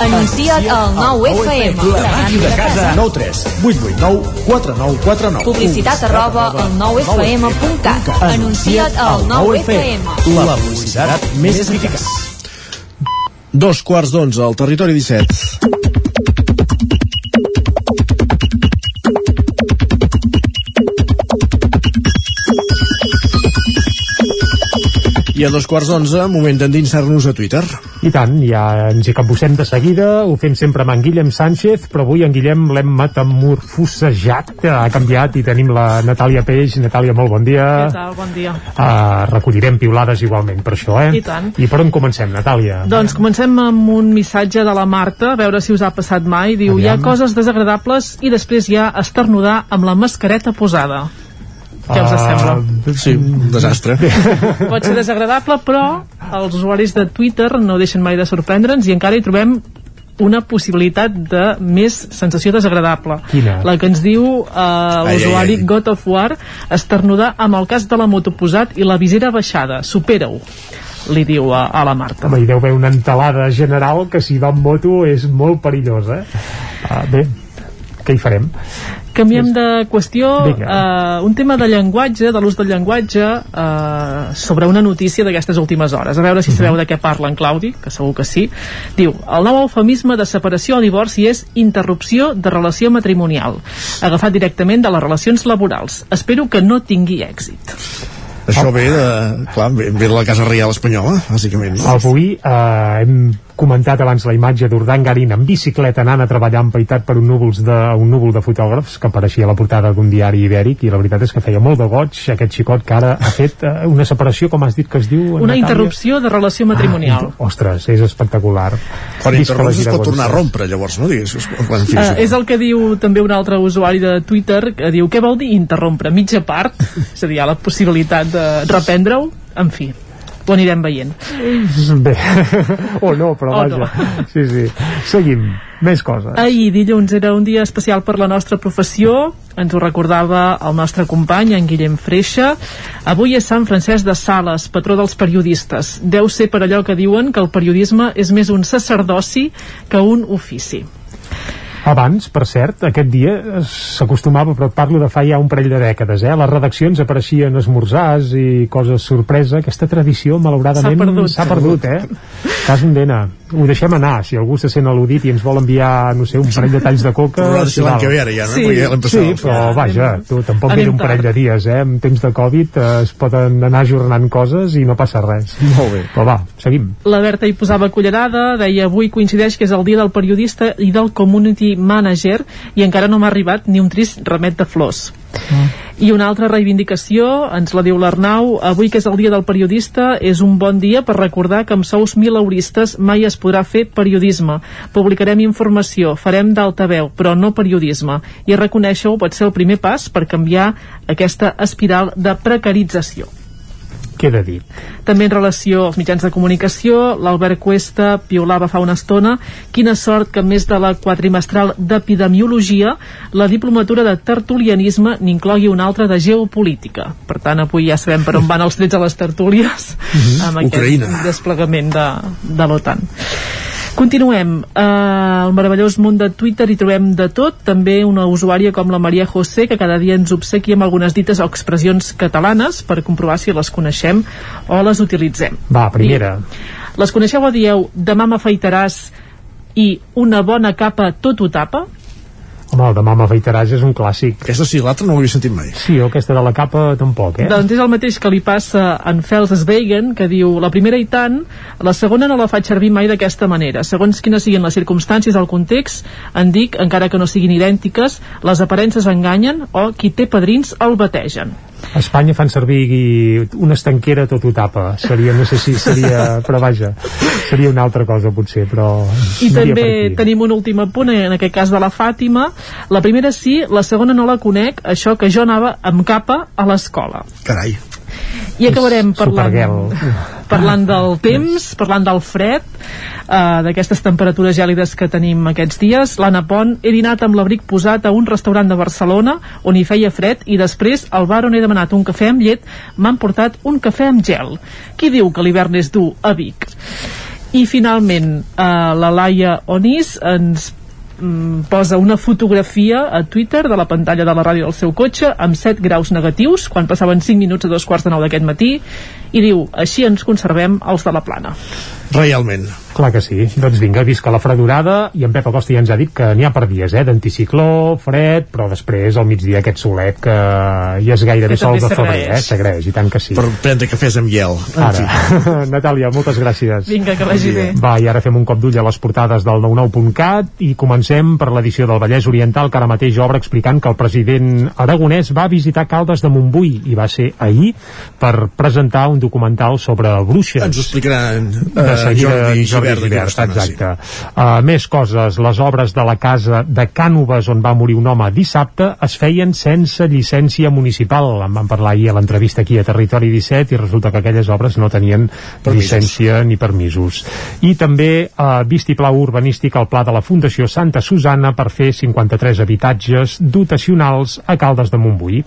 [SPEAKER 16] Anuncia't al 9FM.
[SPEAKER 30] La màquina de casa.
[SPEAKER 1] 9 3 8 8 9 4 9 4 9
[SPEAKER 16] Publicitat arroba al 9FM.cat. Anuncia't al 9FM.
[SPEAKER 1] La publicitat més eficaç. Dos quarts d'onze al territori 17. I a dos quarts d'onze, moment d'endinsar-nos a Twitter.
[SPEAKER 4] I tant, ja ens hi capbussem de seguida, ho fem sempre amb en Guillem Sánchez, però avui en Guillem l'hem metamorfosejat, ha canviat i tenim la Natàlia Peix. Natàlia, molt bon dia.
[SPEAKER 31] Què tal? Bon dia.
[SPEAKER 4] Uh, recollirem piulades igualment per això, eh?
[SPEAKER 31] I tant.
[SPEAKER 4] I per on comencem, Natàlia?
[SPEAKER 31] Doncs comencem amb un missatge de la Marta, a veure si us ha passat mai. Diu, hi ha coses desagradables i després hi ha esternudar amb la mascareta posada. Què us sembla?
[SPEAKER 1] Uh, sí, un desastre.
[SPEAKER 31] Pot ser desagradable, però els usuaris de Twitter no deixen mai de sorprendre'ns i encara hi trobem una possibilitat de més sensació desagradable.
[SPEAKER 4] Quina?
[SPEAKER 31] La que ens diu
[SPEAKER 4] Ai,
[SPEAKER 31] l'usuari. God of War esternudar amb el cas de la moto posat i la visera baixada. Supera-ho li diu a, a la Marta.
[SPEAKER 4] Home, hi deu haver una entelada general que si va amb moto és molt perillosa. Uh, bé, què hi farem?
[SPEAKER 31] Canviem de qüestió,
[SPEAKER 4] Vinga.
[SPEAKER 31] uh, un tema de llenguatge, de l'ús del llenguatge, uh, sobre una notícia d'aquestes últimes hores. A veure si sabeu de què parla en Claudi, que segur que sí. Diu, el nou eufemisme de separació o divorci és interrupció de relació matrimonial, agafat directament de les relacions laborals. Espero que no tingui èxit.
[SPEAKER 1] Això ve de, clar, ve, ve de la Casa Reial Espanyola, bàsicament.
[SPEAKER 4] Avui eh, hem comentat abans la imatge d'Urdangarín en bicicleta anant a treballar empaitat per un, núvols de, un núvol de fotògrafs que apareixia a la portada d'un diari ibèric i la veritat és que feia molt de goig aquest xicot que ara ha fet eh, una separació, com has dit que es diu?
[SPEAKER 31] Una
[SPEAKER 4] Natàlia?
[SPEAKER 31] interrupció de relació matrimonial.
[SPEAKER 4] Ah, ostres, és espectacular.
[SPEAKER 1] Quan interromps es pot tornar a rompre, llavors, no? Digues, quan, en fi,
[SPEAKER 31] Uh, és el que diu també un altre usuari de Twitter que diu què vol dir interrompre? Mitja part? és a dir, hi ha la possibilitat de reprendre-ho? En fi, ho anirem veient.
[SPEAKER 4] Bé, o no, però
[SPEAKER 31] O
[SPEAKER 4] vaja.
[SPEAKER 31] no.
[SPEAKER 4] Sí, sí. Seguim. Més coses.
[SPEAKER 31] Ahir, dilluns, era un dia especial per la nostra professió. Ens ho recordava el nostre company, en Guillem Freixa. Avui és Sant Francesc de Sales, patró dels periodistes. Deu ser per allò que diuen que el periodisme és més un sacerdoci que un ofici.
[SPEAKER 4] Abans, per cert, aquest dia s'acostumava, però parlo de fa ja un parell de dècades, eh? A les redaccions apareixien esmorzars i coses sorpresa. Aquesta tradició, malauradament,
[SPEAKER 31] S'ha perdut.
[SPEAKER 4] perdut, eh? Cas en. Ho deixem anar. Si algú se sent al·ludit i ens vol enviar, no sé, un parell de talls de coca...
[SPEAKER 1] A ser l'any que ve, ara ja, no?
[SPEAKER 31] Sí.
[SPEAKER 1] Perquè.
[SPEAKER 4] Sí, però vaja, tu, tampoc era un parell
[SPEAKER 31] tard.
[SPEAKER 4] de dies, eh? En temps de Covid eh, es poden anar ajornant coses i no passa res.
[SPEAKER 1] Molt bé.
[SPEAKER 4] Però va, seguim.
[SPEAKER 31] La Berta hi posava cullerada, deia avui coincideix que és el dia del periodista i del community manager i encara no m'ha arribat ni un trist remet de flors. I una altra reivindicació, ens la diu l'Arnau, avui que és el dia del periodista, és un bon dia per recordar que amb sous milauristes mai es podrà fer periodisme. Publicarem informació, farem d'altaveu, però no periodisme. I reconèixer-ho pot ser el primer pas per canviar aquesta espiral de precarització.
[SPEAKER 4] Queda dit.
[SPEAKER 31] També en relació als mitjans de comunicació, l'Albert Cuesta piolava fa una estona quina sort que més de la quadrimestral d'epidemiologia, la diplomatura de tertulianisme n'inclogui una altra de geopolítica. Per tant, avui ja sabem per on van els trets a les tertúlies amb aquest
[SPEAKER 1] Ucraïna.
[SPEAKER 31] desplegament de, de l'OTAN. Continuem. Eh, al meravellós món de Twitter hi trobem de tot, també una usuària com la Maria José, que cada dia ens obsequia amb algunes dites o expressions catalanes per comprovar si les coneixem o les utilitzem.
[SPEAKER 4] Va, primera.
[SPEAKER 31] Les coneixeu o dieu demà m'afaitaràs i una bona capa tot ho tapa?
[SPEAKER 4] Home, el demà m'afaitaràs és un clàssic.
[SPEAKER 1] Aquesta sí, l'altra no l'havia sentit mai.
[SPEAKER 4] Sí, o aquesta de la capa tampoc, eh?
[SPEAKER 31] Doncs és el mateix que li passa en Fels Sveigen, que diu la primera i tant, la segona no la faig servir mai d'aquesta manera. Segons quines siguin les circumstàncies del context, en dic, encara que no siguin idèntiques, les aparences enganyen o qui té padrins el bategen.
[SPEAKER 4] A Espanya fan servir una estanquera tot ho tapa. Seria, no sé si seria... Però vaja, seria una altra cosa potser, però...
[SPEAKER 31] I també tenim un últim apunt, en aquest cas de la Fàtima. La primera sí, la segona no la conec, això que jo anava amb capa a l'escola.
[SPEAKER 1] Carai.
[SPEAKER 31] I acabarem parlant, parlant del temps, parlant del fred, uh, d'aquestes temperatures gèlides que tenim aquests dies. L'Anna Pont, he dinat amb l'abric posat a un restaurant de Barcelona on hi feia fred i després al bar on he demanat un cafè amb llet m'han portat un cafè amb gel. Qui diu que l'hivern és dur a Vic? I finalment, eh, la Laia Onís ens mm, posa una fotografia a Twitter de la pantalla de la ràdio del seu cotxe amb 7 graus negatius quan passaven 5 minuts a dos quarts de nou d'aquest matí i diu, així ens conservem els de la plana.
[SPEAKER 1] Realment.
[SPEAKER 4] Clar que sí. Doncs vinga, visca la fredurada i en Pep Acosta ja ens ha dit que n'hi ha per dies, eh? D'anticicló, fred, però després al migdia aquest solet que ja és gairebé sol de febrer, eh? S'agraeix, i tant que sí.
[SPEAKER 1] Per prendre cafès amb hiel.
[SPEAKER 4] Ara. Natàlia, moltes gràcies.
[SPEAKER 31] Vinga, que vagi bé.
[SPEAKER 4] Va, i ara fem un cop d'ull a les portades del 99.cat i comencem per l'edició del Vallès Oriental que ara mateix obre explicant que el president aragonès va visitar Caldes de Montbui i va ser ahir per presentar un documental sobre bruixes.
[SPEAKER 1] Ens ho explicaran
[SPEAKER 4] de
[SPEAKER 1] eh,
[SPEAKER 4] seguida
[SPEAKER 1] Jordi
[SPEAKER 4] Jordi
[SPEAKER 1] Givert, estona, sí.
[SPEAKER 4] exacte. Uh, més coses, les obres de la casa de Cànoves on va morir un home dissabte es feien sense llicència municipal. En van parlar ahir a l'entrevista aquí a Territori 17 i resulta que aquelles obres no tenien
[SPEAKER 1] Permisos.
[SPEAKER 4] llicència ni permisos. I també uh, vistiplau urbanístic al pla de la Fundació Santa Susana per fer 53 habitatges dotacionals a Caldes de Montbui.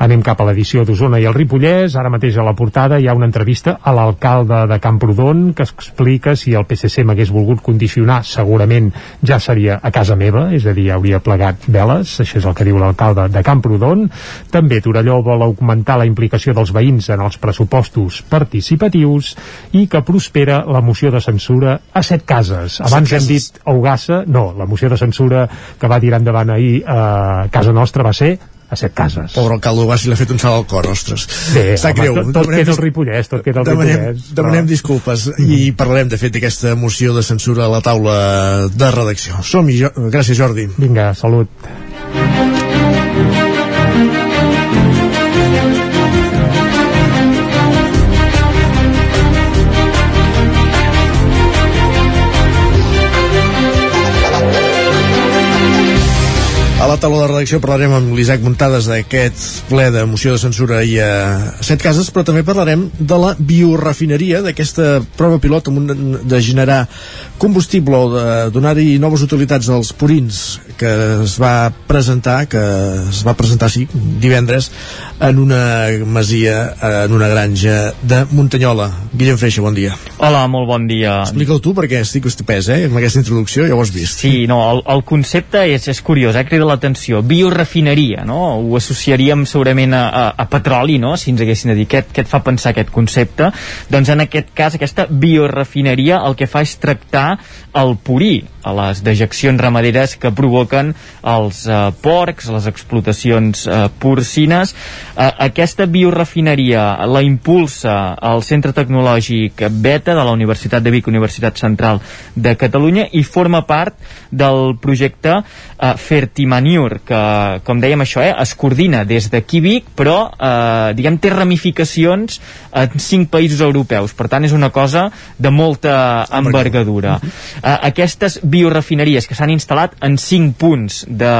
[SPEAKER 4] Anem cap a l'edició d'Osona i el Ripollès. Ara mateix a la portada hi ha una entrevista a l'alcalde de Camprodon que explica si el PSC m'hagués volgut condicionar segurament ja seria a casa meva, és a dir, hauria plegat veles, això és el que diu l'alcalde de Camprodon. També Torelló vol augmentar la implicació dels veïns en els pressupostos participatius i que prospera la moció de censura a set cases. Abans hem dit a Ugassa, no, la moció de censura que va tirar endavant ahir a casa nostra va ser a set cases.
[SPEAKER 1] Pobre alcalde Ubassi l'ha fet un salt al cor, ostres.
[SPEAKER 4] Bé,
[SPEAKER 1] Està
[SPEAKER 4] home,
[SPEAKER 1] greu.
[SPEAKER 4] tot, tot queda el Ripollès, tot queda el
[SPEAKER 1] demanem,
[SPEAKER 4] Ripollès.
[SPEAKER 1] demanem
[SPEAKER 4] però-
[SPEAKER 1] disculpes i parlarem de fet d'aquesta moció de censura a la taula de redacció. Som-hi, jo... gràcies Jordi.
[SPEAKER 4] Vinga, salut.
[SPEAKER 1] La taula de redacció parlarem amb l'Isaac Muntades d'aquest ple de moció de censura i a set cases, però també parlarem de la biorefineria, d'aquesta prova pilot amb un, de generar combustible o de donar-hi noves utilitats als purins que es va presentar, que es va presentar, sí, divendres, en una masia, en una granja de Muntanyola. Guillem Freixa, bon dia.
[SPEAKER 32] Hola, molt bon dia.
[SPEAKER 1] Explica-ho tu perquè estic estupès, eh? Amb aquesta introducció ja ho has vist.
[SPEAKER 32] Sí, no, el, el concepte és, és curiós, eh? crida l'atenció. Biorefineria, no? Ho associaríem segurament a, a, a petroli, no? Si ens haguessin de dir què, què et fa pensar aquest concepte. Doncs en aquest cas, aquesta biorefineria el que fa és tractar el purí, a les dejeccions ramaderes que provoquen els eh, porcs, les explotacions eh, porcines. Eh, aquesta biorefineria la impulsa el Centre Tecnològic Beta de la Universitat de Vic, Universitat Central de Catalunya, i forma part del projecte eh, Fertimanure, que, com dèiem això, eh, es coordina des d'aquí Vic, però, eh, diguem, té ramificacions en cinc països europeus. Per tant, és una cosa de molta envergadura. Eh, aquestes biorefineries que s'han instal·lat en cinc punts de,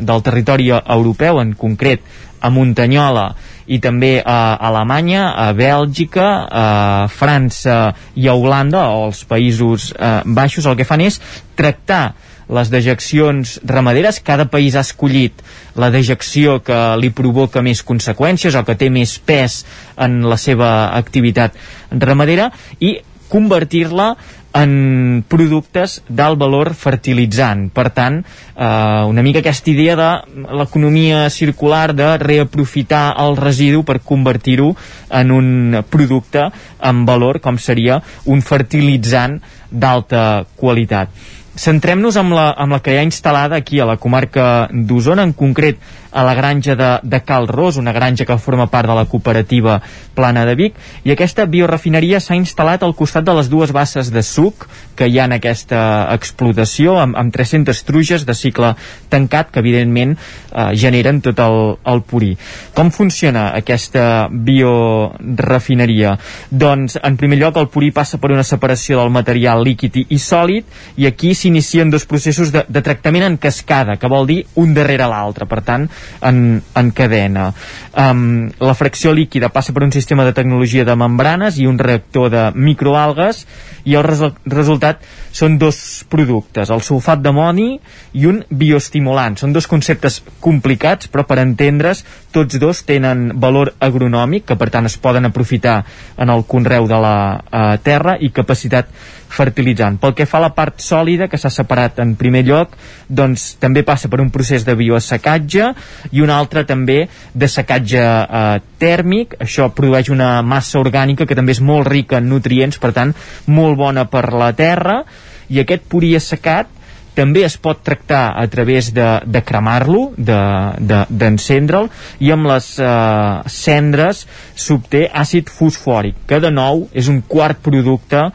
[SPEAKER 32] del territori europeu, en concret a Muntanyola i també a Alemanya, a Bèlgica, a França i a Holanda, o als Països eh, Baixos, el que fan és tractar les dejeccions ramaderes, cada país ha escollit la dejecció que li provoca més conseqüències o que té més pes en la seva activitat ramadera i convertir-la en productes d'alt valor fertilitzant. Per tant, eh, una mica aquesta idea de l'economia circular, de reaprofitar el residu per convertir-ho en un producte amb valor, com seria un fertilitzant d'alta qualitat. Centrem-nos amb, la, amb la que hi ha instal·lada aquí a la comarca d'Osona, en concret a la granja de, de Cal Ros, una granja que forma part de la cooperativa Plana de Vic, i aquesta biorefineria s'ha instal·lat al costat de les dues basses de suc que hi ha en aquesta explotació, amb, amb 300 truges de cicle tancat, que evidentment eh, generen tot el, el purí. Com funciona aquesta biorefineria? Doncs, en primer lloc, el purí passa per una separació del material líquid i, sòlid, i aquí s'inicien dos processos de, de tractament en cascada, que vol dir un darrere l'altre. Per tant, en, en cadena. Um, la fracció líquida passa per un sistema de tecnologia de membranes i un reactor de microalgues i el res resultat són dos productes, el sulfat d'amoni i un bioestimulant. Són dos conceptes complicats, però per entendre's, tots dos tenen valor agronòmic, que per tant es poden aprofitar en el conreu de la eh, terra, i capacitat fertilitzant. Pel que fa a la part sòlida, que s'ha separat en primer lloc, doncs també passa per un procés de bioassecatge i un altre també de secatge eh, tèrmic. Això produeix una massa orgànica que també és molt rica en nutrients, per tant, molt bona per la terra, i aquest purí assecat també es pot tractar a través de, de cremar-lo, d'encendre'l, de, de, i amb les eh, cendres s'obté àcid fosfòric, que de nou és un quart producte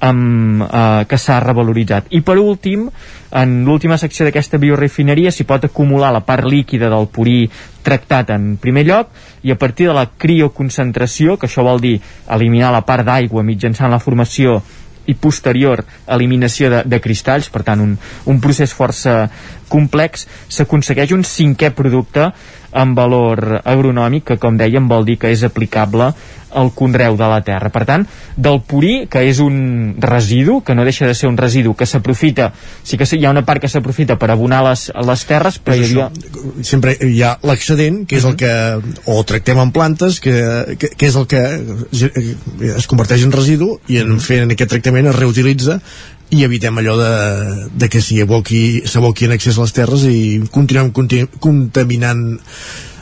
[SPEAKER 32] amb, eh, que s'ha revaloritzat. I per últim, en l'última secció d'aquesta biorefineria s'hi pot acumular la part líquida del purí tractat en primer lloc i a partir de la crioconcentració, que això vol dir eliminar la part d'aigua mitjançant la formació i posterior eliminació de, de cristalls, per tant un, un procés força complex, s'aconsegueix un cinquè producte amb valor agronòmic que com dèiem vol dir que és aplicable al conreu de la terra. Per tant, del purí, que és un residu, que no deixa de ser un residu que s'aprofita, sí que hi ha una part que s'aprofita per abonar les, les terres, però hi havia...
[SPEAKER 1] Sempre hi ha l'excedent, que és el que o tractem en plantes, que, que, que és el que es converteix en residu i en fent aquest tractament es reutilitza i evitem allò de, de que s'aboqui en excés a les terres i continuem continu, contaminant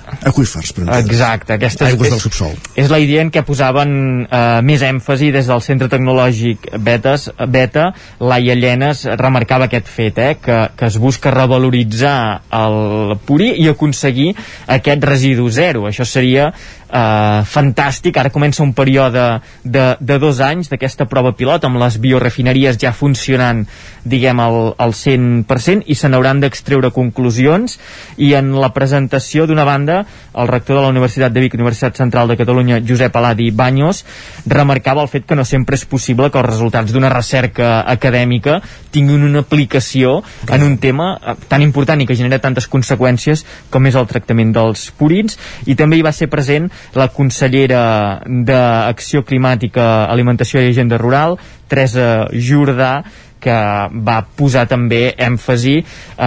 [SPEAKER 1] aqüífers, per
[SPEAKER 32] entendre. Exacte, aquesta
[SPEAKER 1] Aigües
[SPEAKER 32] és,
[SPEAKER 1] del subsol.
[SPEAKER 32] És la idea en què posaven eh, més èmfasi des del Centre Tecnològic Betes, Beta, Laia Llenes remarcava aquest fet, eh, que, que es busca revaloritzar el purí i aconseguir aquest residu zero. Això seria eh, fantàstic, ara comença un període de, de dos anys d'aquesta prova pilot amb les biorefineries ja funcionant diguem al, al 100% i se n'hauran d'extreure conclusions i en la presentació d'una banda el rector de la Universitat de Vic, Universitat Central de Catalunya Josep Aladi Baños remarcava el fet que no sempre és possible que els resultats d'una recerca acadèmica tinguin una aplicació en un tema eh, tan important i que genera tantes conseqüències com és el tractament dels purins. I també hi va ser present la consellera d'Acció Climàtica, Alimentació i Agenda Rural, Teresa Jordà, que va posar també èmfasi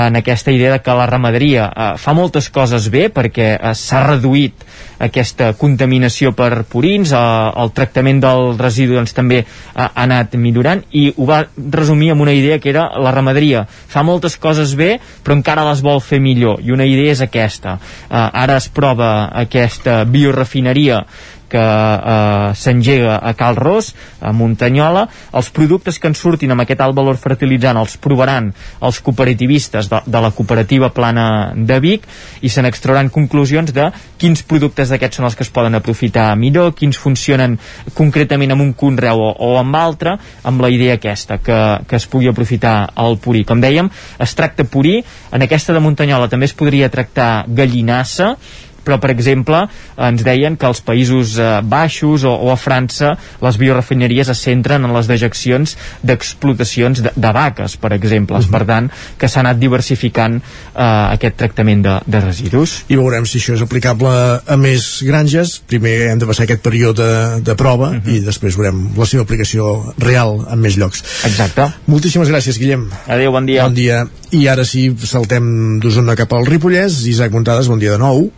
[SPEAKER 32] en aquesta idea de que la ramaderia eh, fa moltes coses bé perquè eh, s'ha reduït aquesta contaminació per purins, eh, el tractament del residu doncs, també ha, anat millorant i ho va resumir amb una idea que era la ramaderia fa moltes coses bé però encara les vol fer millor i una idea és aquesta eh, ara es prova aquesta biorefineria que eh, s'engega a Cal Ros, a Muntanyola. Els productes que en surtin amb aquest alt valor fertilitzant els provaran els cooperativistes de, de la cooperativa plana de Vic i se n'extrauran conclusions de quins productes d'aquests són els que es poden aprofitar millor, quins funcionen concretament amb un conreu o, o amb altre, amb la idea aquesta, que, que es pugui aprofitar el purí. Com dèiem, es tracta purí, en aquesta de Muntanyola també es podria tractar gallinassa, però per exemple ens deien que als Països eh, Baixos o, o a França les biorefineries es centren en les dejeccions d'explotacions de, de vaques, per exemple, uh -huh. per tant que s'ha anat diversificant eh, aquest tractament de, de residus.
[SPEAKER 1] I veurem si això és aplicable a més granges, primer hem de passar aquest període de, de prova uh -huh. i després veurem la seva aplicació real en més llocs.
[SPEAKER 32] Exacte.
[SPEAKER 1] Moltíssimes gràcies, Guillem.
[SPEAKER 32] Adéu, bon dia.
[SPEAKER 1] Bon dia. I ara sí, saltem d'Osona cap al Ripollès. Isaac Montades, bon dia de nou.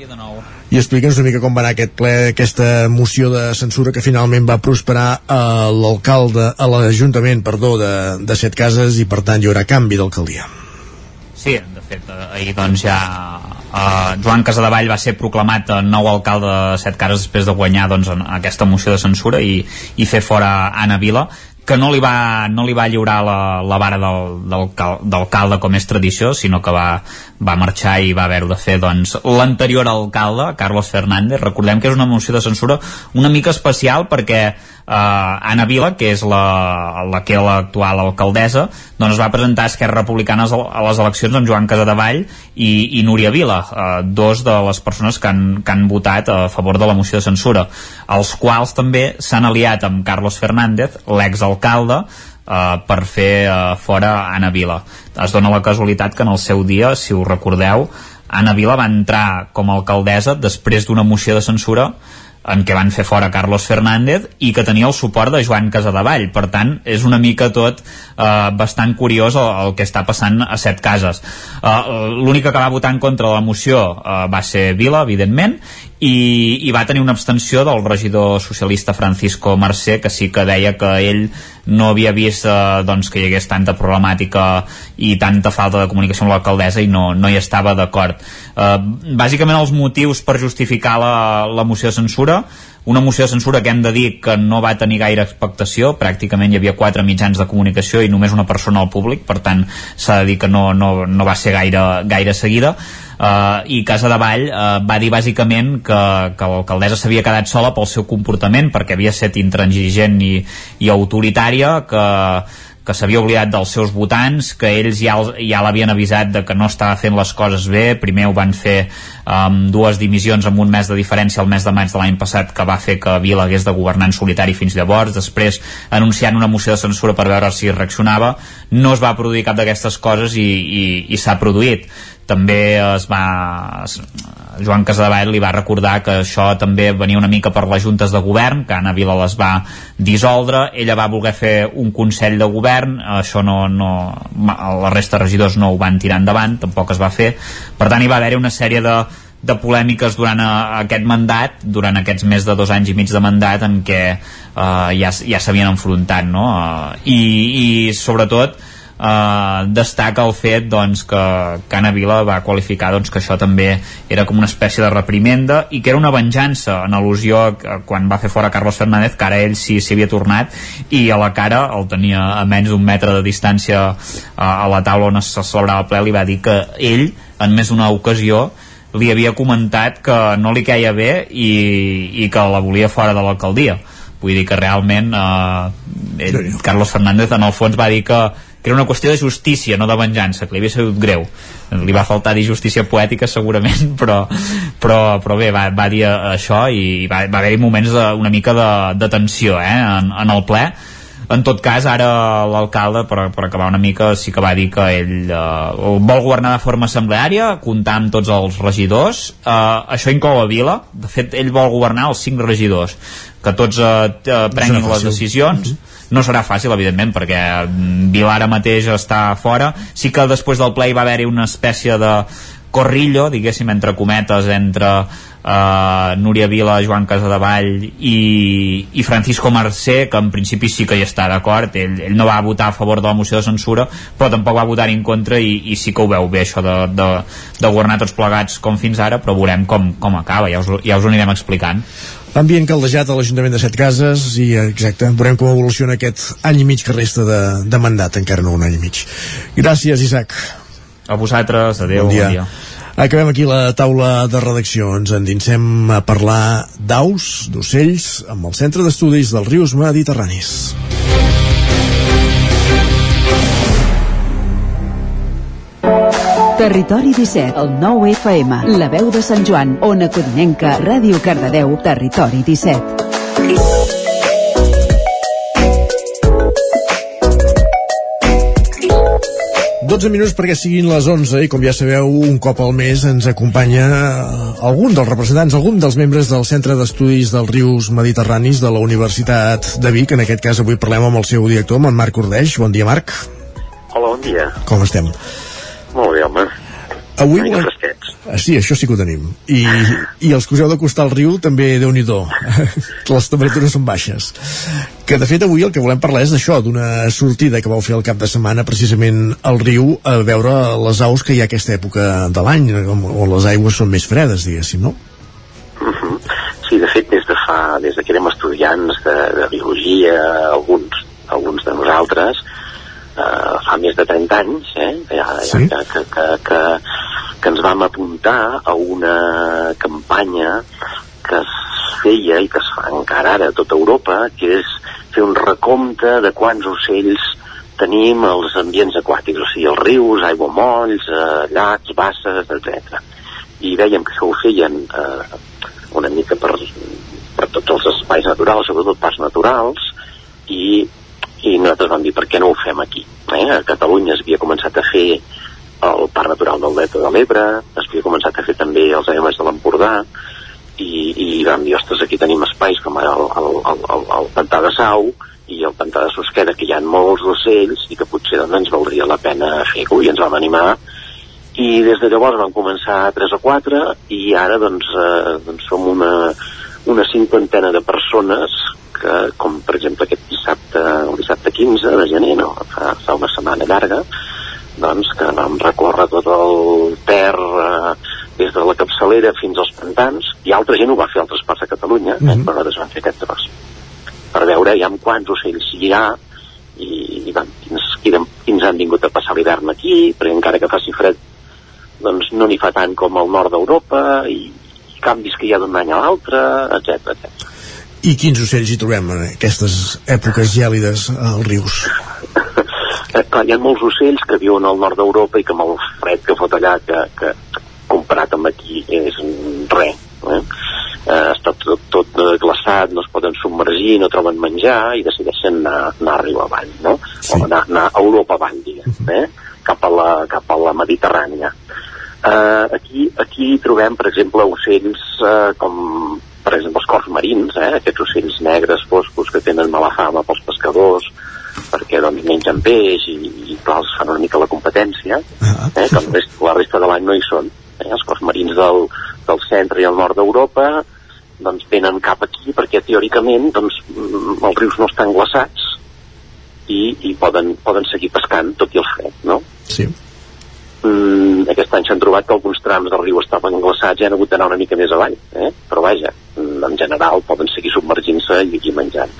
[SPEAKER 9] Dia de nou.
[SPEAKER 1] I explica'ns una mica com va anar aquest ple, aquesta moció de censura que finalment va prosperar a l'alcalde, a l'Ajuntament, perdó, de, de Set Cases i per tant hi haurà canvi d'alcaldia.
[SPEAKER 9] Sí, de fet, eh, ahir doncs ja eh, Joan Casadevall va ser proclamat nou alcalde de Set Cases després de guanyar doncs, aquesta moció de censura i, i fer fora Anna Vila que no li va, no li va lliurar la, la vara d'alcalde com és tradició, sinó que va, va marxar i va haver-ho de fer doncs, l'anterior alcalde, Carlos Fernández. Recordem que és una moció de censura una mica especial perquè eh, Anna Vila, que és la, la que l'actual alcaldessa, doncs va presentar Esquerra Republicana a les eleccions amb Joan Casadevall i, i Núria Vila, eh, dos de les persones que han, que han votat a favor de la moció de censura, els quals també s'han aliat amb Carlos Fernández, l'exalcalde, eh, per fer eh, fora Anna Vila. Es dona la casualitat que en el seu dia, si ho recordeu, Anna Vila va entrar com a alcaldessa després d'una moció de censura en què van fer fora Carlos Fernández i que tenia el suport de Joan Casadevall. Per tant és una mica tot eh, bastant curiós el, el que està passant a set cases. Eh, l'única que va votar en contra de la moció eh, va ser Vila, evidentment i, i va tenir una abstenció del regidor socialista Francisco Mercè que sí que deia que ell no havia vist eh, doncs, que hi hagués tanta problemàtica i tanta falta de comunicació amb l'alcaldessa i no, no hi estava d'acord eh, bàsicament els motius per justificar la, la moció de censura. Una moció de censura que hem de dir que no va tenir gaire expectació, pràcticament hi havia quatre mitjans de comunicació i només una persona al públic, per tant s'ha de dir que no, no, no va ser gaire, gaire seguida. Uh, i Casa de Vall uh, va dir bàsicament que, que l'alcaldessa s'havia quedat sola pel seu comportament perquè havia estat intransigent i, i autoritària que que s'havia oblidat dels seus votants, que ells ja, ja l'havien avisat de que no estava fent les coses bé, primer ho van fer um, dues dimissions amb un mes de diferència el mes de maig de l'any passat que va fer que Vila hagués de governar en solitari fins llavors, després anunciant una moció de censura per veure si reaccionava, no es va produir cap d'aquestes coses i, i, i s'ha produït també es va Joan Casadevall li va recordar que això també venia una mica per les juntes de govern, que Anna Vila les va dissoldre, ella va voler fer un consell de govern, això no, no la resta de regidors no ho van tirar endavant, tampoc es va fer. Per tant hi va haver una sèrie de, de polèmiques durant eh, aquest mandat, durant aquests més de dos anys i mig de mandat en què uh, ja, ja s'havien enfrontat no? Uh, i, i sobretot eh, destaca el fet doncs, que Cana Vila va qualificar doncs, que això també era com una espècie de reprimenda i que era una venjança en al·lusió a, quan va fer fora Carlos Fernández que ara ell sí s'hi havia tornat i a la cara el tenia a menys d'un metre de distància a, a la taula on es celebrava el ple li va dir que ell en més d'una ocasió li havia comentat que no li queia bé i, i que la volia fora de l'alcaldia. Vull dir que realment eh, ell, Carlos Fernández en el fons va dir que que era una qüestió de justícia, no de venjança, que li havia sigut greu. Li va faltar dir justícia poètica segurament, però, però, però bé, va, va dir això i va, va haver-hi moments de, una mica de, de tensió eh, en, en el ple. En tot cas, ara l'alcalde, per, per acabar una mica, sí que va dir que ell eh, vol governar de forma assembleària, comptar amb tots els regidors. Eh, això inclou a Vila. De fet, ell vol governar els cinc regidors, que tots eh, prenguin les decisions. Mm -hmm no serà fàcil, evidentment, perquè Vila ara mateix està fora. Sí que després del play va haver-hi una espècie de corrillo, diguéssim, entre cometes, entre uh, Núria Vila, Joan Casadevall i, i Francisco Mercè, que en principi sí que hi està d'acord, ell, ell no va votar a favor de la moció de censura, però tampoc va votar en contra i, i sí que ho veu bé això de, de, de governar tots plegats com fins ara, però veurem com, com acaba, ja us, ja us ho anirem explicant.
[SPEAKER 1] Ambient caldejat a l'Ajuntament de Set Cases i exacte, veurem com evoluciona aquest any i mig que resta de, de mandat, encara no un any i mig. Gràcies, Isaac.
[SPEAKER 9] A vosaltres, adeu, bon dia. Bon dia.
[SPEAKER 1] Acabem aquí la taula de redacció. Ens endinsem a parlar d'aus, d'ocells, amb el Centre d'Estudis dels Rius Mediterranis.
[SPEAKER 16] Territori 17, el 9 FM, la veu de Sant Joan, Ona Codinenca, Ràdio Cardedeu, Territori 17.
[SPEAKER 1] 12 minuts perquè siguin les 11 i com ja sabeu un cop al mes ens acompanya algun dels representants, algun dels membres del Centre d'Estudis dels Rius Mediterranis de la Universitat de Vic, en aquest cas avui parlem amb el seu director, amb en Marc Ordeix. Bon dia, Marc.
[SPEAKER 33] Hola, bon dia.
[SPEAKER 1] Com estem?
[SPEAKER 33] Molt bé, home.
[SPEAKER 1] Avui volem... Ah, sí, això sí que ho tenim. I, i els que us heu d'acostar al riu també, déu nhi Les temperatures són baixes. Que de fet avui el que volem parlar és d'això, d'una sortida que vau fer el cap de setmana precisament al riu a veure les aus que hi ha aquesta època de l'any, on les aigües són més fredes, diguéssim, no?
[SPEAKER 33] Uh -huh. Sí, de fet, des de fa, des de que érem estudiants de, de biologia, alguns, alguns de nosaltres, eh, fa més de 30 anys, eh, ja, sí? ja, que, que, que, que ens vam apuntar a una campanya que es feia i que es fa encara ara a tota Europa, que és fer un recompte de quants ocells tenim als ambients aquàtics, o sigui, els rius, aiguamolls, eh, llacs, basses, etc. I veiem que això ho feien eh, una mica per, per tots els espais naturals, sobretot parcs naturals, i i nosaltres vam dir per què no ho fem aquí eh? a Catalunya es havia començat a fer el Parc Natural del Delta de l'Ebre, s'havia començat a fer també els aigües de l'Empordà, i, i vam dir, ostres, aquí tenim espais com ara el, el, el, el, el Pantà de Sau i el Pantà de Susqueda, que hi ha molts ocells i que potser doncs, ens valdria la pena fer-ho i ens vam animar i des de llavors vam començar a 3 o 4 i ara doncs, eh, doncs som una, una cinquantena de persones que, com per exemple aquest dissabte, el dissabte 15 de gener, no, fa, fa una setmana llarga, doncs que vam recórrer tot el Ter eh, des de la capçalera fins als pantans, i altra gent ho va fer a altres parts de Catalunya, mm -hmm. eh, però nosaltres vam fer aquest tros, per veure ja amb quants ocells hi ha, i, i van, quins, quins han vingut a passar l'hivern aquí, perquè encara que faci fred doncs no n'hi fa tant com al nord d'Europa i, i canvis que hi ha d'un any a l'altre, etc etc.
[SPEAKER 1] I quins ocells hi trobem en aquestes èpoques gèlides als rius?
[SPEAKER 33] eh, clar, hi ha molts ocells que viuen al nord d'Europa i que amb el fred que fot allà, que, que comparat amb aquí és res. Eh? Eh, està tot, tot glaçat, no es poden submergir, no troben menjar i decideixen anar, anar a riu avall, no? Sí. O anar, anar a Europa avall, diguem, eh? cap, a la, cap a la Mediterrània. Eh, aquí, aquí trobem, per exemple, ocells eh, com, per exemple, els cors marins, eh? aquests ocells negres, foscos, que tenen mala fama pels pescadors, perquè doncs, mengen peix i, i clar, els fan una mica la competència, eh, que la resta, la resta de l'any no hi són. Eh, els cors marins del, del centre i el nord d'Europa doncs venen cap aquí perquè teòricament doncs, mm, els rius no estan glaçats i, i poden, poden seguir pescant tot i el fred, no?
[SPEAKER 1] Sí.
[SPEAKER 33] Mm, aquest any s'han trobat que alguns trams del riu estaven glaçats i han hagut d'anar una mica més avall, eh? però vaja, mm, en general poden seguir submergint-se i, i menjant.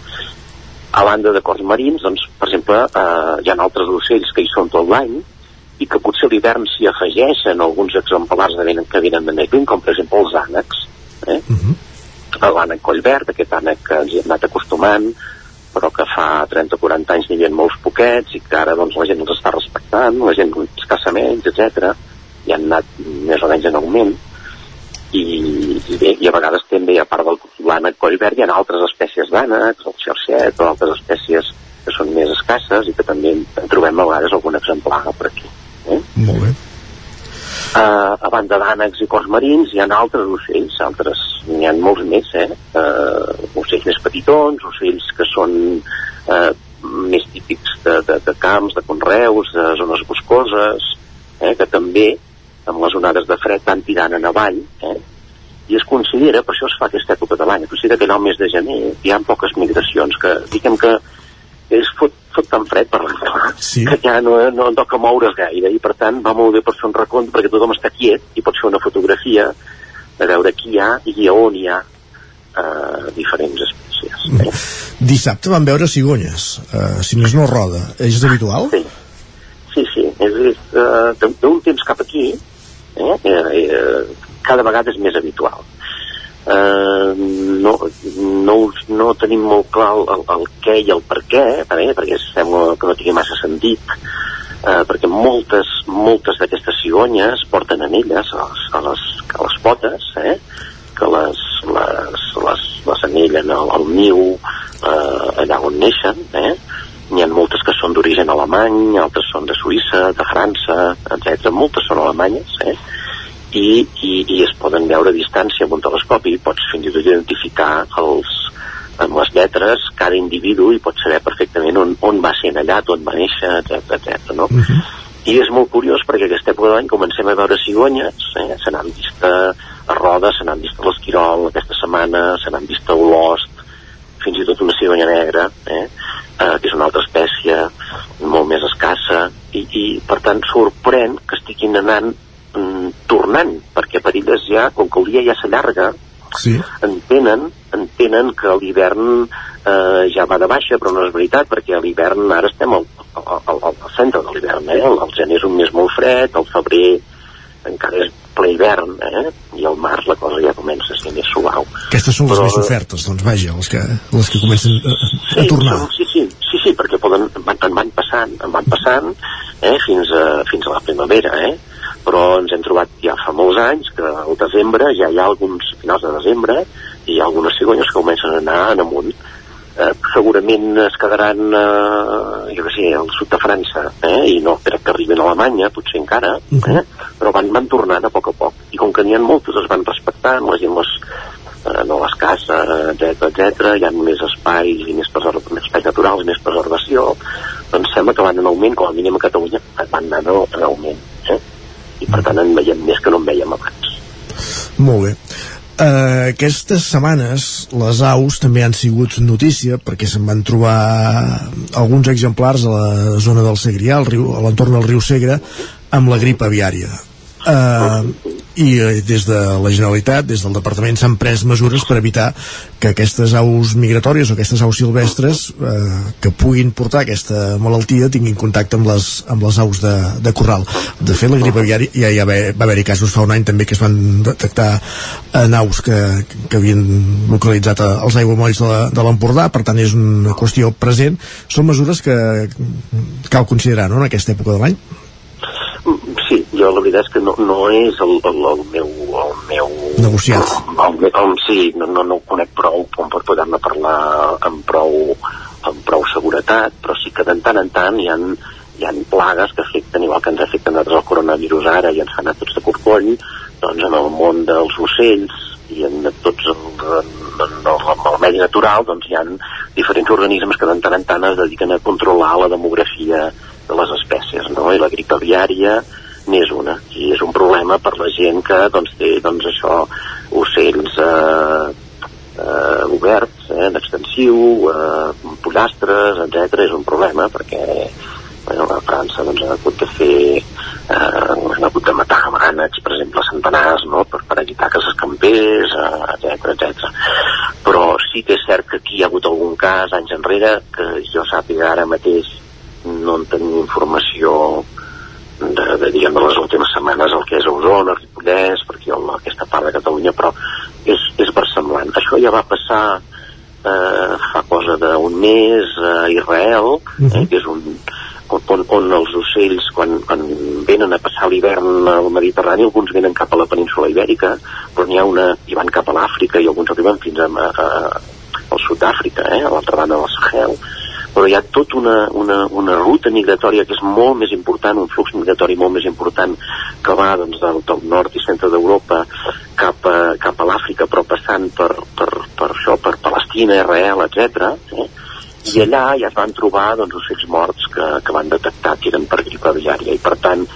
[SPEAKER 33] A banda de cors marins, doncs, per exemple, eh, hi ha altres ocells que hi són tot l'any i que potser a l'hivern s'hi afegeixen alguns exemplars de venen, que venen de més lluny, com per exemple els ànecs. Eh? Uh -huh. L'ànec collverd, aquest ànec que ens hi hem anat acostumant, però que fa 30 o 40 anys n'hi havia molts poquets i que ara doncs, la gent els està respectant, la gent escassa menys, etc. I han anat més o menys en augment i, i, bé, i a vegades també a part del l'ànec collverd hi ha altres espècies d'ànecs, el xerxet o altres espècies que són més escasses i que també en trobem a vegades algun exemplar per aquí. Eh?
[SPEAKER 1] Molt bé.
[SPEAKER 33] Uh, a banda d'ànecs i cors marins hi ha altres ocells, altres, n'hi ha molts més, eh? Uh, ocells més petitons, ocells que són uh, més típics de, de, de camps, de conreus, de zones boscoses, eh? que també amb les onades de fred van tirant en avall, eh? i es considera, per això es fa aquesta època de l'any, considera que allà al mes de gener hi ha poques migracions, que diguem que és fot, fot tan fred per l'endemà
[SPEAKER 1] sí.
[SPEAKER 33] que ja no, no en toca moure's gaire i per tant va molt bé per fer un recompte perquè tothom està quiet i pots fer una fotografia de veure qui hi ha i a on hi ha eh, diferents espècies eh?
[SPEAKER 1] Dissabte vam veure cigonyes, uh, si més no roda. És habitual?
[SPEAKER 33] Sí, sí, sí. És, és uh, d'un temps cap aquí eh, eh, eh, cada vegada és més habitual. Eh, no, no, no tenim molt clar el, el, què i el per què, també, perquè sembla que no tingui massa sentit, eh, perquè moltes, moltes d'aquestes cigonyes porten anelles a les, a les, a les potes, eh, que les, les, les, les anellen al, al niu eh, allà on neixen, eh, n'hi ha moltes que són d'origen alemany, altres són de Suïssa, de França, etc. Moltes són alemanyes, eh? I, i, i es poden veure a distància amb un telescopi pots fins i tot identificar els, amb les lletres cada individu i pots saber perfectament on, on va ser allà, on va néixer, etc etc. no? Uh -huh. I és molt curiós perquè aquesta època de l'any comencem a veure cigonyes, eh? se n'han vist a, a Roda, se n'han vist a l'Esquirol aquesta setmana, se n'han vist a Olost, fins i tot una cigonya negra, eh? eh, que és una altra espècie molt més escassa, i, i per tant sorprèn que estiguin anant mm, tornant, perquè per elles ja, com que el dia ja s'allarga,
[SPEAKER 1] sí.
[SPEAKER 33] entenen, entenen que l'hivern eh, ja va de baixa, però no és veritat, perquè a l'hivern ara estem al, al, al, al centre de l'hivern, eh? El, el gener és un mes molt fred, el febrer encara és ple hivern, eh? i al març la cosa ja comença a ser més suau.
[SPEAKER 1] Aquestes són les però... més ofertes, doncs vaja, les que, les que comencen a, a
[SPEAKER 33] sí,
[SPEAKER 1] tornar.
[SPEAKER 33] Sí, sí, sí, sí, perquè poden, van, van passant, van passant eh, fins, a, fins a la primavera, eh? Però ens hem trobat ja fa molts anys que al desembre ja hi ha alguns finals de desembre i hi ha algunes cigonyes que comencen a anar en amunt eh, segurament es quedaran eh, jo què sé, al sud de França eh? i no crec que arribin a Alemanya potser encara, eh? però van, van tornant a poc a poc i com que n'hi ha moltes es van respectant, la gent les, eh, no les caça, etc etc hi ha més espais i més, preserv... més espais naturals, més preservació doncs sembla que van en augment, com a mínim a Catalunya van anar en augment eh? I per tant en veiem més que no en veiem abans
[SPEAKER 1] Molt bé. Uh, aquestes setmanes les aus també han sigut notícia perquè se'n van trobar alguns exemplars a la zona del Segrià, al riu, a l'entorn del riu Segre, amb la grip aviària. Uh, i eh, des de la Generalitat, des del Departament s'han pres mesures per evitar que aquestes aus migratòries o aquestes aus silvestres eh, que puguin portar aquesta malaltia tinguin contacte amb les, amb les aus de, de corral. De fet, la grip aviària ja, ja va, va haver-hi casos fa un any també que es van detectar en aus que, que havien localitzat a, als aiguamolls de l'Empordà, per tant és una qüestió present. Són mesures que cal considerar no, en aquesta època de l'any?
[SPEAKER 33] Sí, jo la veritat és que no, no és el, el, el meu... El meu
[SPEAKER 1] Negociat.
[SPEAKER 33] El, el, el, sí, no, no, no ho conec prou com per poder-ne parlar amb prou, amb prou seguretat, però sí que de tant en tant hi ha, hi ha plagues que afecten, igual que ens afecten a el coronavirus ara i ens fan a tots de corcoll, doncs en el món dels ocells i en tots el, en, en, el, en el medi natural doncs hi ha diferents organismes que de tant en tant es dediquen a controlar la demografia de les espècies, no? I la grip aviària n'és una, i és un problema per la gent que doncs, té doncs, això, ocells eh, eh, oberts, eh, d'extensiu, eh, pollastres, etc. és un problema perquè bueno, a França doncs, han hagut de fer eh, han hagut de matar ànecs, per exemple, centenars, no? per, per evitar que s'escampés, etc etc. Però sí que és cert que aquí hi ha hagut algun cas anys enrere que jo sàpiga ara mateix no en tenim informació de, de, diguem, de les últimes setmanes el que és Osona, Ripollès, perquè el, aquesta part de Catalunya, però és, és versemblant. Això ja va passar eh, fa cosa d'un mes a Israel, uh -huh. eh, que és un, on, on els ocells, quan, quan venen a passar l'hivern al Mediterrani, alguns venen cap a la península Ibèrica, però n'hi ha una, i van cap a l'Àfrica, i alguns arriben fins a, a, a al sud d'Àfrica, eh, a l'altra banda del Sahel però hi ha tota una, una, una ruta migratòria que és molt més important, un flux migratori molt més important que va doncs, del, del nord i centre d'Europa cap a, cap a l'Àfrica, però passant per, per, per això, per Palestina, Israel, etc. Eh? I allà ja es van trobar doncs, ocells morts que, que van detectar que eren per grip aviària i per tant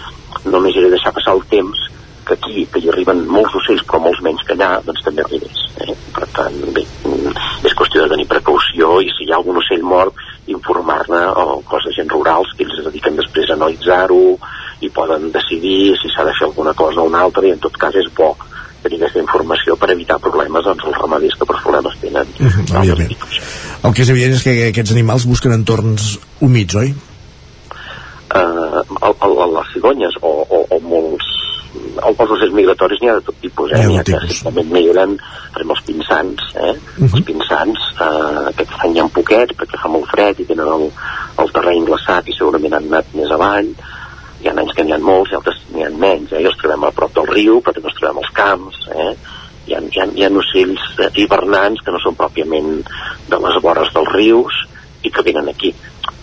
[SPEAKER 33] només era deixar passar el temps que aquí, que hi arriben molts ocells però molts menys que allà, doncs també arribés. Eh? Per tant, bé, és qüestió de tenir precaució i si hi ha algun ocell mort informar-ne al cos de gent rurals que ells es dediquen després a analitzar-ho i poden decidir si s'ha de fer alguna cosa o una altra i en tot cas és bo tenir aquesta informació per evitar problemes doncs, als ramaders que per problemes tenen.
[SPEAKER 1] Uh -huh, el que és evident és que aquests animals busquen entorns humits, oi?
[SPEAKER 33] Uh, el, el, les cigonyes o, o, o molts els ocells migratoris n'hi ha de tot tipus, eh? N'hi ha que simplement migren, per els pinsans, eh? Uh -huh. Els pinsans, eh, aquest any hi ha un poquet, perquè fa molt fred i tenen el, el terreny glaçat i segurament han anat més avall, hi ha anys que n'hi ha molts i altres n'hi ha menys, eh? I els trobem a prop del riu, però també els trobem als camps, eh? Hi ha, hi ha, hi ha ocells hivernants que no són pròpiament de les vores dels rius i que venen aquí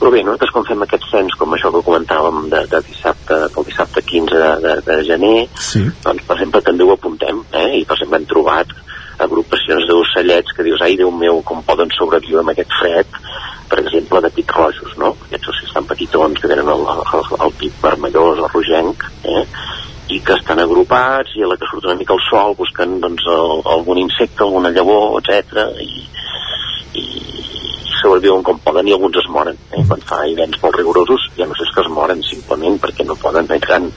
[SPEAKER 33] però bé, nosaltres quan fem aquest cens, com això que comentàvem de, de dissabte, del dissabte 15 de, de, de gener,
[SPEAKER 1] sí.
[SPEAKER 33] doncs per exemple també ho apuntem, eh? i per exemple hem trobat agrupacions d'ocellets que dius, ai Déu meu, com poden sobreviure amb aquest fred, per exemple, de pits rojos, no? Aquests ocells tan petitons que tenen el, el, el pit vermellós o rogenc, eh? i que estan agrupats i a la que surt una mica el sol busquen doncs, el, algun insecte, alguna llavor, etc i, i, sobreviuen com poden i alguns es moren. Eh? Quan fa hiverns molt rigorosos ja no sé que es moren simplement perquè no poden. Eh? Gran.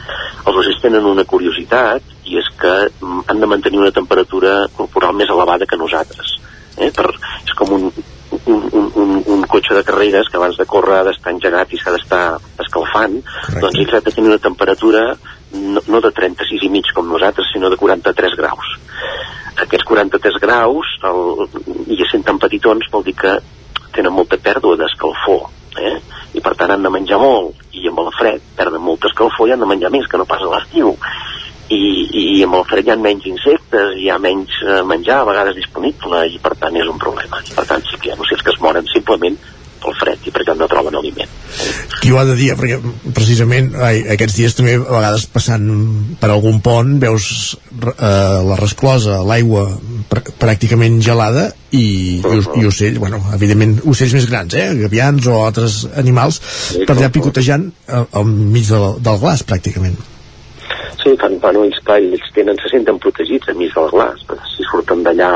[SPEAKER 33] Els ocells tenen una curiositat i és que mm, han de mantenir una temperatura corporal més elevada que nosaltres. Eh? Per, és com un, un, un, un, un cotxe de carreres que abans de córrer ha d'estar engegat i s'ha d'estar escalfant, Correcte. doncs ells han de tenir una temperatura no, no de 36 i mig com nosaltres, sinó de 43 graus. Aquests 43 graus, el, i sent tan petitons, vol dir que tenen molta pèrdua d'escalfor, eh? i per tant han de menjar molt, i amb el fred perden molta escalfor i han de menjar més que no pas a l'estiu. I, i amb el fred hi ha menys insectes hi ha menys eh, menjar a vegades disponible i per tant és un problema. I per tant sí que hi ha ocells que es moren simplement pel fred i perquè no troben aliment.
[SPEAKER 1] Qui ho ha de dir, perquè precisament ai, aquests dies també a vegades passant per algun pont veus eh, la resclosa, l'aigua pr pràcticament gelada i, i, i ocells, bueno, evidentment ocells més grans, eh, gavians o altres animals per allà picotejant al, al mig del, del glaç pràcticament.
[SPEAKER 33] Sí, fan, bueno, ells, clar, ells tenen, se senten protegits a mig del glaç, si surten d'allà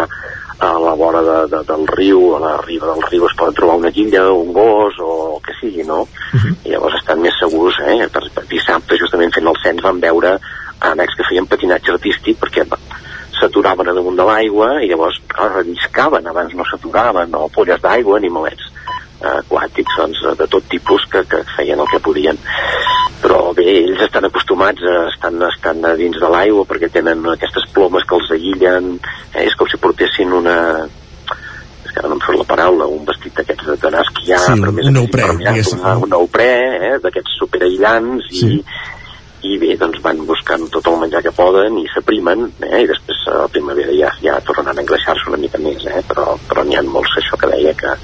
[SPEAKER 33] a la vora de, de, del riu, a la riba del riu es poden trobar una guilla, un gos o el que sigui, no? Uh -huh. I llavors estan més segurs, eh? Per, per dissabte, justament fent el cens, van veure amics que feien patinatge artístic perquè s'aturaven a damunt de l'aigua i llavors clar, relliscaven, abans no s'aturaven, no polles d'aigua ni molets eh, aquàtics doncs, de tot tipus que, que feien el que podien però bé, ells estan acostumats a estan, estan a dins de l'aigua perquè tenen aquestes plomes que els aïllen eh, és com si portessin una és que ara no em surt la paraula un vestit d'aquests d'anar a esquiar
[SPEAKER 1] Sí,
[SPEAKER 33] però més
[SPEAKER 1] un
[SPEAKER 33] impermeable,
[SPEAKER 1] diguéssim.
[SPEAKER 33] un, un neoprè eh, d'aquests superaïllants
[SPEAKER 1] Sí.
[SPEAKER 33] i, i bé, doncs van buscant tot el menjar que poden i s'aprimen eh, i després a la primavera ja, ja tornaran a engreixar-se una mica més eh, però, però n'hi ha molts això que deia que,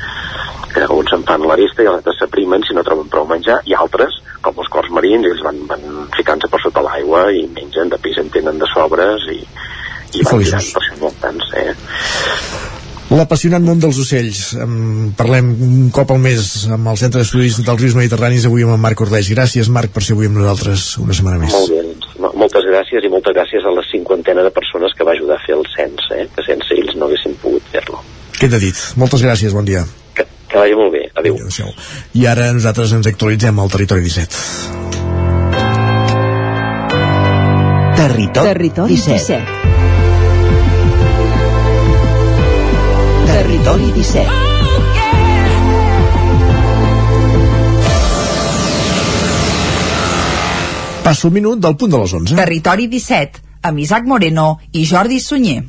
[SPEAKER 33] que uns se'n fan l'aresta i els altres s'aprimen si no troben prou menjar i altres, com els cors marins ells van, van ficant-se per sota l'aigua i mengen, de pis en tenen de sobres i, i van
[SPEAKER 1] feliços.
[SPEAKER 33] tirant per eh.
[SPEAKER 1] L'apassionant món dels ocells. En parlem un cop al mes amb el Centre d'Estudis dels Rius Mediterranis, avui amb en Marc Ordeix. Gràcies, Marc, per ser avui amb nosaltres una setmana més.
[SPEAKER 33] Molt bé, doncs, mo- moltes gràcies i moltes gràcies a la cinquantena de persones que va ajudar a fer el cens, eh? que sense ells no haguessin pogut fer-lo.
[SPEAKER 1] Queda dit. Moltes gràcies, bon dia.
[SPEAKER 33] Que, que vagi molt bé. Adéu.
[SPEAKER 1] Adéu I ara nosaltres ens actualitzem al Territori 17.
[SPEAKER 6] Territori,
[SPEAKER 16] Territori
[SPEAKER 6] 17.
[SPEAKER 16] 17. Territori 17.
[SPEAKER 1] Passa un minut del punt de les 11.
[SPEAKER 34] Territori 17, amb Isaac Moreno i Jordi Sunyer.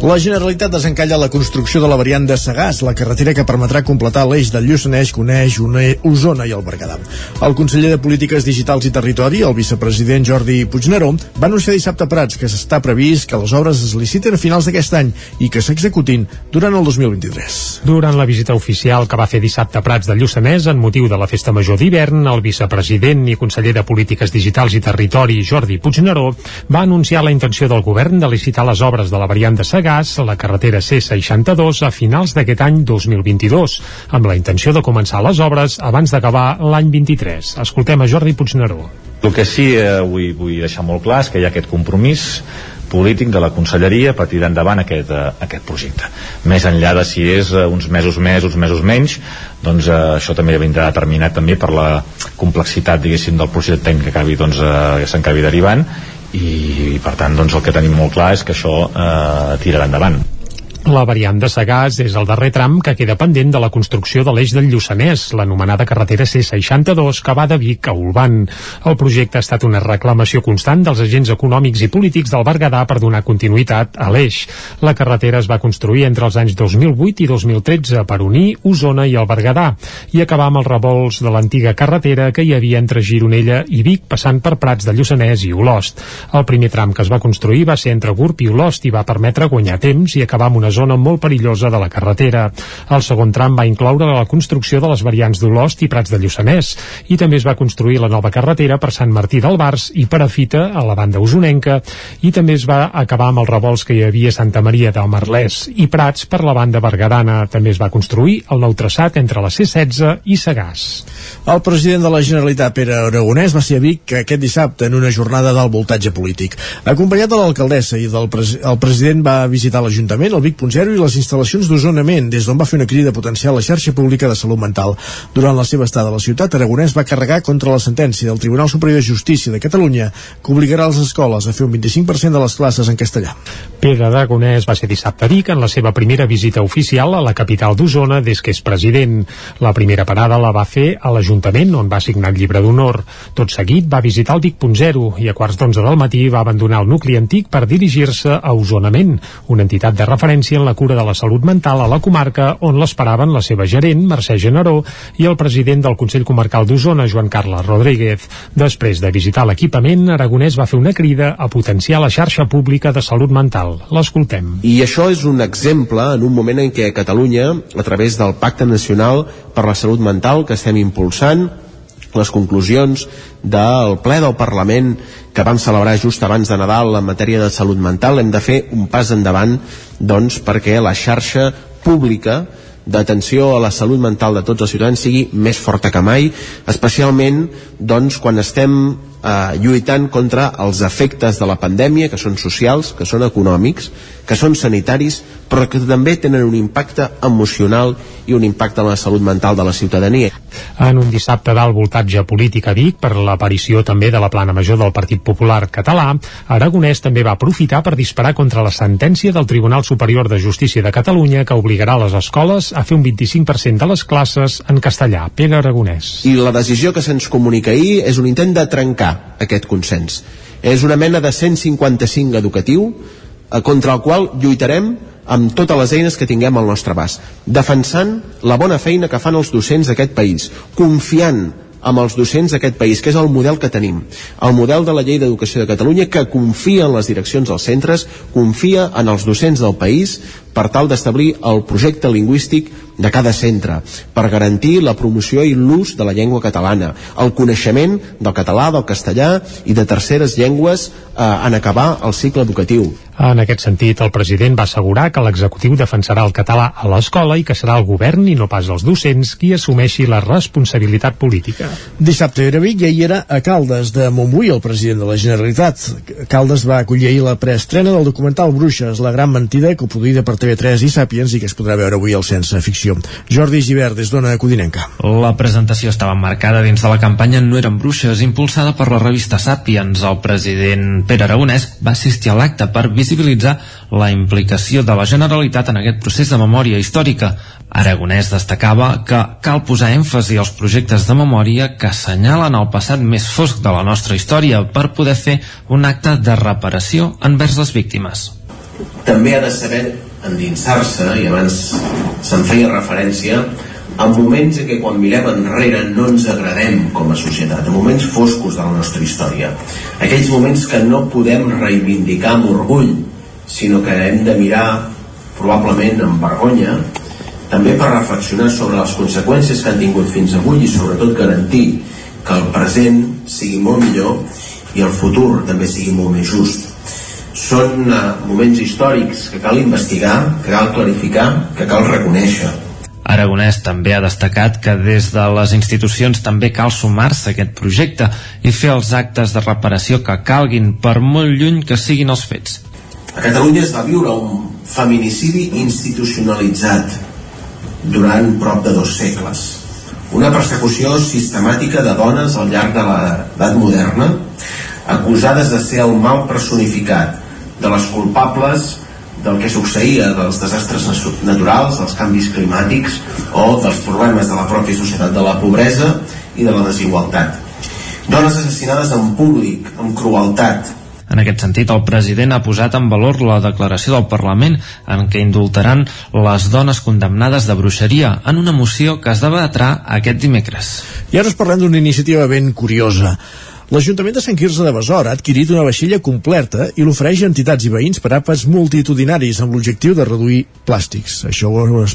[SPEAKER 1] La Generalitat desencalla la construcció de la variant de Sagàs, la carretera que permetrà completar l'eix del uneix Une- Osona i el Berguedà. El conseller de Polítiques Digitals i Territori, el vicepresident Jordi Puigneró, va anunciar dissabte a Prats que s'està previst que les obres es liciten a finals d'aquest any i que s'executin durant el 2023.
[SPEAKER 4] Durant la visita oficial que va fer dissabte a Prats de Lluçanès en motiu de la Festa Major d'hivern, el vicepresident i conseller de Polítiques Digitals i Territori, Jordi Puigneró, va anunciar la intenció del govern de licitar les obres de la variant de Sagàs, la carretera C62, a finals d'aquest any 2022, amb la intenció de començar les obres abans d'acabar l'any 23. Escoltem a Jordi Puigneró.
[SPEAKER 35] El que sí eh, vull, vull deixar molt clar és que hi ha aquest compromís polític de la conselleria per tirar endavant aquest, eh, aquest projecte. Més enllà de si és eh, uns mesos més, uns mesos menys, doncs eh, això també vindrà determinat també per la complexitat, diguéssim, del projecte tècnic que acabi, doncs, eh, que derivant i, per tant doncs, el que tenim molt clar és que això eh, tirarà endavant.
[SPEAKER 4] La variant de Sagàs és el darrer tram que queda pendent de la construcció de l'eix del Lluçanès, l'anomenada carretera C62 que va de Vic a Olvan. El projecte ha estat una reclamació constant dels agents econòmics i polítics del Berguedà per donar continuïtat a l'eix. La carretera es va construir entre els anys 2008 i 2013 per unir Osona i el Berguedà i acabar amb els revolts de l'antiga carretera que hi havia entre Gironella i Vic passant per Prats de Lluçanès i Olost. El primer tram que es va construir va ser entre Gurb i Olost i va permetre guanyar temps i acabar amb una zona molt perillosa de la carretera. El segon tram va incloure la construcció de les variants d'Olost i Prats de Lluçanès i també es va construir la nova carretera per Sant Martí del Bars i per a la banda usonenca i també es va acabar amb els revolts que hi havia a Santa Maria del Marlès i Prats per la banda bergadana. També es va construir el nou traçat entre la C16 i Sagàs.
[SPEAKER 1] El president de la Generalitat, Pere Aragonès, va ser a Vic aquest dissabte en una jornada del voltatge polític. Acompanyat de l'alcaldessa i del pres el president va visitar l'Ajuntament, el Vic.0 i les instal·lacions d'Osonament, des d'on va fer una crida a potenciar la xarxa pública de salut mental. Durant la seva estada a la ciutat, Aragonès va carregar contra la sentència del Tribunal Superior de Justícia de Catalunya que obligarà les escoles a fer un 25% de les classes en castellà.
[SPEAKER 4] Pere Aragonès va ser dissabte a en la seva primera visita oficial a la capital d'Osona des que és president. La primera parada la va fer a l'Ajuntament, on va signar el llibre d'honor. Tot seguit va visitar el Vic.0 i a quarts d'onze del matí va abandonar el nucli antic per dirigir-se a Osonament, una entitat de referència inicien la cura de la salut mental a la comarca on l'esperaven la seva gerent, Mercè Generó, i el president del Consell Comarcal d'Osona, Joan Carles Rodríguez. Després de visitar l'equipament, Aragonès va fer una crida a potenciar la xarxa pública de salut mental. L'escoltem.
[SPEAKER 6] I això és un exemple en un moment en què Catalunya, a través del Pacte Nacional per la Salut Mental que estem impulsant, les conclusions del ple del Parlament que vam celebrar just abans de Nadal en matèria de salut mental. Hem de fer un pas endavant doncs perquè la xarxa pública d'atenció a la salut mental de tots els ciutadans sigui més forta que mai, especialment doncs, quan estem eh, lluitant contra els efectes de la pandèmia, que són socials, que són econòmics, que són sanitaris, però que també tenen un impacte emocional i un impacte en la salut mental de la ciutadania.
[SPEAKER 4] En un dissabte d'alt voltatge polític a Vic, per l'aparició també de la plana major del Partit Popular català, Aragonès també va aprofitar per disparar contra la sentència del Tribunal Superior de Justícia de Catalunya que obligarà les escoles a fer un 25% de les classes en castellà. Pere Aragonès.
[SPEAKER 6] I la decisió que se'ns comunica ahir és un intent de trencar aquest consens. És una mena de 155 educatiu eh, contra el qual lluitarem amb totes les eines que tinguem al nostre abast, defensant la bona feina que fan els docents d'aquest país, confiant amb els docents d'aquest país, que és el model que tenim. El model de la llei d'educació de Catalunya que confia en les direccions dels centres, confia en els docents del país per tal d'establir el projecte lingüístic de cada centre, per garantir la promoció i l'ús de la llengua catalana, el coneixement del català, del castellà i de terceres llengües eh, en acabar el cicle educatiu.
[SPEAKER 4] En aquest sentit, el president va assegurar que l'executiu defensarà el català a l'escola i que serà el govern i no pas els docents qui assumeixi la responsabilitat política.
[SPEAKER 1] Dissabte era Vic i ahir era a Caldes de Montbui el president de la Generalitat. Caldes va acollir ahir la preestrena del documental Bruixes, la gran mentida, coproduïda per TV3 i Sàpiens i que es podrà veure avui al Sense Ficció. Jordi Givert, des d'Ona Codinenca.
[SPEAKER 12] La presentació estava marcada dins de la campanya No eren bruixes, impulsada per la revista Sàpiens. El president Pere Aragonès va assistir a l'acte per visibilitzar la implicació de la Generalitat en aquest procés de memòria històrica. Aragonès destacava que cal posar èmfasi als projectes de memòria que assenyalen el passat més fosc de la nostra història per poder fer un acte de reparació envers les víctimes.
[SPEAKER 6] També ha de saber endinsar-se, i abans se'n feia referència, en moments en què quan mirem enrere no ens agradem com a societat, en moments foscos de la nostra història, aquells moments que no podem reivindicar amb orgull, sinó que hem de mirar probablement amb vergonya, també per reflexionar sobre les conseqüències que han tingut fins avui i sobretot garantir que el present sigui molt millor i el futur també sigui molt més just. Són uh, moments històrics que cal investigar, que cal clarificar, que cal reconèixer.
[SPEAKER 12] Aragonès també ha destacat que des de les institucions també cal sumar-se a aquest projecte i fer els actes de reparació que calguin per molt lluny que siguin els fets.
[SPEAKER 6] A Catalunya es va viure un feminicidi institucionalitzat durant prop de dos segles. Una persecució sistemàtica de dones al llarg de l'edat moderna, acusades de ser el mal personificat, de les culpables del que succeïa dels desastres naturals, dels canvis climàtics o dels problemes de la pròpia societat, de la pobresa i de la desigualtat. Dones assassinades en públic, amb crueltat,
[SPEAKER 12] en aquest sentit, el president ha posat en valor la declaració del Parlament en què indultaran les dones condemnades de bruixeria en una moció que es debatrà aquest dimecres.
[SPEAKER 1] I ara us parlem d'una iniciativa ben curiosa. L'Ajuntament de Sant Quirze de Besora ha adquirit una vaixella completa i l'ofereix a entitats i veïns per àpats multitudinaris amb l'objectiu de reduir plàstics. Això es,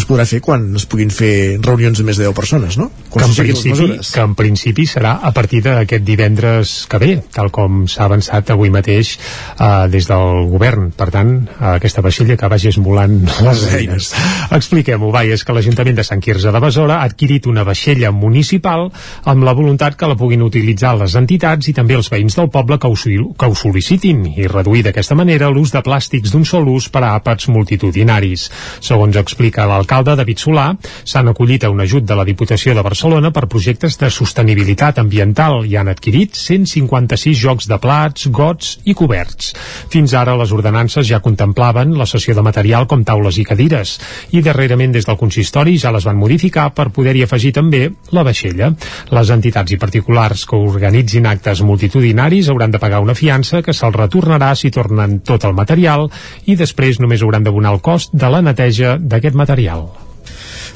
[SPEAKER 1] es podrà fer quan es puguin fer reunions de més de 10 persones, no?
[SPEAKER 4] Quan que en, principi, que en principi serà a partir d'aquest divendres que ve, tal com s'ha avançat avui mateix eh, des del govern. Per tant, aquesta vaixella que vagi esmolant les eines. Expliquem-ho, vai, és que l'Ajuntament de Sant Quirze de Besora ha adquirit una vaixella municipal amb la voluntat que la puguin utilitzar les entitats i també els veïns del poble que ho, que ho sol·licitin i reduir d'aquesta manera l'ús de plàstics d'un sol ús per a àpats multitudinaris. Segons explica l'alcalde David Solà, s'han acollit a un ajut de la Diputació de Barcelona per projectes de sostenibilitat ambiental i han adquirit 156 jocs de plats, gots i coberts. Fins ara les ordenances ja contemplaven la cessió de material com taules i cadires i darrerament des del consistori ja les van modificar per poder-hi afegir també la vaixella. Les entitats i particulars que organitzen nits inactes multitudinaris hauran de pagar una fiança que se'ls retornarà si tornen tot el material i després només hauran d'abonar el cost de la neteja d'aquest material.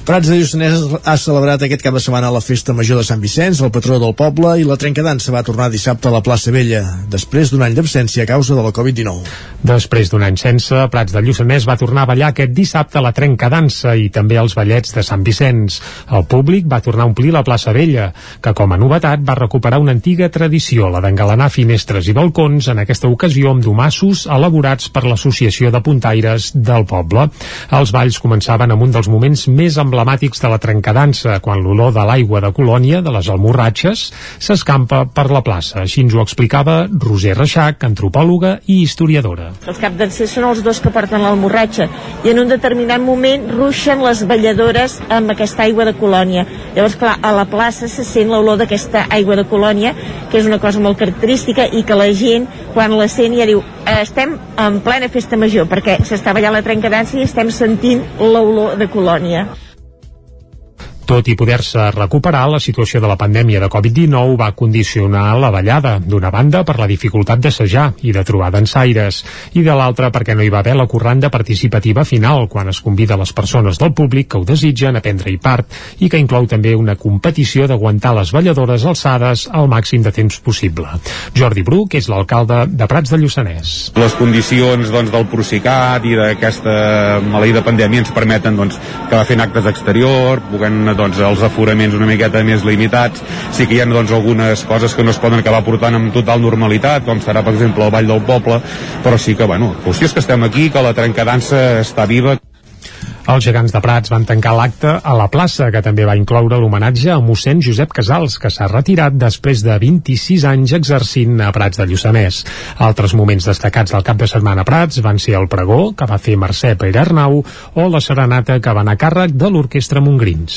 [SPEAKER 1] Prats de Lluçanès ha celebrat aquest cap de setmana la festa major de Sant Vicenç, el patró del poble, i la trencadansa va tornar dissabte a la plaça Vella, després d'un any d'absència a causa de la Covid-19.
[SPEAKER 4] Després d'un any sense, Prats de Lluçanès va tornar a ballar aquest dissabte a la trencadansa i també als ballets de Sant Vicenç. El públic va tornar a omplir la plaça Vella, que com a novetat va recuperar una antiga tradició, la d'engalanar finestres i balcons, en aquesta ocasió amb domassos elaborats per l'Associació de Puntaires del poble. Els balls començaven amb un dels moments més emblemàtics emblemàtics de la trencadansa, quan l'olor de l'aigua de colònia, de les almorratxes, s'escampa per la plaça. Així ens ho explicava Roser Reixac, antropòloga i historiadora.
[SPEAKER 36] Els capdancers són els dos que porten l'almorratxa i en un determinat moment ruixen les balladores amb aquesta aigua de colònia. Llavors, clar, a la plaça se sent l'olor d'aquesta aigua de colònia, que és una cosa molt característica i que la gent, quan la sent, ja diu estem en plena festa major, perquè s'està ballant la trencadansa i estem sentint l'olor de colònia.
[SPEAKER 4] Tot i poder-se recuperar, la situació de la pandèmia de Covid-19 va condicionar la ballada, d'una banda per la dificultat d'assajar i de trobar dansaires, i de l'altra perquè no hi va haver la corranda participativa final, quan es convida les persones del públic que ho desitgen a prendre-hi part, i que inclou també una competició d'aguantar les balladores alçades al màxim de temps possible. Jordi Bruc és l'alcalde de Prats de Lluçanès.
[SPEAKER 37] Les condicions doncs, del Procicat i d'aquesta maleïda pandèmia ens permeten doncs, que va fent actes d'exterior, puguem doncs, els aforaments una miqueta més limitats. Sí que hi ha doncs, algunes coses que no es poden acabar portant amb total normalitat com serà per exemple el Ball del Poble però sí que bueno, qüestió és que estem aquí que la trencadansa està viva
[SPEAKER 4] els gegants de Prats van tancar l'acte a la plaça, que també va incloure l'homenatge a mossèn Josep Casals, que s'ha retirat després de 26 anys exercint a Prats de Lluçanès. Altres moments destacats del cap de setmana a Prats van ser el pregó, que va fer Mercè Pere Arnau, o la serenata que va anar a càrrec de l'Orquestra Montgrins.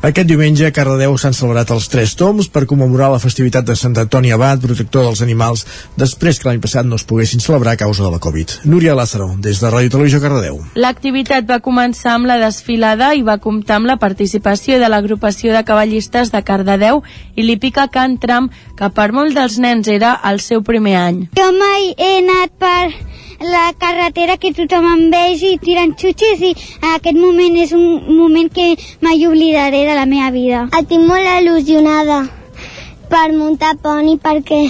[SPEAKER 1] Aquest diumenge a Cardedeu s'han celebrat els Tres Toms per commemorar la festivitat de Sant Antoni Abat, protector dels animals, després que l'any passat no es poguessin celebrar a causa de la Covid. Núria Lázaro, des de Ràdio Televisió Cardedeu.
[SPEAKER 13] L'activitat va començar amb la desfilada i va comptar amb la participació de l'agrupació de cavallistes de Cardedeu i l'hípica Can Tram, que per molts dels nens era el seu primer any.
[SPEAKER 38] Jo mai he anat per la carretera que tothom em vegi tirant xutxes i en aquest moment és un moment que mai oblidaré de la meva vida. Estic molt il·lusionada per muntar poni perquè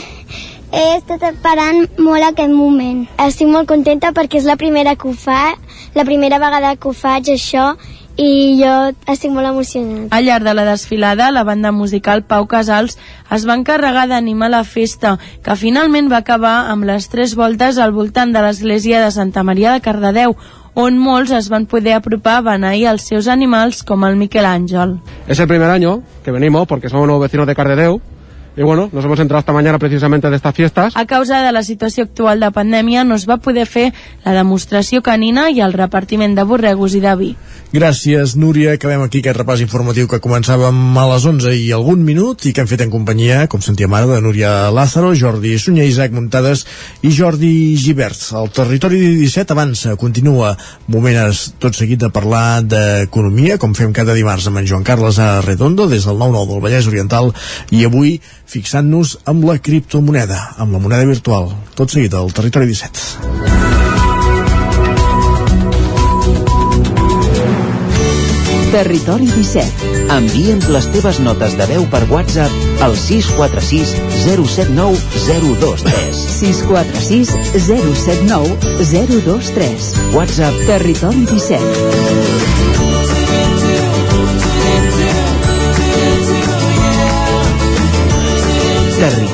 [SPEAKER 38] he estat esperant molt aquest moment. Estic molt contenta perquè és la primera que ho fa, la primera vegada que ho faig això i jo estic molt emocionat.
[SPEAKER 13] Al llarg de la desfilada, la banda musical Pau Casals es va encarregar d'animar la festa, que finalment va acabar amb les tres voltes al voltant de l'església de Santa Maria de Cardedeu, on molts es van poder apropar a beneir els seus animals com el Miquel Àngel.
[SPEAKER 39] Es el primer año que venimos porque somos nuevos vecinos de Cardedeu y bueno, nos hemos entrado esta mañana precisamente de estas fiestas.
[SPEAKER 13] A causa de la situació actual de pandèmia no es va poder fer la demostració canina i el repartiment de borregos i de vi.
[SPEAKER 1] Gràcies, Núria. Acabem aquí aquest repàs informatiu que començàvem a les 11 i algun minut i que hem fet en companyia, com sentíem ara, de Núria Lázaro, Jordi Sunyer, Isaac Muntades i Jordi Givert. El territori 17 avança, continua. Moment tot seguit de parlar d'economia, com fem cada dimarts amb en Joan Carles Arredondo, des del 9-9 del Vallès Oriental, i avui fixant-nos amb la criptomoneda, amb la moneda virtual. Tot seguit al territori 17.
[SPEAKER 40] Territori 17. Envia'ns les teves notes de veu per WhatsApp al 646 079 023.
[SPEAKER 16] 646 079 023.
[SPEAKER 40] WhatsApp
[SPEAKER 16] Territori 17.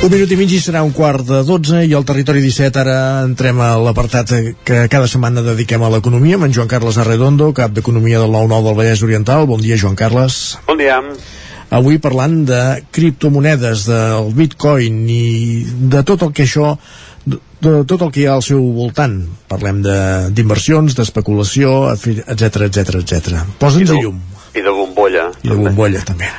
[SPEAKER 1] Un minut i mig i serà un quart de 12 i al territori 17 ara entrem a l'apartat que cada setmana dediquem a l'economia amb en Joan Carles Arredondo, cap d'Economia del 9-9 del Vallès Oriental. Bon dia, Joan Carles.
[SPEAKER 41] Bon dia.
[SPEAKER 1] Avui parlant de criptomonedes, del bitcoin i de tot el que això de tot el que hi ha al seu voltant. Parlem d'inversions, de, d'especulació, etc etc etc. Posa'ns llum.
[SPEAKER 42] I de bombolla.
[SPEAKER 1] I de bombolla, també.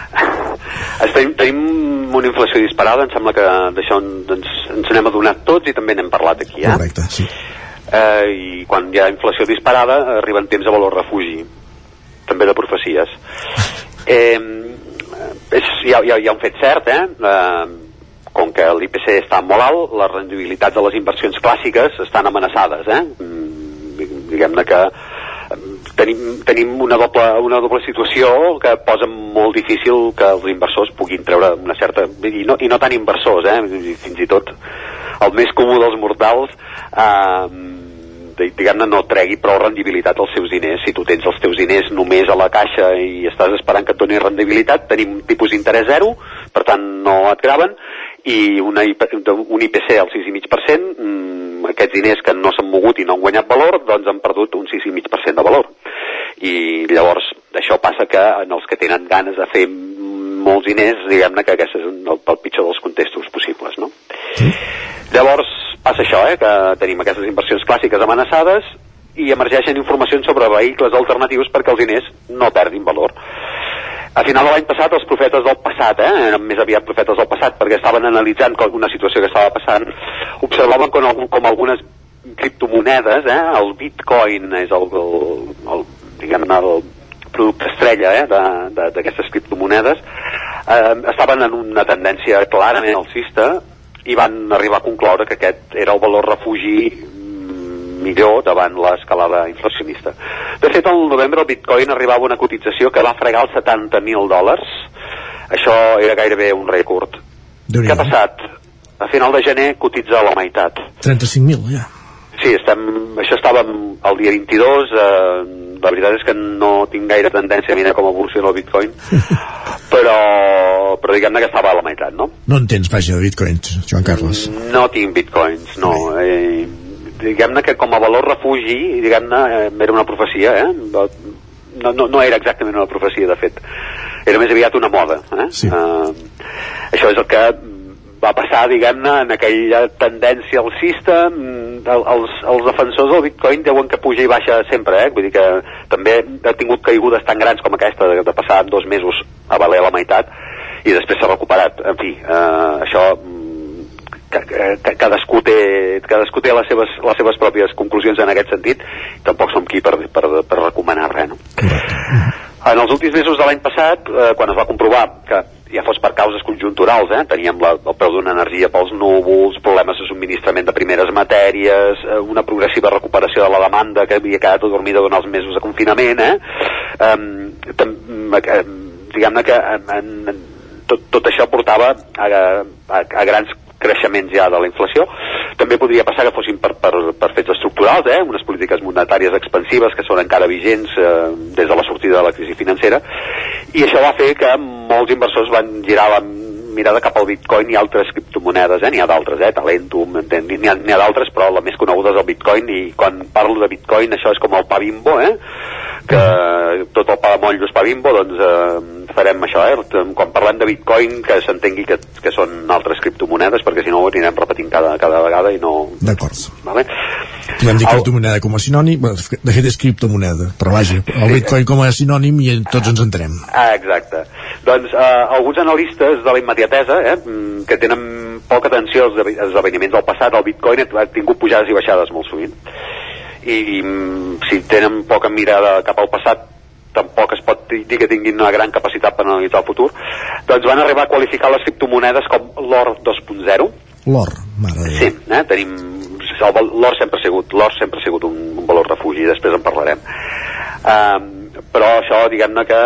[SPEAKER 42] Estem, tenim una inflació disparada, em sembla que d'això ens, ens n'hem adonat tots i també n'hem parlat aquí, eh?
[SPEAKER 1] Correcte, sí.
[SPEAKER 42] Eh, I quan hi ha inflació disparada arriben temps de valor refugi, també de profecies. Eh, és, hi, ha, hi, ha, hi ha un fet cert, eh? eh com que l'IPC està molt alt, les rendibilitats de les inversions clàssiques estan amenaçades, eh? Mm, Diguem-ne que tenim, tenim una, doble, una doble situació que posa molt difícil que els inversors puguin treure una certa... i no, i no tant inversors, eh? fins i tot el més comú dels mortals eh, diguem-ne no tregui prou rendibilitat als seus diners si tu tens els teus diners només a la caixa i estàs esperant que et doni rendibilitat tenim tipus d'interès zero per tant no et graven i una, un IPC al 6,5%, mmm, aquests diners que no s'han mogut i no han guanyat valor, doncs han perdut un 6,5% de valor. I llavors això passa que en els que tenen ganes de fer molts diners, diguem-ne que aquest és el, el pitjor dels contextos possibles, no? Sí. Llavors passa això, eh, que tenim aquestes inversions clàssiques amenaçades i emergeixen informacions sobre vehicles alternatius perquè els diners no perdin valor a final de l'any passat els profetes del passat, eh, eren més aviat profetes del passat perquè estaven analitzant una situació que estava passant, observaven com, com algunes criptomonedes, eh, el bitcoin és el, el, el diguem-ne, el producte estrella eh, d'aquestes criptomonedes, eh, estaven en una tendència clarament alcista i van arribar a concloure que aquest era el valor refugi millor davant l'escalada inflacionista. De fet, al novembre el bitcoin arribava a una cotització que va fregar els 70.000 dòlars. Això era gairebé un rècord. Què ha passat? A final de gener cotitza a la meitat.
[SPEAKER 1] 35.000, ja.
[SPEAKER 42] Sí, estem, això estava el dia 22, eh, la veritat és que no tinc gaire tendència a mirar com evoluciona el bitcoin, però, però diguem-ne que estava a la meitat, no?
[SPEAKER 1] No en tens, vaja, de bitcoins, Joan Carles.
[SPEAKER 42] No tinc bitcoins, no. Eh, diguem-ne que com a valor refugi, diguem-ne, eh, era una profecia, eh? No, no, no era exactament una profecia, de fet. Era més aviat una moda, eh?
[SPEAKER 1] Sí. Uh,
[SPEAKER 42] això és el que va passar, diguem-ne, en aquella tendència alcista, mm, els, els defensors del bitcoin deuen que puja i baixa sempre, eh? Vull dir que també ha tingut caigudes tan grans com aquesta de, de passar dos mesos a valer la meitat i després s'ha recuperat. En fi, eh, això que, cadascú té, cadascú té les seves, les seves pròpies conclusions en aquest sentit tampoc som qui per, per, per recomanar res no? en els últims mesos de l'any passat eh, quan es va comprovar que ja fos per causes conjunturals, eh? teníem la, el preu d'una energia pels núvols, problemes de subministrament de primeres matèries, eh, una progressiva recuperació de la demanda que havia quedat adormida durant els mesos de confinament, eh? eh, eh diguem-ne que en, en, tot, tot això portava a, a, a grans creixements ja de la inflació. També podria passar que fossin per, per, per fets estructurals, eh? unes polítiques monetàries expansives que són encara vigents eh, des de la sortida de la crisi financera, i això va fer que molts inversors van girar la mirada cap al bitcoin i altres criptomonedes, eh? n'hi ha d'altres, eh? Talentum, n'hi ha, ha d'altres, però la més coneguda és el bitcoin, i quan parlo de bitcoin això és com el pa bimbo, eh? que tot el pa de motllo és pa bimbo, doncs eh, farem això, eh? quan parlem de bitcoin que s'entengui que, que són altres criptomonedes perquè si no ho anirem repetint cada, cada vegada i no...
[SPEAKER 1] D'acord.
[SPEAKER 42] Vale?
[SPEAKER 1] Podem dir criptomoneda com a sinònim, de fet és criptomoneda, però vaja, el bitcoin com a sinònim i tots ens entenem.
[SPEAKER 42] Ah, exacte. Doncs eh, alguns analistes de la immediatesa, eh, mm, que tenen poca atenció als esdeveniments del passat, el bitcoin ha tingut pujades i baixades molt sovint i, i mm, si tenen poca mirada cap al passat tampoc es pot dir que tinguin una gran capacitat per analitzar el futur, doncs van arribar a qualificar les criptomonedes com l'or 2.0.
[SPEAKER 1] L'or, mare de
[SPEAKER 42] Sí, eh, tenim... L'or sempre ha sigut, l'or sempre ha sigut un, un valor refugi, després en parlarem. Um, però això, diguem-ne que,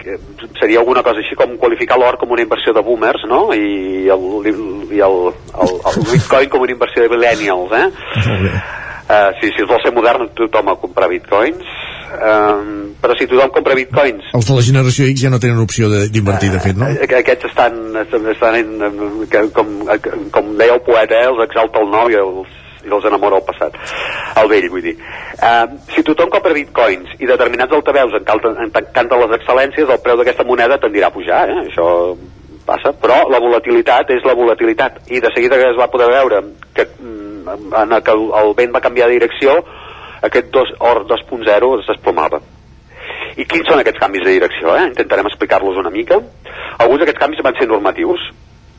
[SPEAKER 42] que seria alguna cosa així com qualificar l'or com una inversió de boomers, no? I el, i el, el, el bitcoin com una inversió de millennials, eh? Uh, si, si es vol ser modern, tothom a comprar bitcoins. Um, però si tothom compra bitcoins
[SPEAKER 1] els de la generació X ja no tenen opció d'invertir de, de fet, no?
[SPEAKER 42] Uh, aquests estan, estan en, com, com deia el poeta, eh, els exalta el nou i els, i els enamora el passat. El vell, vull dir. Uh, si tothom compra bitcoins i determinats altaveus encanten les excel·lències el preu d'aquesta moneda tendirà a pujar eh? això passa, però la volatilitat és la volatilitat. I de seguida que es va poder veure que, mm, en que el vent va canviar de direcció aquest dos, or 2.0 es I quins són aquests canvis de direcció? Eh? Intentarem explicar-los una mica. Alguns d'aquests canvis van ser normatius.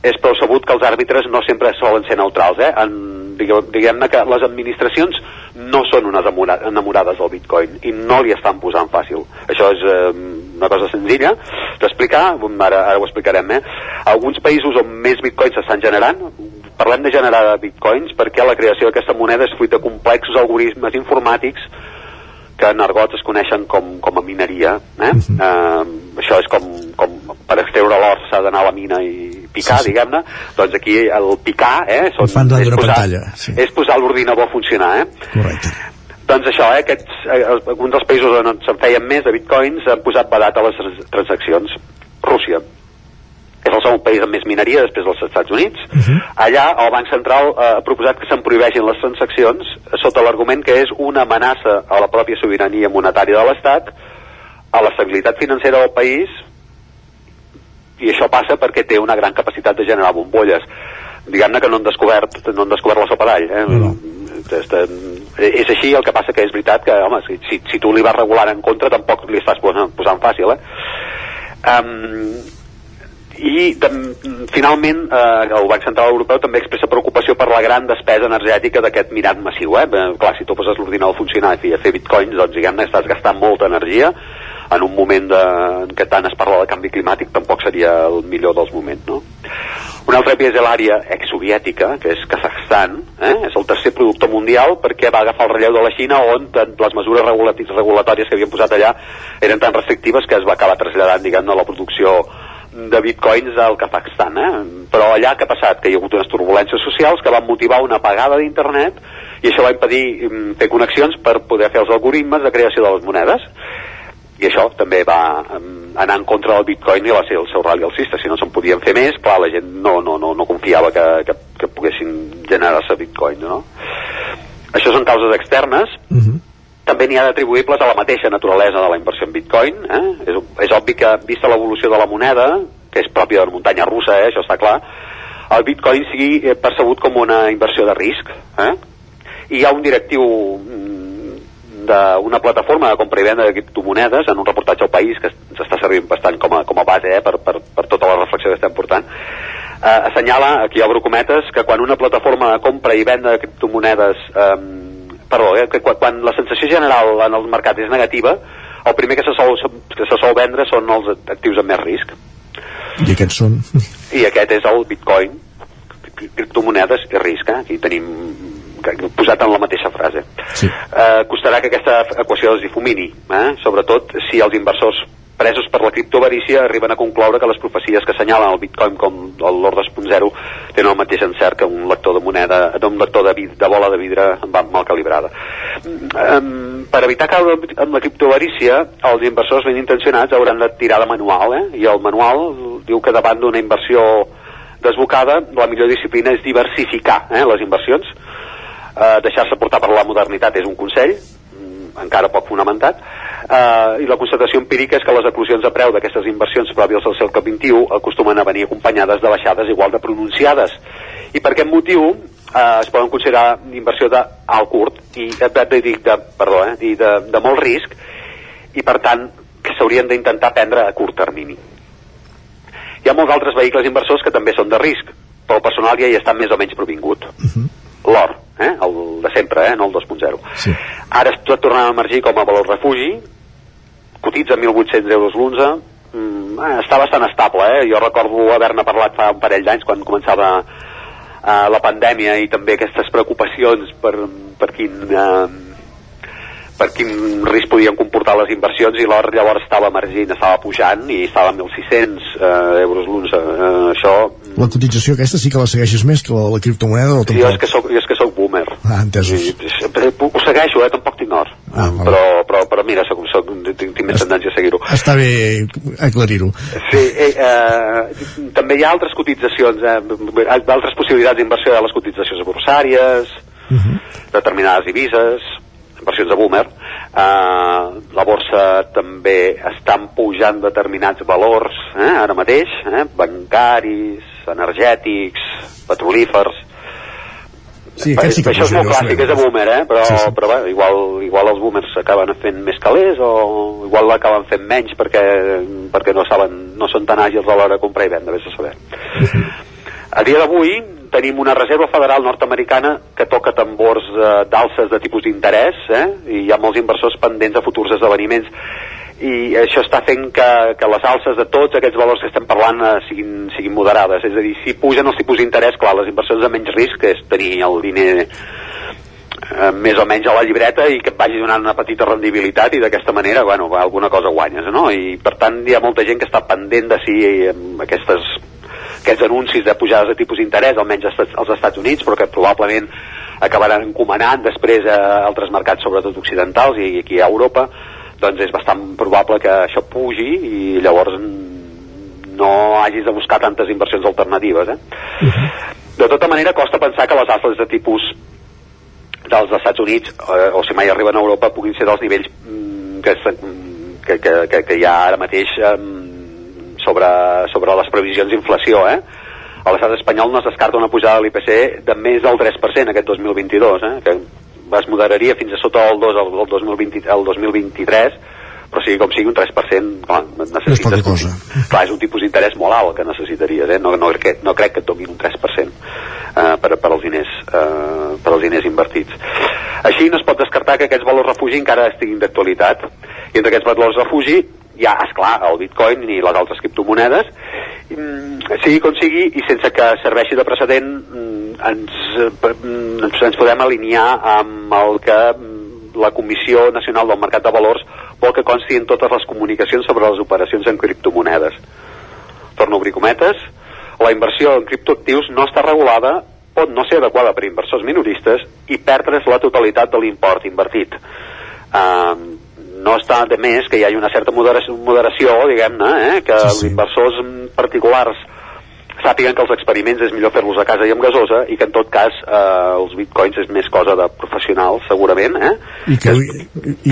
[SPEAKER 42] És prou sabut que els àrbitres no sempre solen ser neutrals. Eh? En, diguem-ne que les administracions no són unes enamorades del bitcoin i no li estan posant fàcil. Això és eh, una cosa senzilla d'explicar, ara, ara ho explicarem. Eh? Alguns països on més bitcoins s'estan generant, parlem de generar bitcoins perquè la creació d'aquesta moneda és fruit de complexos algoritmes informàtics que en argot es coneixen com, com a mineria. Eh? Uh -huh. eh, això és com, com per extreure l'or s'ha d'anar a la mina i picar, sí, sí. diguem-ne. Doncs aquí el picar eh, són,
[SPEAKER 1] és, posar, pantalla, sí.
[SPEAKER 42] és posar l'ordinador a funcionar. Eh?
[SPEAKER 1] Correcte.
[SPEAKER 42] Doncs això, eh, aquests, eh, alguns dels països on se'n feien més de bitcoins han posat badat a les transaccions. Rússia és el segon país amb més mineria després dels Estats Units. Uh -huh. Allà el Banc Central eh, ha proposat que se'n prohibeixin les transaccions sota l'argument que és una amenaça a la pròpia sobirania monetària de l'Estat, a l'estabilitat financera del país, i això passa perquè té una gran capacitat de generar bombolles. Diguem-ne que no han descobert, no han descobert la sopa d'all. Eh? No. Este, és així, el que passa que és veritat que, home, si, si tu li vas regular en contra tampoc li estàs posant, posant fàcil, eh? Um, i finalment eh, el Banc Central Europeu també expressa preocupació per la gran despesa energètica d'aquest mirat massiu eh? eh clar, si tu poses l'ordinador a funcionar i a fer bitcoins doncs diguem-ne estàs gastant molta energia en un moment de, en què tant es parla de canvi climàtic tampoc seria el millor dels moments no? una altra és l'àrea exsoviètica que és Kazakhstan eh? és el tercer productor mundial perquè va agafar el relleu de la Xina on les mesures regulatòries que havien posat allà eren tan restrictives que es va acabar traslladant diguem-ne la producció de bitcoins al Kazakhstan, eh? però allà què ha passat? Que hi ha hagut unes turbulències socials que van motivar una apagada d'internet i això va impedir mm, fer connexions per poder fer els algoritmes de creació de les monedes i això també va um, anar en contra del bitcoin i la, el seu rally alcista si no se'n podien fer més, clar, la gent no, no, no, no confiava que, que, que poguessin generar-se bitcoin no? això són causes externes uh
[SPEAKER 1] mhm.
[SPEAKER 42] -huh també n'hi ha d'atribuïbles a la mateixa naturalesa de la inversió en bitcoin. Eh? És, és obvi que, vista l'evolució de la moneda, que és pròpia de la muntanya russa, eh? això està clar, el bitcoin sigui eh, percebut com una inversió de risc. Eh? I hi ha un directiu mm, d'una plataforma de compra i venda de criptomonedes en un reportatge al País que s'està servint bastant com a, com a base eh, per, per, per tota la reflexió que estem portant eh, assenyala, aquí obro cometes, que quan una plataforma de compra i venda de criptomonedes eh, perdó, eh, que quan, quan la sensació general en el mercat és negativa, el primer que se sol, que se sol vendre són els actius amb més risc.
[SPEAKER 1] I aquests són?
[SPEAKER 42] I aquest és el bitcoin, criptomonedes i risc, eh? aquí tenim posat en la mateixa frase.
[SPEAKER 1] Sí.
[SPEAKER 42] Eh, costarà que aquesta equació es difumini, eh? sobretot si els inversors presos per la criptovarícia arriben a concloure que les profecies que assenyalen el bitcoin com l'or 2.0 tenen el mateix encert que un lector de moneda un lector de, vid, de bola de vidre mal calibrada. Um, per evitar caure amb la criptovarícia els inversors ben intencionats hauran de tirar de manual eh? i el manual diu que davant d'una inversió desbocada la millor disciplina és diversificar eh, les inversions. Eh, deixar-se portar per la modernitat és un consell encara poc fonamentat, eh, i la constatació empírica és que les eclosions de preu d'aquestes inversions pròpies al segle XXI acostumen a venir acompanyades de baixades igual de pronunciades. I per aquest motiu eh, es poden considerar inversió de alt curt i eh, de, de, de, perdó, eh, i de, de molt risc i per tant que s'haurien d'intentar prendre a curt termini. Hi ha molts altres vehicles inversors que també són de risc, però el personal ja hi està més o menys provingut. Uh
[SPEAKER 1] mhm.
[SPEAKER 42] -huh. L'or, eh? el de sempre, eh? no el 2.0.
[SPEAKER 1] Sí.
[SPEAKER 42] Ara està tornant a emergir com a valor refugi, cotitza 1.800 euros l'unze, mm, eh, està bastant estable, eh? jo recordo haver-ne parlat fa un parell d'anys quan començava eh, la pandèmia i també aquestes preocupacions per, per quin... Eh, per quin risc podien comportar les inversions i l'or llavors estava emergint, estava pujant i estava a 1.600 eh, euros l'unça. Eh, això...
[SPEAKER 1] La cotització aquesta sí que la segueixes més que la, la criptomoneda o
[SPEAKER 42] tampoc? Jo és que soc, jo és que soc boomer.
[SPEAKER 1] Ah, entesos.
[SPEAKER 42] I, ho segueixo, eh? tampoc tinc or.
[SPEAKER 1] Ah,
[SPEAKER 42] però, però, però mira, soc, soc, tinc, tinc més tendència a seguir-ho.
[SPEAKER 1] Està bé aclarir-ho.
[SPEAKER 42] Sí, eh, eh, també hi ha altres cotitzacions, eh, altres possibilitats d'inversió de les cotitzacions borsàries,
[SPEAKER 1] uh -huh.
[SPEAKER 42] determinades divises, inversions de boomer, eh, la borsa també estan pujant determinats valors eh, ara mateix, eh, bancaris, energètics, petrolífers,
[SPEAKER 1] Sí, aquest sí que
[SPEAKER 42] això és molt clàssic, és de boomer, eh? però, sí, sí. però bé, igual, igual els boomers acaben fent més calés o igual l'acaben fent menys perquè, perquè no saben, no són tan àgils a l'hora de comprar i vendre, vés a saber. A dia d'avui tenim una reserva federal nord-americana que toca tambors eh, d'alces de tipus d'interès eh? i hi ha molts inversors pendents a futurs esdeveniments i això està fent que, que les alces de tots aquests valors que estem parlant eh, siguin, siguin moderades, és a dir, si pugen els tipus d'interès, clar, les inversions de menys risc, és tenir el diner eh, més o menys a la llibreta i que et vagi donant una petita rendibilitat i d'aquesta manera, bueno, alguna cosa guanyes, no? I per tant hi ha molta gent que està pendent de si eh, aquestes aquests anuncis de pujades de tipus d'interès, almenys als Estats Units, però que probablement acabaran encomanant després a altres mercats, sobretot occidentals i aquí a Europa, doncs és bastant probable que això pugi i llavors no hagis de buscar tantes inversions alternatives. Eh? Uh -huh. De tota manera, costa pensar que les asles de tipus dels Estats Units, eh, o si mai arriben a Europa, puguin ser dels nivells mm, que, que, que, que, que hi ha ara mateix eh, sobre, sobre les previsions d'inflació. Eh? A l'estat espanyol no es descarta una pujada de l'IPC de més del 3% aquest 2022, eh? que es moderaria fins a sota el 2 el, el, 2020, el 2023 però sigui com sigui un 3% clar, necessites,
[SPEAKER 1] és cosa.
[SPEAKER 42] clar, és un tipus d'interès molt alt que necessitaries eh? no, no, crec, no crec que et donin un 3% eh, per, per, als diners, eh, per als diners invertits així no es pot descartar que aquests valors refugi encara estiguin d'actualitat i entre aquests valors refugi hi ha, esclar, el bitcoin i les altres criptomonedes mm, sigui com sigui i sense que serveixi de precedent ens, ens, ens podem alinear amb el que la Comissió Nacional del Mercat de Valors vol que consti en totes les comunicacions sobre les operacions en criptomonedes. Torno a obrir cometes. La inversió en criptoactius no està regulada, pot no ser adequada per inversors minoristes i perdre's la totalitat de l'import invertit. Uh, no està de més que hi hagi una certa moderació, moderació diguem-ne, eh? que sí, sí. els inversors particulars sàpiguen que els experiments és millor fer-los a casa i amb gasosa i que en tot cas eh, els bitcoins és més cosa de professionals segurament eh?
[SPEAKER 1] i que, i,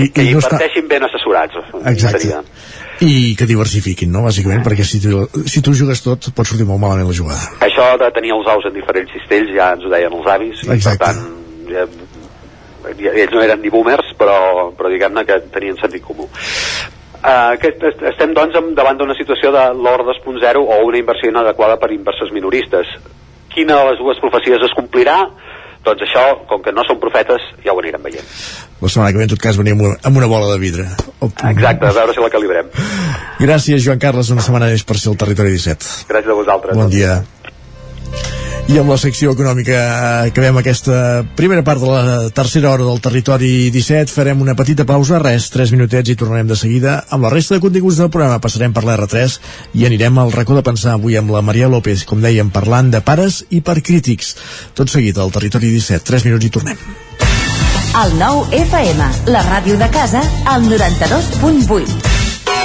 [SPEAKER 42] i, que i no inverteixin està... ben assessorats
[SPEAKER 1] exacte seria. i que diversifiquin no? bàsicament eh. perquè si tu, si tu jugues tot pot sortir molt malament la jugada
[SPEAKER 42] això de tenir els ous en diferents cistells ja ens ho deien els avis i
[SPEAKER 1] exacte.
[SPEAKER 42] per tant ja, ells no eren ni boomers però, però diguem-ne que tenien sentit comú Uh, que estem doncs davant d'una situació de l'or 2.0 o una inversió inadequada per inversors minoristes. Quina de les dues profecies es complirà? Doncs això, com que no són profetes, ja ho anirem veient.
[SPEAKER 1] La setmana que ve, en tot cas, venim amb una bola de vidre.
[SPEAKER 42] Exacte, a veure si la calibrem.
[SPEAKER 1] Gràcies, Joan Carles, una setmana més per ser el Territori 17.
[SPEAKER 42] Gràcies a vosaltres.
[SPEAKER 1] Bon dia. I amb la secció econòmica acabem aquesta primera part de la tercera hora del Territori 17. Farem una petita pausa, res, 3 minutets i tornarem de seguida amb la resta de continguts del programa. Passarem per l'R3 i anirem al racó de pensar avui amb la Maria López, com dèiem, parlant de pares i per crítics. Tot seguit al Territori 17. 3 minuts i tornem.
[SPEAKER 16] El nou FM, la ràdio de casa, al 92.8.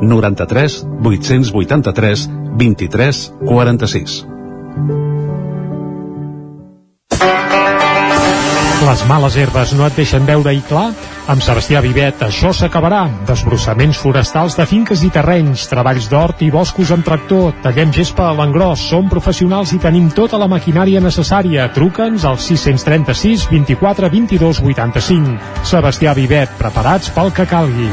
[SPEAKER 18] 93 883 23 46.
[SPEAKER 4] Les males herbes no et deixen veure i clar? Amb Sebastià Vivet això s'acabarà. Desbrossaments forestals de finques i terrenys, treballs d'hort i boscos amb tractor, tallem gespa a l'engròs, som professionals i tenim tota la maquinària necessària. Truca'ns al 636 24 22 85. Sebastià Vivet, preparats pel que calgui.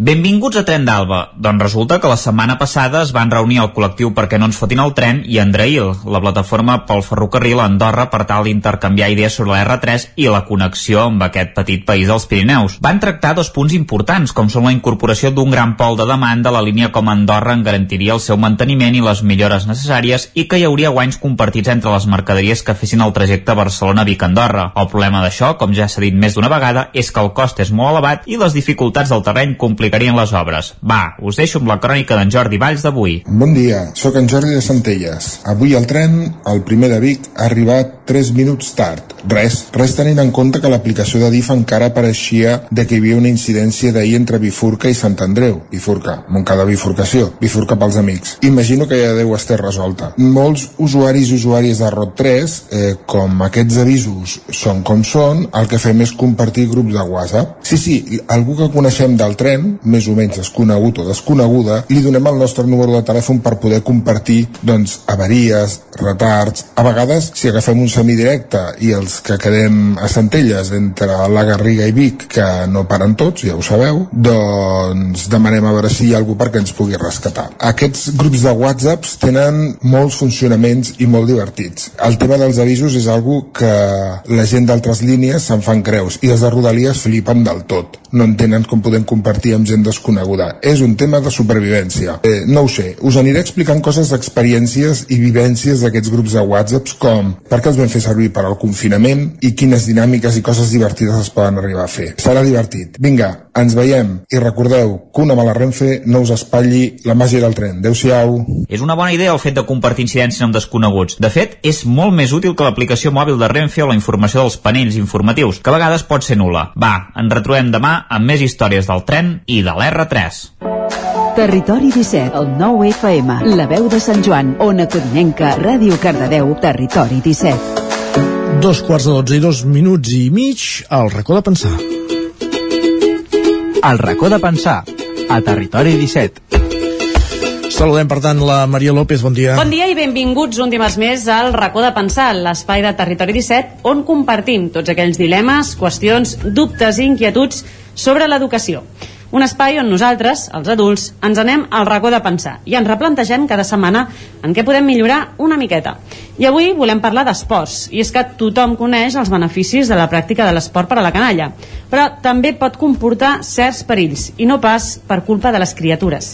[SPEAKER 9] Benvinguts a Tren d'Alba. Doncs resulta que la setmana passada es van reunir el col·lectiu perquè no ens fotin el tren i Andreil, la plataforma pel ferrocarril a Andorra per tal d'intercanviar idees sobre la R3 i la connexió amb aquest petit país dels Pirineus. Van tractar dos punts importants, com són la incorporació d'un gran pol de demanda a la línia com Andorra en garantiria el seu manteniment i les millores necessàries i que hi hauria guanys compartits entre les mercaderies que fessin el trajecte Barcelona-Vic-Andorra. El problema d'això, com ja s'ha dit més d'una vegada, és que el cost és molt elevat i les dificultats del terreny complicarien les obres. Va, us deixo amb la crònica d'en Jordi Valls d'avui.
[SPEAKER 43] Bon dia, sóc en Jordi de Centelles. Avui el tren, el primer de Vic, ha arribat 3 minuts tard. Res, res tenint en compte que l'aplicació de DIF encara apareixia de que hi havia una incidència d'ahir entre Bifurca i Sant Andreu. Bifurca, Montcada bifurcació, bifurca pels amics. Imagino que ja deu estar resolta. Molts usuaris i usuàries de Rot 3, eh, com aquests avisos són com són, el que fem és compartir grups de WhatsApp. Sí, sí, algú que coneixem del tren, més o menys desconegut o desconeguda, li donem el nostre número de telèfon per poder compartir doncs, avaries, retards. A vegades, si agafem un semidirecte i els que quedem a Centelles entre la Garriga i Vic, que no paren tots, ja ho sabeu, doncs demanem a veure si hi ha algú perquè ens pugui rescatar. Aquests grups de whatsapps tenen molts funcionaments i molt divertits. El tema dels avisos és algo que la gent d'altres línies se'n fan creus i els de Rodalies flipen del tot. No entenen com podem compartir amb gent desconeguda. És un tema de supervivència. Eh, no ho sé, us aniré explicant coses d'experiències i vivències d'aquests grups de whatsapps com per què els vam fer servir per al confinament i quines dinàmiques i coses divertides es poden arribar a fer. Serà divertit. Vinga, ens veiem i recordeu que una mala Renfe no us espatlli la màgia del tren. Adéu-siau.
[SPEAKER 9] És una bona idea el fet de compartir incidències amb desconeguts. De fet, és molt més útil que l'aplicació mòbil de Renfe o la informació dels panells informatius, que a vegades pot ser nula. Va, ens retrobem demà amb més històries del tren i de l'R3.
[SPEAKER 16] Territori 17, el 9 FM, la veu de Sant Joan, Ona Codinenca, Ràdio Cardedeu, Territori 17.
[SPEAKER 1] Dos quarts de dotze i dos minuts i mig al racó de pensar.
[SPEAKER 44] El racó de pensar, a Territori 17.
[SPEAKER 1] Saludem, per tant, la Maria López. Bon dia.
[SPEAKER 45] Bon dia i benvinguts un dimarts més al racó de pensar, l'espai de Territori 17, on compartim tots aquells dilemes, qüestions, dubtes i inquietuds sobre l'educació. Un espai on nosaltres, els adults, ens anem al racó de pensar i ens replantegem cada setmana en què podem millorar una miqueta. I avui volem parlar d'esports, i és que tothom coneix els beneficis de la pràctica de l'esport per a la canalla, però també pot comportar certs perills, i no pas per culpa de les criatures.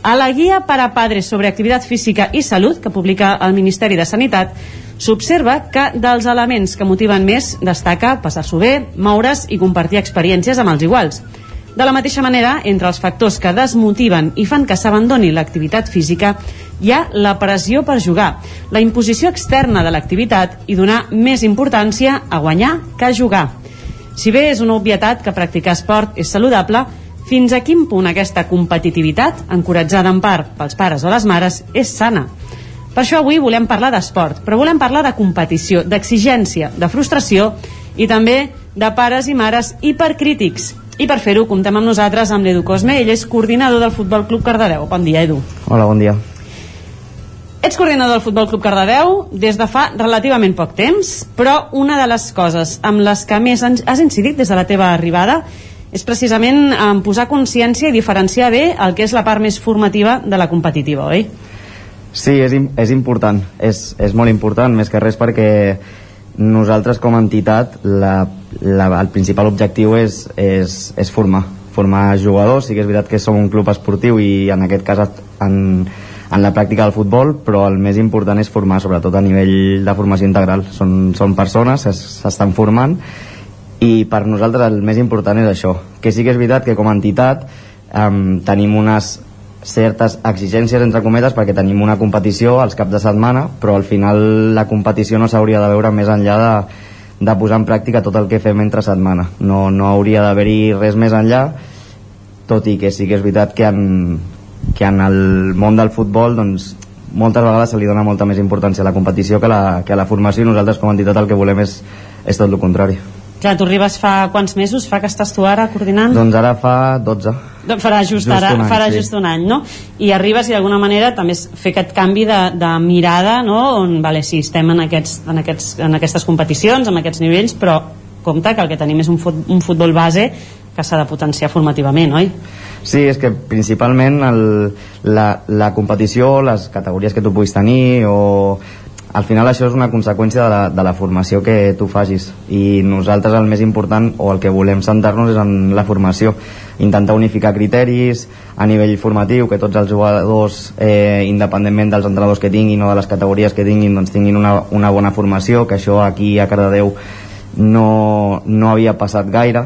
[SPEAKER 45] A la guia para padres sobre activitat física i salut que publica el Ministeri de Sanitat s'observa que dels elements que motiven més destaca passar-s'ho bé, moure's i compartir experiències amb els iguals. De la mateixa manera, entre els factors que desmotiven i fan que s'abandoni l'activitat física, hi ha la pressió per jugar, la imposició externa de l'activitat i donar més importància a guanyar que a jugar. Si bé és una obvietat que practicar esport és saludable, fins a quin punt aquesta competitivitat, encoratjada en part pels pares o les mares, és sana. Per això avui volem parlar d'esport, però volem parlar de competició, d'exigència, de frustració i també de pares i mares hipercrítics. I per fer-ho comptem amb nosaltres amb l'Edu Cosme, ell és coordinador del Futbol Club Cardedeu. Bon dia, Edu.
[SPEAKER 46] Hola, bon dia.
[SPEAKER 45] Ets coordinador del Futbol Club Cardedeu des de fa relativament poc temps, però una de les coses amb les que més has incidit des de la teva arribada és precisament en posar consciència i diferenciar bé el que és la part més formativa de la competitiva, oi?
[SPEAKER 46] Sí, és, és important, és, és molt important, més que res perquè nosaltres com a entitat la, la, el principal objectiu és, és, és formar, formar jugadors, sí que és veritat que som un club esportiu i en aquest cas en, en la pràctica del futbol, però el més important és formar, sobretot a nivell de formació integral. Són, són persones, s'estan formant i per nosaltres el més important és això que sí que és veritat que com a entitat um, tenim unes certes exigències entre cometes perquè tenim una competició als caps de setmana però al final la competició no s'hauria de veure més enllà de, de posar en pràctica tot el que fem entre setmana. No, no hauria d'haver-hi res més enllà tot i que sí que és veritat que en, que en el món del futbol doncs, moltes vegades se li dona molta més importància a la competició que a la, que a la formació i nosaltres com a entitat el que volem és, és tot el contrari
[SPEAKER 45] Clar, tu arribes fa quants mesos? Fa que estàs tu ara coordinant?
[SPEAKER 46] Doncs ara fa 12.
[SPEAKER 45] Doncs farà just, just ara, any, farà sí. just un any, no? I arribes i d'alguna manera també fer aquest canvi de, de mirada, no? On, vale, sí, estem en, aquests, en, aquests, en aquestes competicions, en aquests nivells, però compte que el que tenim és un, fut, un futbol base que s'ha de potenciar formativament, oi?
[SPEAKER 46] Sí, és que principalment el, la, la competició, les categories que tu puguis tenir o al final això és una conseqüència de la, de la formació que tu facis. I nosaltres el més important o el que volem centrar-nos és en la formació. Intentar unificar criteris a nivell formatiu, que tots els jugadors eh, independentment dels entrenadors que tinguin o de les categories que tinguin doncs tinguin una, una bona formació, que això aquí a Cardedeu no, no havia passat gaire.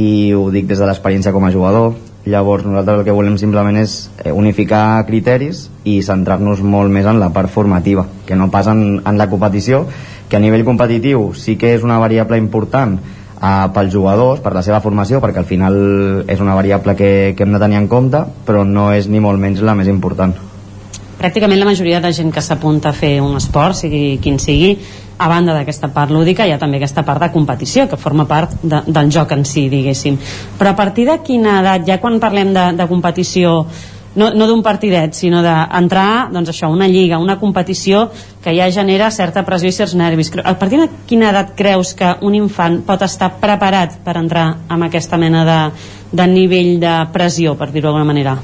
[SPEAKER 46] I ho dic des de l'experiència com a jugador llavors nosaltres el que volem simplement és eh, unificar criteris i centrar-nos molt més en la part formativa que no pas en, en la competició que a nivell competitiu sí que és una variable important eh, pels jugadors, per la seva formació perquè al final és una variable que, que hem de tenir en compte però no és ni molt menys la més important.
[SPEAKER 45] Pràcticament la majoria de gent que s'apunta a fer un esport, sigui quin sigui, a banda d'aquesta part lúdica hi ha també aquesta part de competició que forma part de, del joc en si, diguéssim. Però a partir de quina edat, ja quan parlem de, de competició no, no d'un partidet, sinó d'entrar doncs això, una lliga, una competició que ja genera certa pressió i certs nervis. A partir de quina edat creus que un infant pot estar preparat per entrar amb aquesta mena de, de nivell de pressió, per dir-ho d'alguna manera?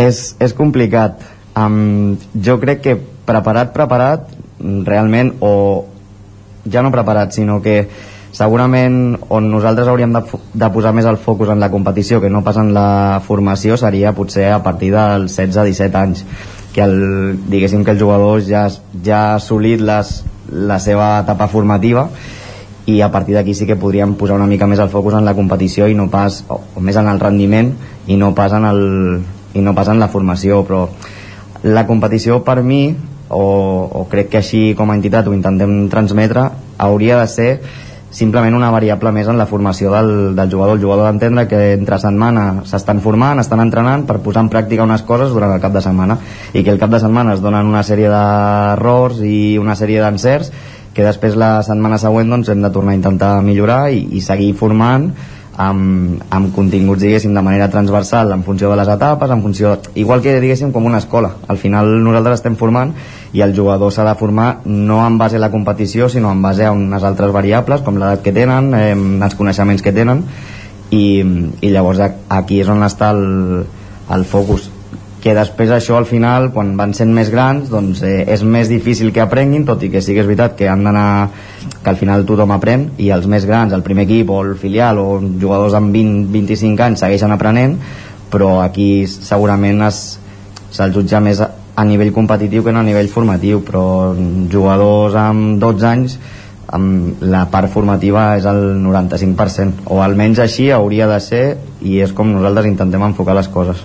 [SPEAKER 46] És, és complicat. Um, jo crec que preparat, preparat, realment, o ja no preparat, sinó que segurament on nosaltres hauríem de, de posar més el focus en la competició que no pas en la formació seria potser a partir dels 16-17 anys que el, diguéssim que el jugador ja, ja ha assolit les, la seva etapa formativa i a partir d'aquí sí que podríem posar una mica més el focus en la competició i no pas, o, o més en el rendiment i no pas en el, i no pas en la formació però la competició per mi o, o crec que així com a entitat ho intentem transmetre hauria de ser simplement una variable més en la formació del, del jugador. El jugador d'entendre que entre setmana s'estan formant, estan entrenant per posar en pràctica unes coses durant el cap de setmana i que el cap de setmana es donen una sèrie d'errors i una sèrie d'encerts que després la setmana següent doncs, hem de tornar a intentar millorar i, i seguir formant amb, amb continguts, diguéssim, de manera transversal en funció de les etapes, en funció... Igual que, diguéssim, com una escola. Al final nosaltres estem formant i el jugador s'ha de formar no en base a la competició, sinó en base a unes altres variables, com l'edat que tenen, eh, els coneixements que tenen, i, i llavors aquí és on està el, el focus que després això al final quan van sent més grans doncs eh, és més difícil que aprenguin tot i que sí que és veritat que han d'anar que al final tothom aprèn i els més grans, el primer equip o el filial o jugadors amb 20-25 anys segueixen aprenent però aquí segurament se'l jutja més a, a nivell competitiu que no a nivell formatiu però jugadors amb 12 anys amb la part formativa és el 95% o almenys així hauria de ser i és com nosaltres intentem enfocar les coses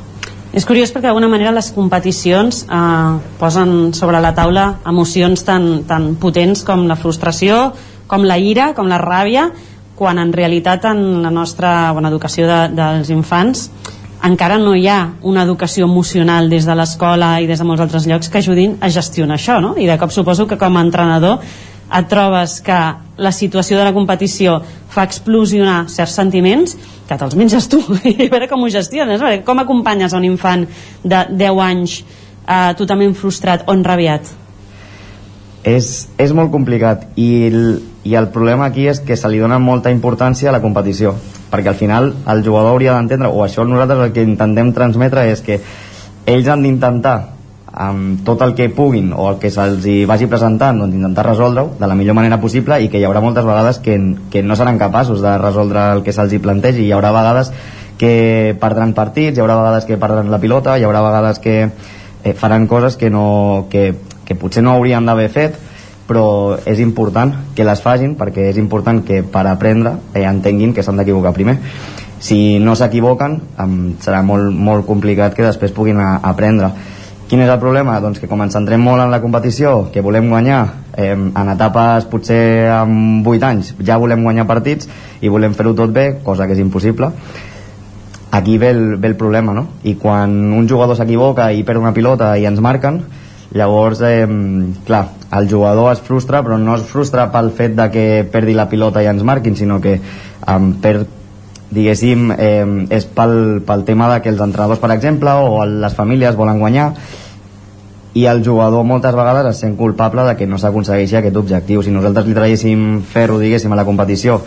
[SPEAKER 45] és curiós perquè d'alguna manera les competicions eh, posen sobre la taula emocions tan, tan potents com la frustració, com la ira, com la ràbia, quan en realitat en la nostra bona educació de, dels infants encara no hi ha una educació emocional des de l'escola i des de molts altres llocs que ajudin a gestionar això, no? I de cop suposo que com a entrenador et trobes que la situació de la competició fa explosionar certs sentiments que te'ls menges tu i a veure com ho gestiones no? com acompanyes a un infant de 10 anys eh, totalment frustrat o enrabiat
[SPEAKER 46] és, és molt complicat i el, i el problema aquí és que se li dona molta importància a la competició perquè al final el jugador hauria d'entendre o això nosaltres el que intentem transmetre és que ells han d'intentar amb tot el que puguin o el que se'ls vagi presentant doncs intentar resoldre-ho de la millor manera possible i que hi haurà moltes vegades que, que no seran capaços de resoldre el que se'ls plantegi. Hi haurà vegades que perdran partits, hi haurà vegades que perdran la pilota, hi haurà vegades que eh, faran coses que, no, que, que potser no haurien d'haver fet però és important que les facin perquè és important que per aprendre eh, entenguin que s'han d'equivocar primer. Si no s'equivoquen serà molt, molt complicat que després puguin a, aprendre Quin és el problema? Doncs que com ens centrem molt en la competició, que volem guanyar eh, en etapes potser amb 8 anys, ja volem guanyar partits i volem fer-ho tot bé, cosa que és impossible, aquí ve el, ve el problema, no? I quan un jugador s'equivoca i perd una pilota i ens marquen, llavors, eh, clar, el jugador es frustra, però no es frustra pel fet de que perdi la pilota i ens marquin, sinó que eh, perd diguéssim, eh, és pel, pel tema de que els entrenadors, per exemple, o les famílies volen guanyar i el jugador moltes vegades es sent culpable de que no s'aconsegueixi aquest objectiu. Si nosaltres li traguéssim ferro, diguéssim, a la competició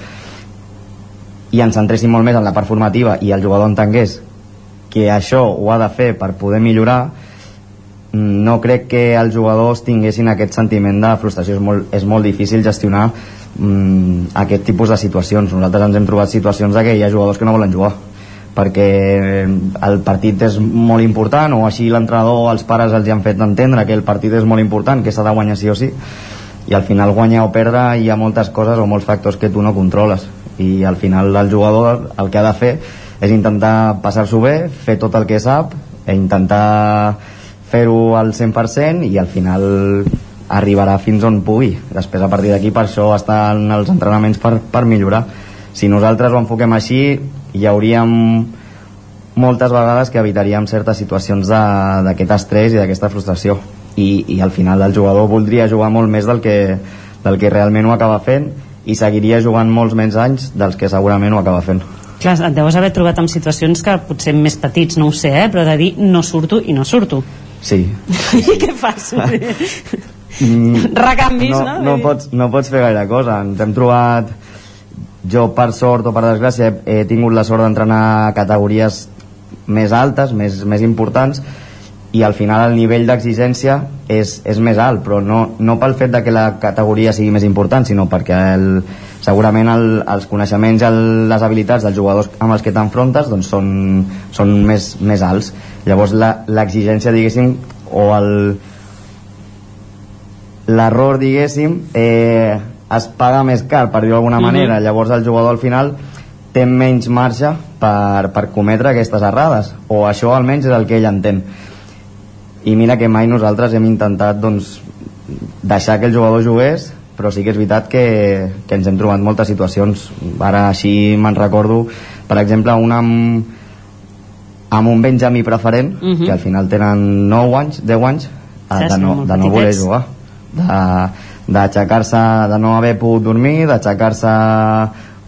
[SPEAKER 46] i ens centréssim molt més en la part formativa i el jugador entengués que això ho ha de fer per poder millorar, no crec que els jugadors tinguessin aquest sentiment de frustració. És molt, és molt difícil gestionar mm, aquest tipus de situacions. Nosaltres ens hem trobat situacions de que hi ha jugadors que no volen jugar perquè el partit és molt important o així l'entrenador els pares els han fet entendre que el partit és molt important que s'ha de guanyar sí o sí i al final guanyar o perdre hi ha moltes coses o molts factors que tu no controles. I al final el jugador el que ha de fer és intentar passar-s'ho bé fer tot el que sap i intentar fer-ho al 100% i al final arribarà fins on pugui després a partir d'aquí per això estan els entrenaments per, per millorar si nosaltres ho enfoquem així hi hauríem moltes vegades que evitaríem certes situacions d'aquest estrès i d'aquesta frustració I, i al final el jugador voldria jugar molt més del que, del que realment ho acaba fent i seguiria jugant molts menys anys dels que segurament ho acaba fent
[SPEAKER 45] Clar, et deus haver trobat en situacions que potser més petits, no ho sé, eh? però de dir no surto i no surto.
[SPEAKER 46] Sí.
[SPEAKER 45] I què fas? mm, recanvis, no?
[SPEAKER 46] No, no, pots, no pots fer gaire cosa. Ens hem trobat... Jo, per sort o per desgràcia, he, he tingut la sort d'entrenar categories més altes, més, més importants, i al final el nivell d'exigència és, és més alt, però no, no pel fet de que la categoria sigui més important, sinó perquè el, segurament el, els coneixements i el, les habilitats dels jugadors amb els que t'enfrontes doncs són, són més, més alts. Llavors l'exigència, diguéssim, o el, l'error, diguéssim, eh, es paga més car, per dir-ho d'alguna mm -hmm. manera. Llavors el jugador al final té menys marge per, per cometre aquestes errades, o això almenys és el que ell entén. I mira que mai nosaltres hem intentat doncs, deixar que el jugador jugués, però sí que és veritat que, que ens hem trobat moltes situacions. Ara així me'n recordo, per exemple, una amb, amb un Benjamí preferent, uh -huh. que al final tenen 9 anys, 10 anys, de no, de no voler jugar d'aixecar-se, de, de no haver pogut dormir, d'aixecar-se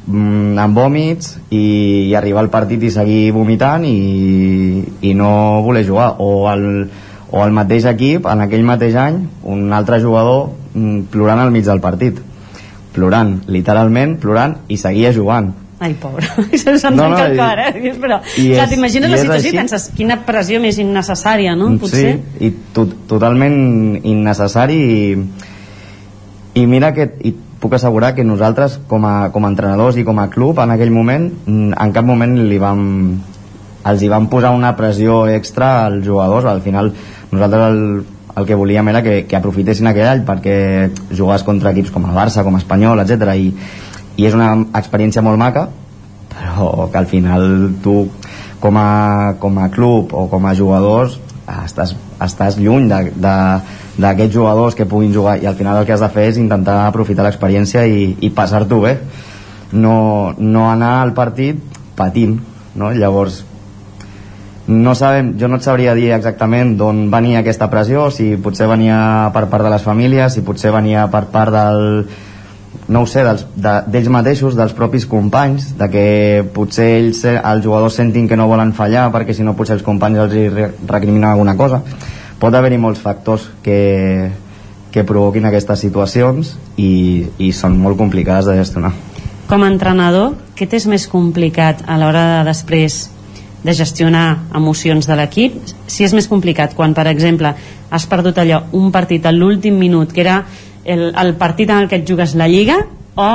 [SPEAKER 46] mm, amb vòmits i, i arribar al partit i seguir vomitant i, i no voler jugar. O el, o el mateix equip en aquell mateix any un altre jugador mm, plorant al mig del partit. Plorant, literalment plorant i seguia jugant
[SPEAKER 45] Ai, pobre, se'ns no, no, el cor, eh? Però, clar, t'imagines la situació i penses, quina pressió més innecessària, no? Potser?
[SPEAKER 46] Sí, i to totalment innecessari i, i mira que i puc assegurar que nosaltres com a, com a entrenadors i com a club en aquell moment en cap moment li vam els hi vam posar una pressió extra als jugadors al final nosaltres el, el que volíem era que, que aprofitessin aquell any perquè jugaves contra equips com el Barça, com Espanyol, etc i, i és una experiència molt maca però que al final tu com a, com a club o com a jugadors estàs, estàs lluny d'aquests jugadors que puguin jugar i al final el que has de fer és intentar aprofitar l'experiència i, i passar-t'ho bé no, no anar al partit patint no? llavors no sabem, jo no et sabria dir exactament d'on venia aquesta pressió, si potser venia per part de les famílies, si potser venia per part del, no ho sé, d'ells de, mateixos, dels propis companys, de que potser ells, els jugadors sentin que no volen fallar perquè si no potser els companys els recriminen alguna cosa. Pot haver-hi molts factors que, que provoquin aquestes situacions i, i són molt complicades de gestionar.
[SPEAKER 45] Com a entrenador, què t'és més complicat a l'hora de després de gestionar emocions de l'equip si és més complicat quan per exemple has perdut allò un partit a l'últim minut que era el, el partit en el que et jugues la Lliga o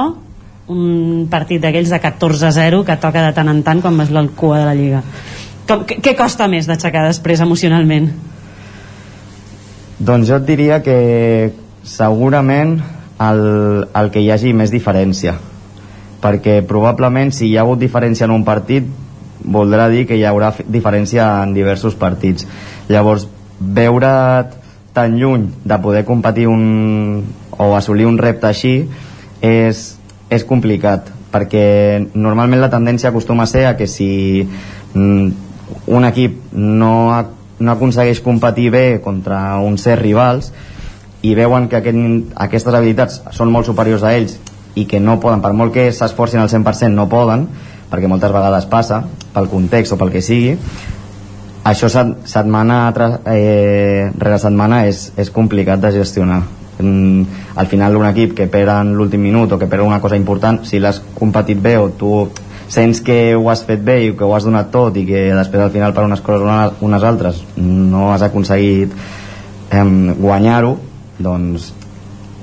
[SPEAKER 45] un partit d'aquells de 14-0 que toca de tant en tant quan vas la cua de la Lliga Com, què, què costa més d'aixecar després emocionalment?
[SPEAKER 46] Doncs jo et diria que segurament el, el que hi hagi més diferència perquè probablement si hi ha hagut diferència en un partit voldrà dir que hi haurà diferència en diversos partits llavors veure't tan lluny de poder competir un, o assolir un repte així és, és complicat perquè normalment la tendència acostuma a ser a que si mm, un equip no, no aconsegueix competir bé contra uns certs rivals i veuen que aquest, aquestes habilitats són molt superiors a ells i que no poden, per molt que s'esforcin al 100% no poden, perquè moltes vegades passa pel context o pel que sigui això setmana eh, rere setmana és, és complicat de gestionar. Mm, al final un equip que perd en l'últim minut o que perd una cosa important si l'has competit bé o tu sents que ho has fet bé i que ho has donat tot i que després al final per unes coses o unes altres no has aconseguit eh, guanyar-ho doncs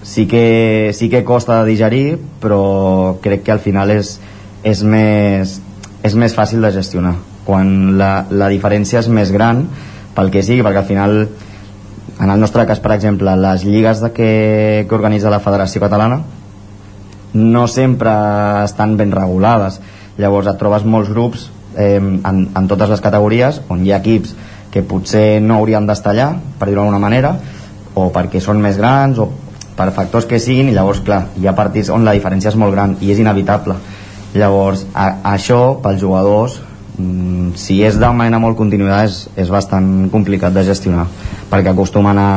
[SPEAKER 46] sí que, sí que costa de digerir però crec que al final és, és més, és més fàcil de gestionar quan la, la diferència és més gran pel que sigui, perquè al final en el nostre cas, per exemple, les lligues de que, que organitza la Federació Catalana no sempre estan ben regulades. Llavors et trobes molts grups eh, en, en totes les categories on hi ha equips que potser no haurien d'estar allà per dir-ho d'alguna manera o perquè són més grans o per factors que siguin i llavors clar, hi ha partits on la diferència és molt gran i és inevitable. Llavors a, això pels jugadors si és de manera molt continuïda és, és bastant complicat de gestionar perquè acostumen a,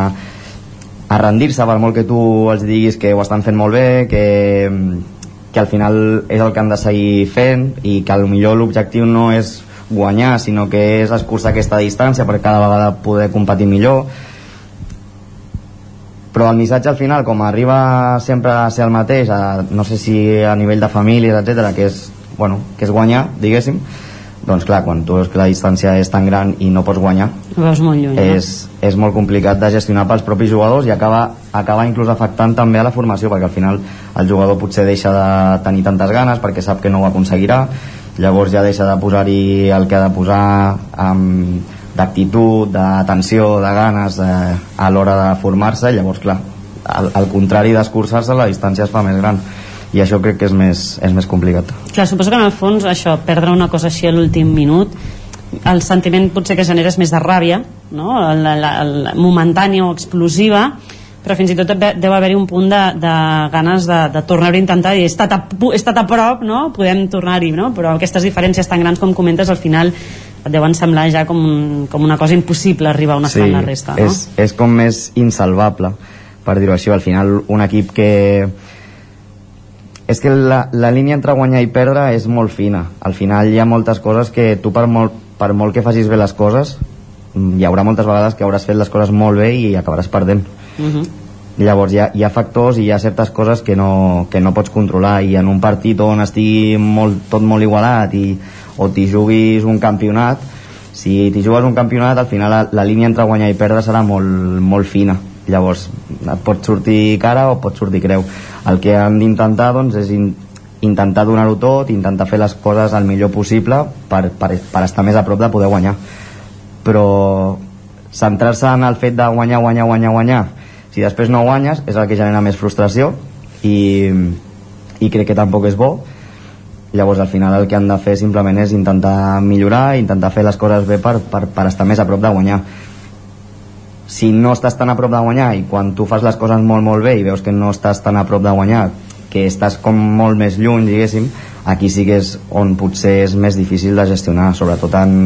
[SPEAKER 46] a rendir-se per molt que tu els diguis que ho estan fent molt bé que, que al final és el que han de seguir fent i que millor l'objectiu no és guanyar sinó que és escurçar aquesta distància per cada vegada poder competir millor. Però el missatge al final com arriba sempre a ser el mateix a, no sé si a nivell de famílies etc que és, bueno, que és guanyar diguéssim doncs clar, quan tu veus que la distància és tan gran i no pots guanyar
[SPEAKER 45] veus molt lluny,
[SPEAKER 46] és, és molt complicat de gestionar pels propis jugadors i acaba, acaba inclús afectant també a la formació perquè al final el jugador potser deixa de tenir tantes ganes perquè sap que no ho aconseguirà. Llavors ja deixa de posar-hi el que ha de posar amb d'actitud, d'atenció, de ganes de, a l'hora de formar-se. Llavors clar, al, al contrari d'escurçar-se la distància es fa més gran i això crec que és més, és més complicat
[SPEAKER 45] Clar, suposo que en el fons això, perdre una cosa així a l'últim minut el sentiment potser que genera és més de ràbia no? el, el, el momentània o explosiva però fins i tot deu haver-hi un punt de, de ganes de, de tornar-ho a intentar i he estat a, he estat a prop, no? podem tornar-hi no? però aquestes diferències tan grans com comentes al final et deuen semblar ja com, un, com una cosa impossible arribar a una sí, la resta, no?
[SPEAKER 46] És, és com més insalvable, per dir-ho així. Al final, un equip que... És que la, la línia entre guanyar i perdre és molt fina. Al final hi ha moltes coses que tu per molt, per molt que facis bé les coses, hi haurà moltes vegades que hauràs fet les coses molt bé i acabaràs perdent. Uh mhm. -huh. Llavors hi ha, hi ha factors i hi ha certes coses que no, que no pots controlar i en un partit on estigui molt, tot molt igualat i o t'hi juguis un campionat si t'hi jugues un campionat al final la, la línia entre guanyar i perdre serà molt, molt fina llavors et pot sortir cara o pot sortir creu. El que han d'intentar doncs, és in, intentar donar-ho tot intentar fer les coses el millor possible per, per, per estar més a prop de poder guanyar. Però centrar-se en el fet de guanyar, guanyar, guanyar, guanyar si després no guanyes és el que genera més frustració i, i crec que tampoc és bo. Llavors al final el que han de fer simplement és intentar millorar, intentar fer les coses bé per, per, per estar més a prop de guanyar si no estàs tan a prop de guanyar i quan tu fas les coses molt molt bé i veus que no estàs tan a prop de guanyar que estàs com molt més lluny, diguéssim, aquí sí que és on potser és més difícil de gestionar, sobretot en,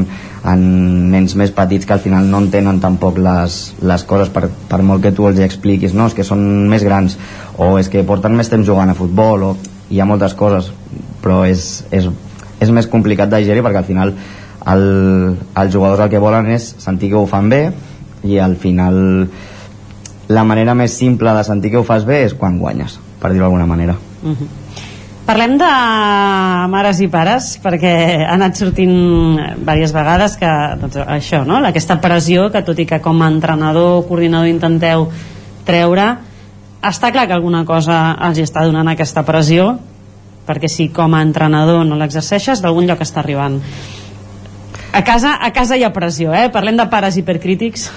[SPEAKER 46] en nens més petits que al final no entenen tampoc les, les coses per, per molt que tu els expliquis, no, és que són més grans o és que porten més temps jugant a futbol o hi ha moltes coses però és, és, és més complicat de digerir perquè al final el, els jugadors el que volen és sentir que ho fan bé i al final la manera més simple de sentir que ho fas bé és quan guanyes, per dir-ho d'alguna manera.
[SPEAKER 45] Uh -huh. Parlem de mares i pares perquè ha anat sortint diverses vegades que doncs, això, no? aquesta pressió que tot i que com a entrenador o coordinador intenteu treure està clar que alguna cosa els està donant aquesta pressió perquè si com a entrenador no l'exerceixes d'algun lloc està arribant a casa, a casa hi ha pressió, eh? Parlem de pares hipercrítics.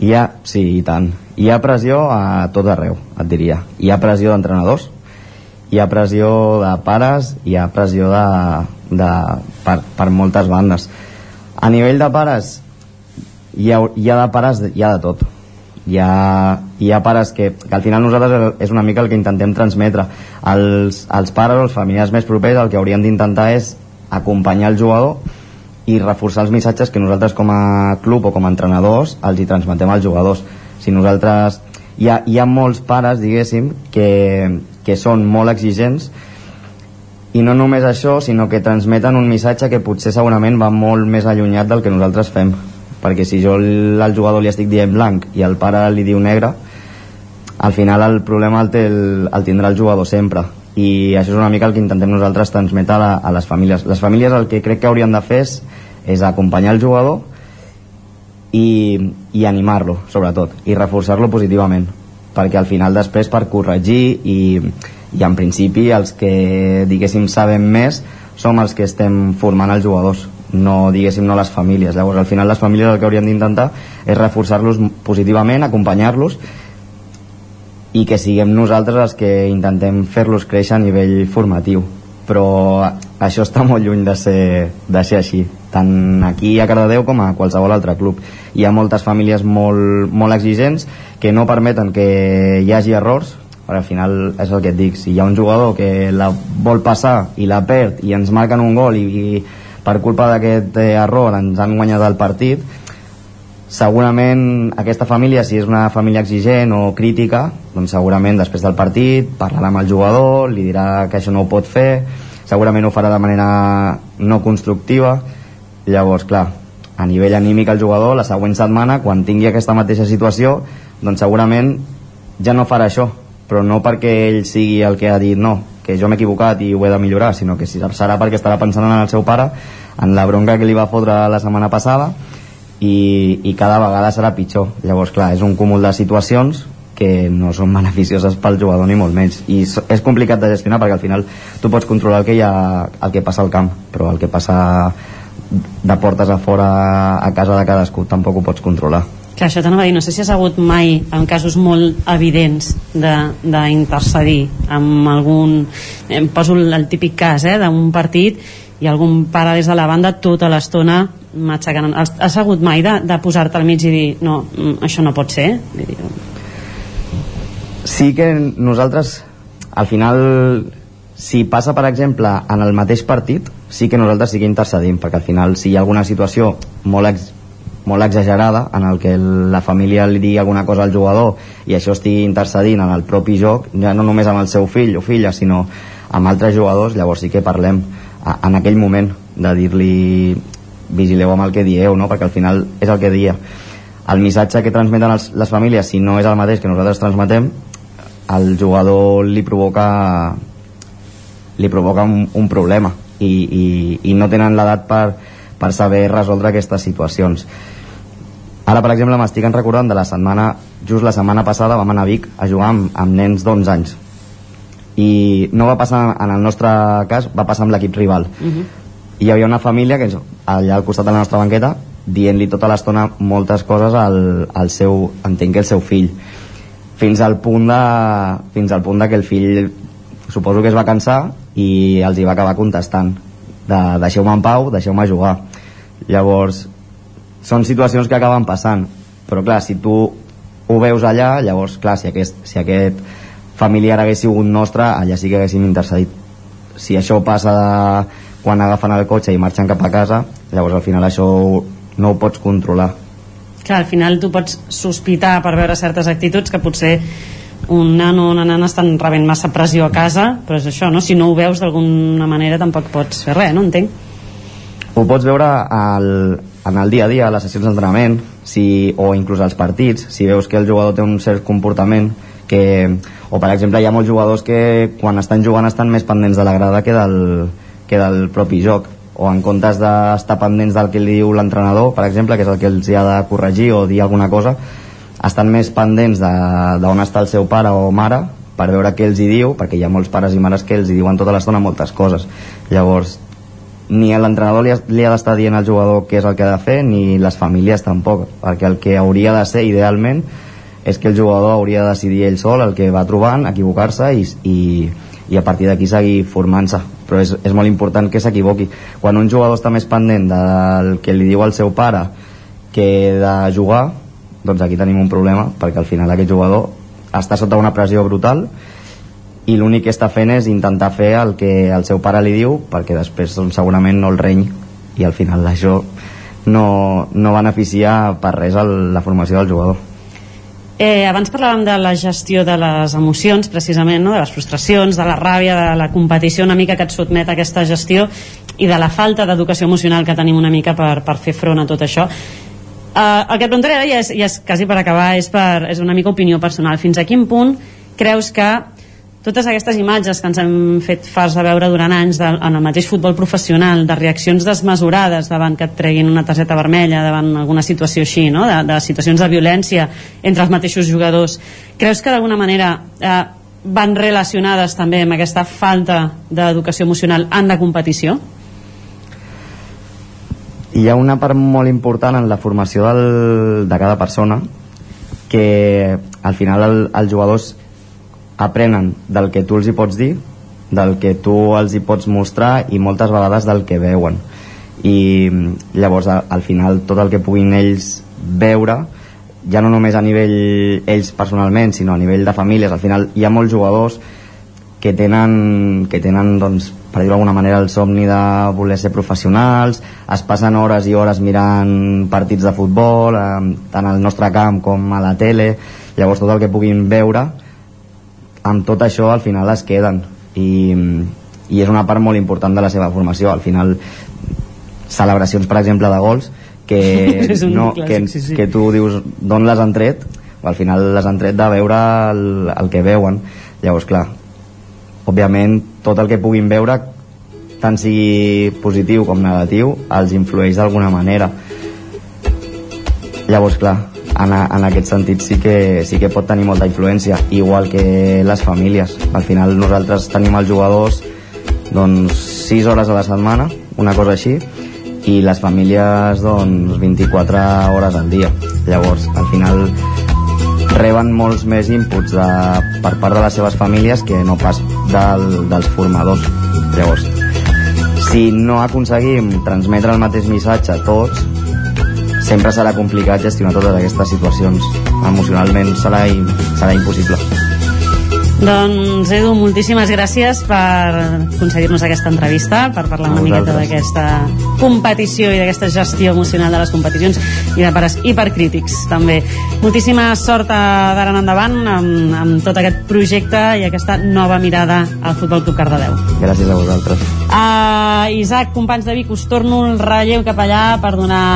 [SPEAKER 46] Hi ha, sí, i tant. Hi ha pressió a tot arreu, et diria. Hi ha pressió d'entrenadors, hi ha pressió de pares, hi ha pressió de, de, per, per moltes bandes. A nivell de pares, hi ha, hi ha de pares, hi ha de tot. Hi ha, hi ha pares que, que al final nosaltres és una mica el que intentem transmetre. Els, els pares o els familiars més propers el que haurien d'intentar és acompanyar el jugador i reforçar els missatges que nosaltres com a club o com a entrenadors els hi transmetem als jugadors. Si nosaltres hi ha, hi ha molts pares diguéssim que, que són molt exigents i no només això sinó que transmeten un missatge que potser segurament va molt més allunyat del que nosaltres fem. Perquè si jo al jugador li estic dient blanc i el pare li diu negre al final el problema el, té el, el tindrà el jugador sempre i això és una mica el que intentem nosaltres transmetre a, a les famílies. Les famílies el que crec que haurien de fer és, és acompanyar el jugador i, i animar-lo sobretot i reforçar-lo positivament. Perquè al final després per corregir i, i en principi els que diguéssim sabem més som els que estem formant els jugadors no diguéssim no les famílies. Llavors al final les famílies el que haurien d'intentar és reforçar-los positivament, acompanyar-los i que siguem nosaltres els que intentem fer-los créixer a nivell formatiu. Però això està molt lluny de ser, de ser així tant aquí a Cardedeu com a qualsevol altre club. Hi ha moltes famílies molt, molt exigents que no permeten que hi hagi errors. Però al final és el que et dic si hi ha un jugador que la vol passar i la perd i ens marquen un gol i, i per culpa d'aquest error ens han guanyat el partit segurament aquesta família, si és una família exigent o crítica, doncs segurament després del partit parlarà amb el jugador, li dirà que això no ho pot fer, segurament ho farà de manera no constructiva, llavors, clar, a nivell anímic el jugador, la següent setmana, quan tingui aquesta mateixa situació, doncs segurament ja no farà això, però no perquè ell sigui el que ha dit no, que jo m'he equivocat i ho he de millorar, sinó que serà perquè estarà pensant en el seu pare, en la bronca que li va fotre la setmana passada, i, i cada vegada serà pitjor. Llavors clar, és un cúmul de situacions que no són beneficioses pel jugador ni molt menys. I és complicat de gestionar perquè al final tu pots controlar el que, hi ha, el que passa al camp però el que passa de portes a fora a casa de cadascú tampoc ho pots controlar.
[SPEAKER 45] Que això t'anava a dir, no sé si has hagut mai en casos molt evidents d'intercedir amb algun em poso el típic cas eh, d'un partit i algun pare des de la banda tota l'estona matxacant. Has, has hagut mai de, de posar-te al mig i dir no, mm, això no pot ser?
[SPEAKER 46] Sí que nosaltres al final si passa per exemple en el mateix partit sí que nosaltres sí que intercedim perquè al final si hi ha alguna situació molt, ex, molt exagerada en el que la família li digui alguna cosa al jugador i això estigui intercedint en el propi joc ja no només amb el seu fill o filla sinó amb altres jugadors llavors sí que parlem en aquell moment de dir-li vigileu amb el que dieu, no? perquè al final és el que dia. El missatge que transmeten els, les famílies, si no és el mateix que nosaltres transmetem, al jugador li provoca li provoca un, un problema i, i, i no tenen l'edat per, per saber resoldre aquestes situacions. Ara, per exemple, m'estic recordant de la setmana, just la setmana passada vam anar a Vic a jugar amb, amb nens d'11 anys i no va passar en el nostre cas, va passar amb l'equip rival. Uh mhm. -huh i hi havia una família que allà al costat de la nostra banqueta dient-li tota l'estona moltes coses al, al seu, entenc que el seu fill fins al punt de fins al punt de que el fill suposo que es va cansar i els hi va acabar contestant de deixeu-me en pau, deixeu-me jugar llavors són situacions que acaben passant però clar, si tu ho veus allà llavors clar, si aquest, si aquest familiar hagués sigut nostre, allà sí que haguéssim intercedit. Si això passa de, quan agafen el cotxe i marxen cap a casa, llavors al final això no ho pots controlar.
[SPEAKER 45] Clar, al final tu pots sospitar per veure certes actituds que potser un nano o una nana estan rebent massa pressió a casa, però és això, no? Si no ho veus d'alguna manera tampoc pots fer res, no? Entenc.
[SPEAKER 46] Ho pots veure al, en el dia a dia, a les sessions d'entrenament, si, o inclús als partits, si veus que el jugador té un cert comportament que, o per exemple hi ha molts jugadors que quan estan jugant estan més pendents de la grada que del, que del propi joc o en comptes d'estar pendents del que li diu l'entrenador, per exemple, que és el que els hi ha de corregir o dir alguna cosa, estan més pendents d'on està el seu pare o mare per veure què els hi diu, perquè hi ha molts pares i mares que els hi diuen tota l'estona moltes coses. Llavors, ni l'entrenador li li ha d'estar dient al jugador què és el que ha de fer, ni les famílies tampoc, perquè el que hauria de ser idealment és que el jugador hauria de decidir ell sol el que va trobant, equivocar-se i, i, i a partir d'aquí seguir formant-se. Però és, és molt important que s'equivoqui. Quan un jugador està més pendent del que li diu al seu pare que de jugar doncs aquí tenim un problema perquè al final aquest jugador està sota una pressió brutal i l'únic que està fent és intentar fer el que el seu pare li diu perquè després doncs, segurament no el reny i al final això no, no beneficia per res el, la formació del jugador
[SPEAKER 45] Eh, abans parlàvem de la gestió de les emocions, precisament, no? de les frustracions, de la ràbia, de la competició una mica que et sotmet a aquesta gestió i de la falta d'educació emocional que tenim una mica per, per fer front a tot això. Uh, el que et preguntaré ara, ja és, ja és quasi per acabar, és, per, és una mica opinió personal. Fins a quin punt creus que totes aquestes imatges que ens hem fet fars de veure durant anys de, en el mateix futbol professional, de reaccions desmesurades davant que et treguin una targeta vermella, davant alguna situació així, no? de, de situacions de violència entre els mateixos jugadors, creus que d'alguna manera eh, van relacionades també amb aquesta falta d'educació emocional en la competició?
[SPEAKER 46] Hi ha una part molt important en la formació del, de cada persona que al final el, els jugadors aprenen del que tu els hi pots dir del que tu els hi pots mostrar i moltes vegades del que veuen. I llavors al final tot el que puguin ells veure ja no només a nivell ells personalment sinó a nivell de famílies al final hi ha molts jugadors que tenen, que tenen doncs, per dir-ho d'alguna manera, el somni de voler ser professionals, es passen hores i hores mirant partits de futbol, eh, tant al nostre camp com a la tele, llavors tot el que puguin veure amb tot això al final es queden. I, i és una part molt important de la seva formació. Al final celebracions per exemple de gols que, no, clàssic, que, sí, sí. que tu dius d'on les han tret? Al final les han tret de veure el, el que veuen. Llavors clar òbviament tot el que puguin veure tant sigui positiu com negatiu els influeix d'alguna manera. Llavors clar en, en aquest sentit sí que, sí que pot tenir molta influència igual que les famílies. Al final nosaltres tenim els jugadors doncs 6 hores a la setmana una cosa així i les famílies doncs 24 hores al dia. Llavors al final reben molts més inputs de, per part de les seves famílies que no pas del, dels formadors. Llavors si no aconseguim transmetre el mateix missatge a tots sempre serà complicat gestionar totes aquestes situacions. Emocionalment serà, serà impossible.
[SPEAKER 45] Doncs Edu, moltíssimes gràcies per aconseguir-nos aquesta entrevista, per parlar una miqueta d'aquesta competició i d'aquesta gestió emocional de les competicions i de pares hipercrítics també. Moltíssima sort d'ara en endavant amb, amb tot aquest projecte i aquesta nova mirada al Futbol Club Cardedeu.
[SPEAKER 46] Gràcies a vosaltres.
[SPEAKER 45] Uh, Isaac, companys de Vic, us torno el relleu cap allà per donar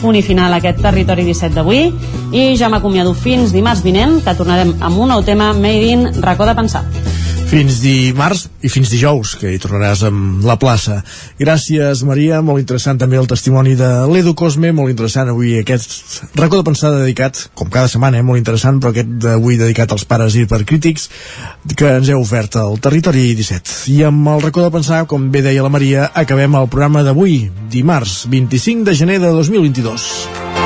[SPEAKER 45] punt i final a aquest territori 17 d'avui. I ja m'acomiado fins dimarts vinent que tornarem amb un nou tema Made in racó de pensar
[SPEAKER 1] fins dimarts i fins dijous, que hi tornaràs amb la plaça. Gràcies, Maria, molt interessant també el testimoni de l'Edu Cosme, molt interessant avui aquest racó de pensar dedicat, com cada setmana, eh, molt interessant, però aquest d'avui dedicat als pares hipercrítics que ens heu ofert al Territori 17. I amb el racó de pensar, com bé deia la Maria, acabem el programa d'avui, dimarts 25 de gener de 2022.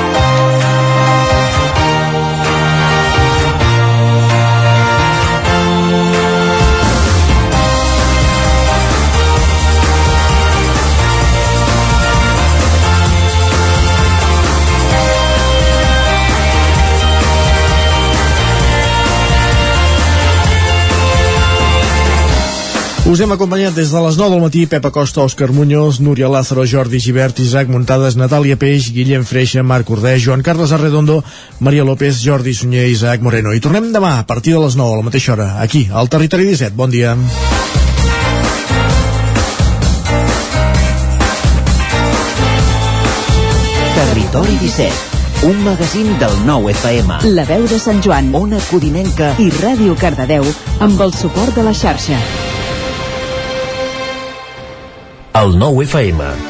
[SPEAKER 1] Us hem acompanyat des de les 9 del matí Pepa Costa, Òscar Muñoz, Núria Lázaro, Jordi Givert, Isaac Muntades, Natàlia Peix, Guillem Freixa, Marc Ordeix, Joan Carles Arredondo, Maria López, Jordi Sunyer i Isaac Moreno. I tornem demà a partir de les 9 a la mateixa hora, aquí, al Territori 17. Bon dia.
[SPEAKER 5] Territori 17, un magazín del nou FM.
[SPEAKER 16] La veu de Sant Joan,
[SPEAKER 5] Ona Codinenca
[SPEAKER 16] i Ràdio Cardedeu amb el suport de la xarxa.
[SPEAKER 5] El nou FM.